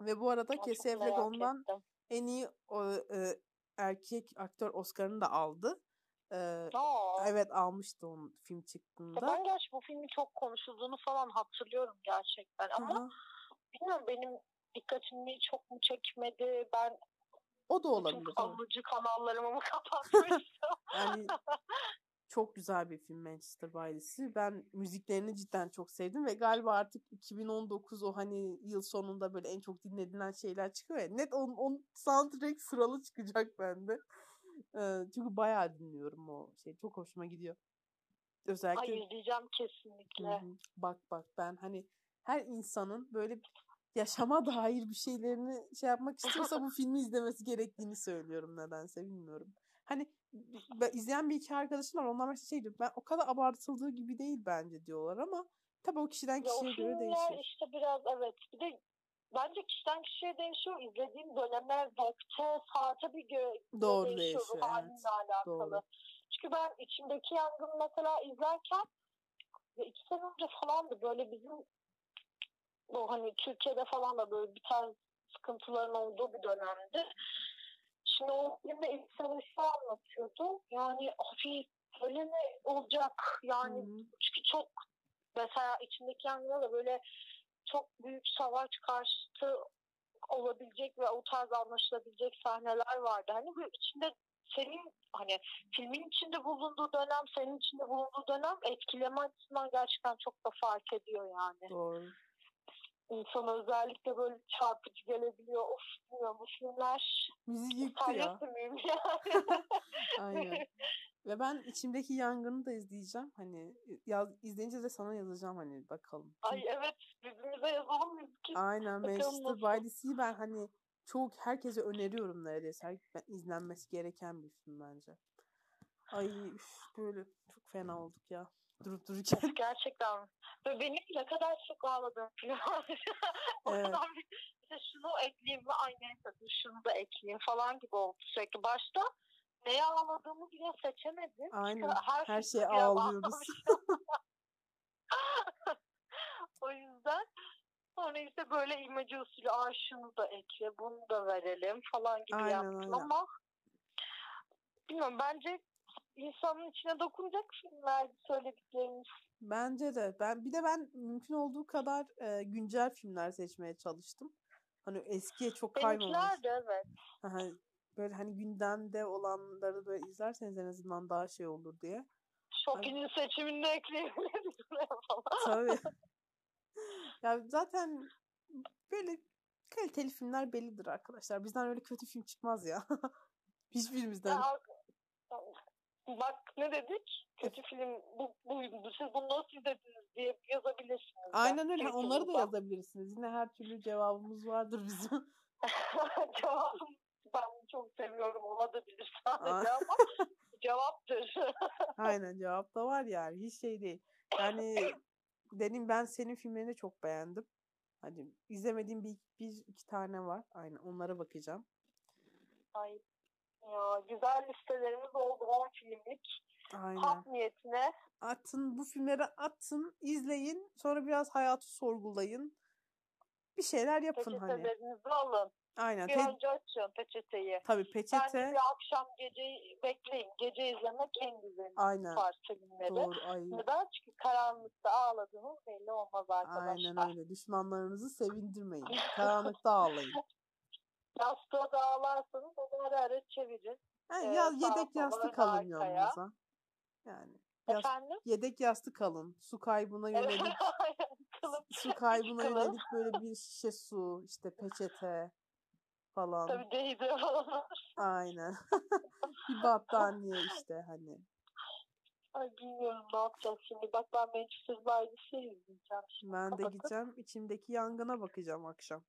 Ve bu arada Affleck ondan en iyi o, e, erkek aktör Oscar'ını da aldı. Ee, evet almıştı onun film çıktığında. Ben gerçi bu filmin çok konuşulduğunu falan hatırlıyorum gerçekten ama Hı-hı. bilmiyorum benim dikkatimi çok mu çekmedi ben o da olabilir. Bütün alıcı kanallarımı mı (laughs) kapatmıştım? yani çok güzel bir film Manchester by the Ben müziklerini cidden çok sevdim ve galiba artık 2019 o hani yıl sonunda böyle en çok dinledilen şeyler çıkıyor ya. Net on, on soundtrack sıralı çıkacak bende. Çünkü bayağı dinliyorum o şey. Çok hoşuma gidiyor. Özellikle. Ay izleyeceğim kesinlikle. Hı-hı. Bak bak ben hani her insanın böyle yaşama dair bir şeylerini şey yapmak istiyorsa bu filmi izlemesi gerektiğini söylüyorum nedense bilmiyorum. Hani izleyen bir iki arkadaşım var onlar mesela şey diyor ben o kadar abartıldığı gibi değil bence diyorlar ama tabii o kişiden kişiye ya göre değişiyor. işte biraz evet bir de bence kişiden kişiye değişiyor. İzlediğim döneme, vakte, saate bir göre Doğru değişiyor. değişiyor evet. alakalı. Doğru. Çünkü ben içimdeki yangın mesela izlerken ve iki sene önce falandı böyle bizim o hani Türkiye'de falan da böyle bir tarz sıkıntıların olduğu bir dönemdi. Filmde ilk savaşı anlatıyordu. Yani hafif öyle mi olacak? Yani Hı-hı. çünkü çok mesela içindeki yangına da böyle çok büyük savaş karşıtı olabilecek ve o tarz anlaşılabilecek sahneler vardı. Hani bu içinde senin hani filmin içinde bulunduğu dönem, senin içinde bulunduğu dönem etkileme açısından gerçekten çok da fark ediyor yani. Doğru. İnsana özellikle böyle çarpıcı gelebiliyor. Of bilmiyorum bu filmler. Bizi yıktı ya. yani. (laughs) Aynen. Ve ben içimdeki yangını da izleyeceğim. Hani yaz, izleyince de sana yazacağım hani bakalım. Ay evet birbirimize yazalım biz ki. Aynen Manchester by the Sea ben hani çok herkese öneriyorum neredeyse. Her, izlenmesi gereken bir film bence. Ay üf, böyle çok fena olduk ya. Durup dururken. (laughs) Gerçekten. Ve benim ne kadar çok ağladığım film (laughs) o evet. kadar işte şunu ekleyeyim mi? Ay neyse şunu da ekleyeyim falan gibi oldu sürekli. Başta neye ağladığımı bile seçemedim. Aynen. Her, her şeye ağlıyoruz. (laughs) o yüzden sonra işte böyle imece usulü şunu da ekle bunu da verelim falan gibi aynen, yaptım aynen. ama bilmiyorum bence insanın içine dokunacak filmler söylediklerimiz. Bence de. Ben bir de ben mümkün olduğu kadar e, güncel filmler seçmeye çalıştım. Hani eskiye çok kaymamış. Benimkiler de evet. Aha, böyle hani gündemde olanları böyle izlerseniz en azından daha şey olur diye. Şokinin hani... seçiminde ekleyebiliriz falan. Tabii. (laughs) ya zaten böyle kaliteli filmler bellidir arkadaşlar. Bizden öyle kötü film çıkmaz ya. (laughs) Hiçbirimizden. Ya, Bak ne dedik? Kötü film bu, buydu. Siz bunu nasıl izlediniz diye yazabilirsiniz. Aynen öyle. Ha, Onları da yazabilirsiniz. Yine her türlü cevabımız vardır bizim. (laughs) (laughs) Cevabım ben çok seviyorum olabilir (laughs) sadece Aa. ama cevaptır. Aynen cevap da var yani. Hiç şey değil. Yani dedim ben senin filmlerini çok beğendim. Hani izlemediğim bir, bir iki tane var. Aynen onlara bakacağım. Ay ya güzel listelerimiz oldu 10 filmlik. Aynen. Hap niyetine Atın bu filmleri atın, izleyin. Sonra biraz hayatı sorgulayın. Bir şeyler yapın hani. peçetelerinizi alın. Aynen. Bir Te- önce açın peçeteyi. tabii Bence peçete. bir akşam gece bekleyin. Gece izlemek en güzeli. Aynen. Tarz filmleri. Doğru. Ay. Neden? Çünkü karanlıkta ağladığınız belli olmaz arkadaşlar. Aynen öyle. Düşmanlarınızı sevindirmeyin. Karanlıkta ağlayın. (laughs) Yastığa da ağlarsanız onu ara ara çevirin. Yani Ee, ya sağa yedek yastık alın yanınıza. Yani yas- Efendim? yedek yastık alın. Su kaybına yönelik (laughs) su kaybına yönelik böyle bir şişe su, işte peçete falan. Tabii değdi. Aynen. (laughs) bir battaniye işte hani. Ay bilmiyorum ne yapacağız şimdi. Bak ben Manchester by the Sea izleyeceğim şimdi. Ben de gideceğim içimdeki yangına bakacağım akşam.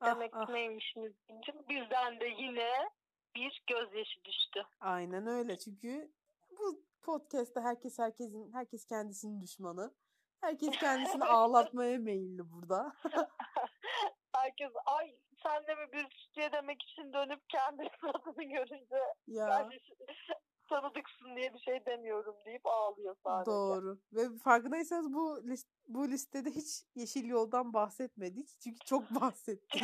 Ah, Demek ah. neymiş Müzgin'cim? Bizden de yine bir gözyaşı düştü. Aynen öyle. Çünkü bu podcast'te herkes herkesin herkes kendisinin düşmanı. Herkes kendisini (laughs) ağlatmaya meyilli burada. (laughs) Herkes ay sen de mi bir diye demek için dönüp kendi (laughs) suratını görünce Ya kardeşim tanıdıksın diye bir şey demiyorum deyip ağlıyor sadece. doğru. Ve farkındaysanız bu list, bu listede hiç Yeşil Yol'dan bahsetmedik. Çünkü çok (laughs) bahsettik.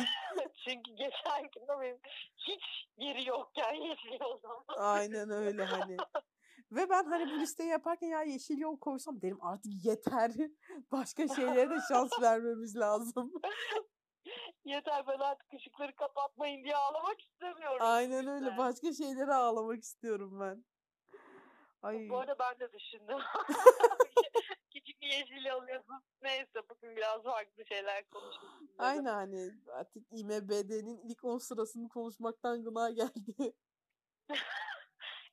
Çünkü geçen gün benim hiç yeri yokken yaşıyordum. Aynen öyle hani. Ve ben hani bu listeyi yaparken ya Yeşil Yol koysam derim artık yeter. (laughs) Başka şeylere de şans (laughs) vermemiz lazım. Yeter ben artık ışıkları kapatmayın diye ağlamak istemiyorum. Aynen öyle. Başka şeylere ağlamak istiyorum ben. Ay. Bu arada ben de düşündüm. (laughs) Küçük bir yeşil alıyorsun. Neyse bugün biraz farklı şeyler konuşuruz. Aynen hani artık IMBD'nin ilk 10 sırasını konuşmaktan gına geldi. (laughs)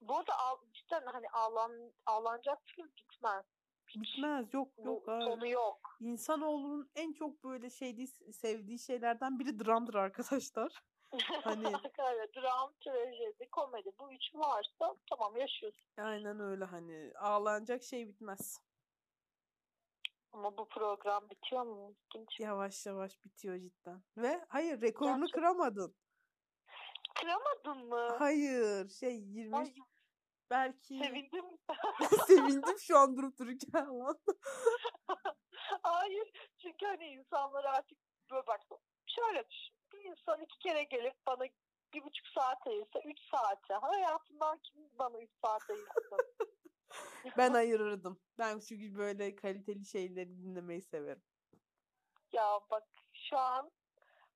Bu arada cidden hani ağlan, ağlanacak film bitmez. Bitmez. Yok Bu yok. hayır. sonu yok. İnsanoğlunun en çok böyle şeydi sevdiği şeylerden biri dramdır arkadaşlar. Hani- (laughs) dram, trajedi, komedi bu üç varsa tamam yaşıyorsun. Aynen öyle hani ağlanacak şey bitmez. Ama bu program bitiyor mu? İlginç. Yavaş yavaş bitiyor cidden. Ve hayır rekorunu Gerçek- kıramadın. Kıramadın mı? Hayır şey 20 Ay, belki sevindim. (laughs) sevindim şu an durup dururken lan. (laughs) Hayır. Çünkü hani insanlar artık böyle bak şöyle düşün. İnsan iki kere gelip bana bir buçuk saat ayırsa üç saate. Hayatından kim bana üç saat ayırsın? (laughs) Ben ayırırdım. Ben çünkü böyle kaliteli şeyleri dinlemeyi severim. ya bak şu an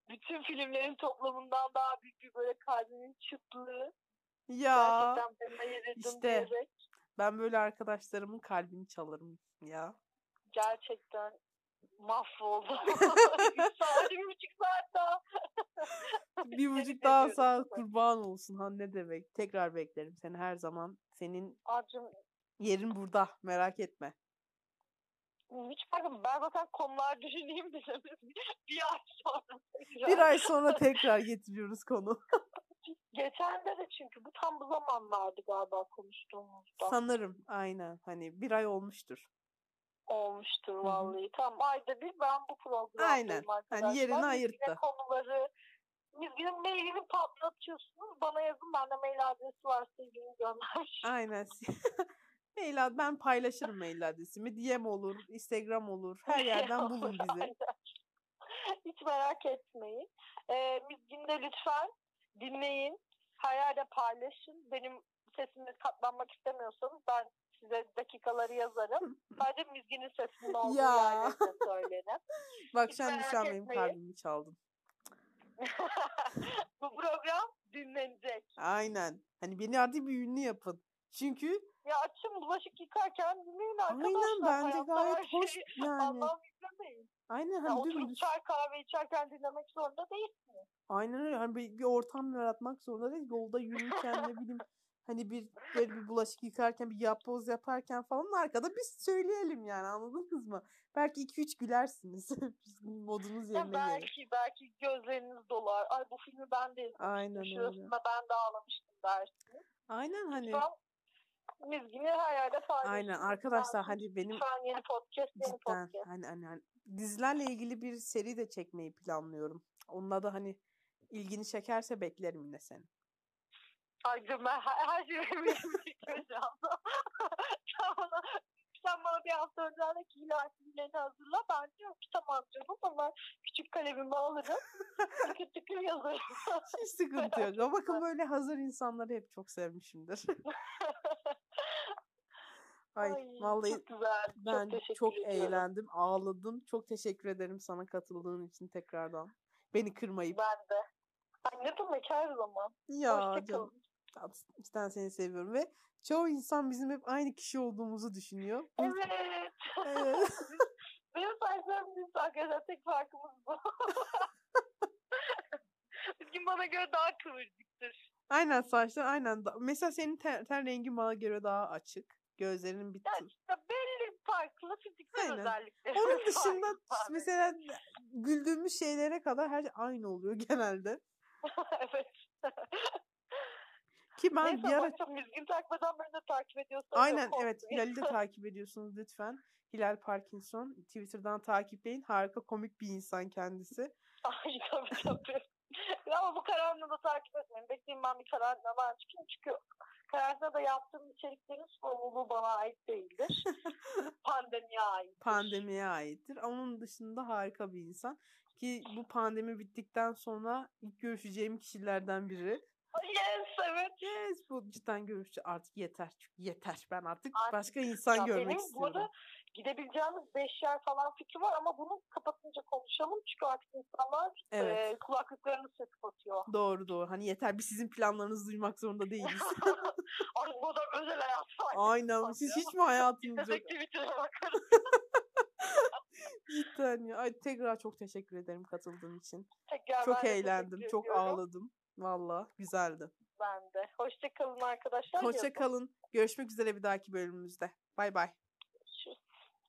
bütün filmlerin toplamından daha büyük bir böyle kalbimin çıtlığı. Ya Gerçekten ben işte. diyerek. ben böyle arkadaşlarımın kalbini çalarım ya. Gerçekten mahvoldum. (laughs) Saat, bir buçuk saat daha. (laughs) Bir buçuk daha sizi. kurban olsun. Ha ne demek. Tekrar beklerim seni her zaman. Senin Acım yerin burada. Merak etme. hiç farkım. Ben zaten konular düşüneyim dedim. (laughs) bir ay sonra. tekrar. Bir ay sonra tekrar getiriyoruz konu. Geçen de de çünkü bu tam bu zamanlardı galiba konuştuğumuzda. Sanırım aynen. Hani bir ay olmuştur. Olmuştur vallahi. Tam ayda bir ben bu programdayım Aynen. Hani arkadaşlar. yerini Mizgine ayırttı. konuları Mizginin mailini patlatıyorsunuz. Bana yazın. Bende mail adresi var. Sevgili gönder. Aynen. (laughs) Mail ad- ben paylaşırım mail adresimi. DM olur, Instagram olur. Her yerden bulun bizi. Hiç merak etmeyin. Ee, Mizgin'de lütfen dinleyin. Her yerde paylaşın. Benim sesime katlanmak istemiyorsanız ben size dakikaları yazarım. (laughs) Sadece Mizgin'in sesinin olduğu Ya. yerlerde söylerim. (laughs) Bak Hiç sen an benim kalbimi çaldın. (laughs) Bu program dinlenecek. Aynen. Hani beni artık bir ünlü yapın. Çünkü Ya açın bulaşık yıkarken dinleyin arkadaşlar. aynen bence gayet hoş şeyi yani. Aynen Ya hani oturup dümdüz. çay kahve içerken dinlemek zorunda değilsiniz. Aynen öyle. Hani bir, bir ortam yaratmak zorunda değil. Yolda yürürken ne bileyim hani bir böyle bir bulaşık yıkarken bir yapboz yaparken falan arkada biz söyleyelim yani anladınız mı? Belki 2-3 gülersiniz. (laughs) Bizim modunuz yerine gelir. belki belki gözleriniz dolar. Ay bu filmi ben de. Aynen öyle. Ben de ağlamıştım dersiniz. Aynen hani Lütfen Mizgini her yerde paylaşın. aynen arkadaşlar hani benim Lütfen yeni podcast, yeni cidden podcast. hani, hani, hani dizilerle ilgili bir seri de çekmeyi planlıyorum. Onunla da hani ilgini çekerse beklerim yine seni. Ay canım ben her, her şeyi benim (laughs) fikrim şu anda. (laughs) sen, bana, sen bana bir hafta önceden ki ilahilerini hazırla. Ben diyorum ki tamam canım ama küçük kalemimi alırım. tıkır tıkır yazarım. (laughs) Hiç sıkıntı yok. Ama bakın böyle hazır insanları hep çok sevmişimdir. Ay, vallahi çok güzel. ben çok, çok eğlendim, ağladım. Çok teşekkür ederim sana katıldığın için tekrardan. Beni kırmayıp. Ben de. Ay ne demek her zaman. Ya canım. Tatlısın. Cidden seni seviyorum ve çoğu insan bizim hep aynı kişi olduğumuzu düşünüyor. Evet. Evet. (laughs) Benim saçlarım düz arkadaşlar tek farkımız bu. (laughs) Bugün bana göre daha kıvırcıktır. Aynen saçlar aynen. Mesela senin ten, ten rengin bana göre daha açık. Gözlerinin bir Yani işte belli farklı fiziksel Aynen. özellikleri. Onun dışında (laughs) mesela güldüğümüz şeylere kadar her şey aynı oluyor genelde. evet. Ki ben Neyse bir ara çok müzgün takmadan beni de takip ediyorsan. Aynen evet. Hilal'i de takip ediyorsunuz lütfen. Hilal Parkinson Twitter'dan takipleyin. Harika komik bir insan kendisi. (laughs) Ay tabii tabii. Ama bu karantinada takip etmeyin. Bekleyin ben bir karantinadan çıkayım. Çünkü karantinada yaptığım içeriklerin sorumluluğu bana ait değildir. Pandemiye (laughs) ait. Pandemiye aittir. Onun dışında harika bir insan. Ki bu pandemi bittikten sonra ilk görüşeceğim kişilerden biri. Yes evet. Yes bu cidden görüşeceğim. Artık yeter. Çünkü yeter. Ben artık Artık başka insan Ya görmek benim istiyorum. burada gidebileceğimiz beş yer falan fikri var ama bunu kapatınca konuşalım. Çünkü artık insanlar Evet. e, kulaklıklarını söküp atıyor. Doğru doğru. Hani yeter biz sizin planlarınızı duymak zorunda değiliz. (laughs) Ay bu da özel hayat. Aynen. Siz hiç mi hayatınız yok? (laughs) Cidden ya. Ay, tekrar çok teşekkür ederim katıldığın için. Tekrar Çok eğlendim. Çok ediyorum. ağladım. Valla güzeldi. Ben de. Hoşçakalın arkadaşlar. Hoşça kalın. Görüşmek üzere bir dahaki bölümümüzde. Bay bay.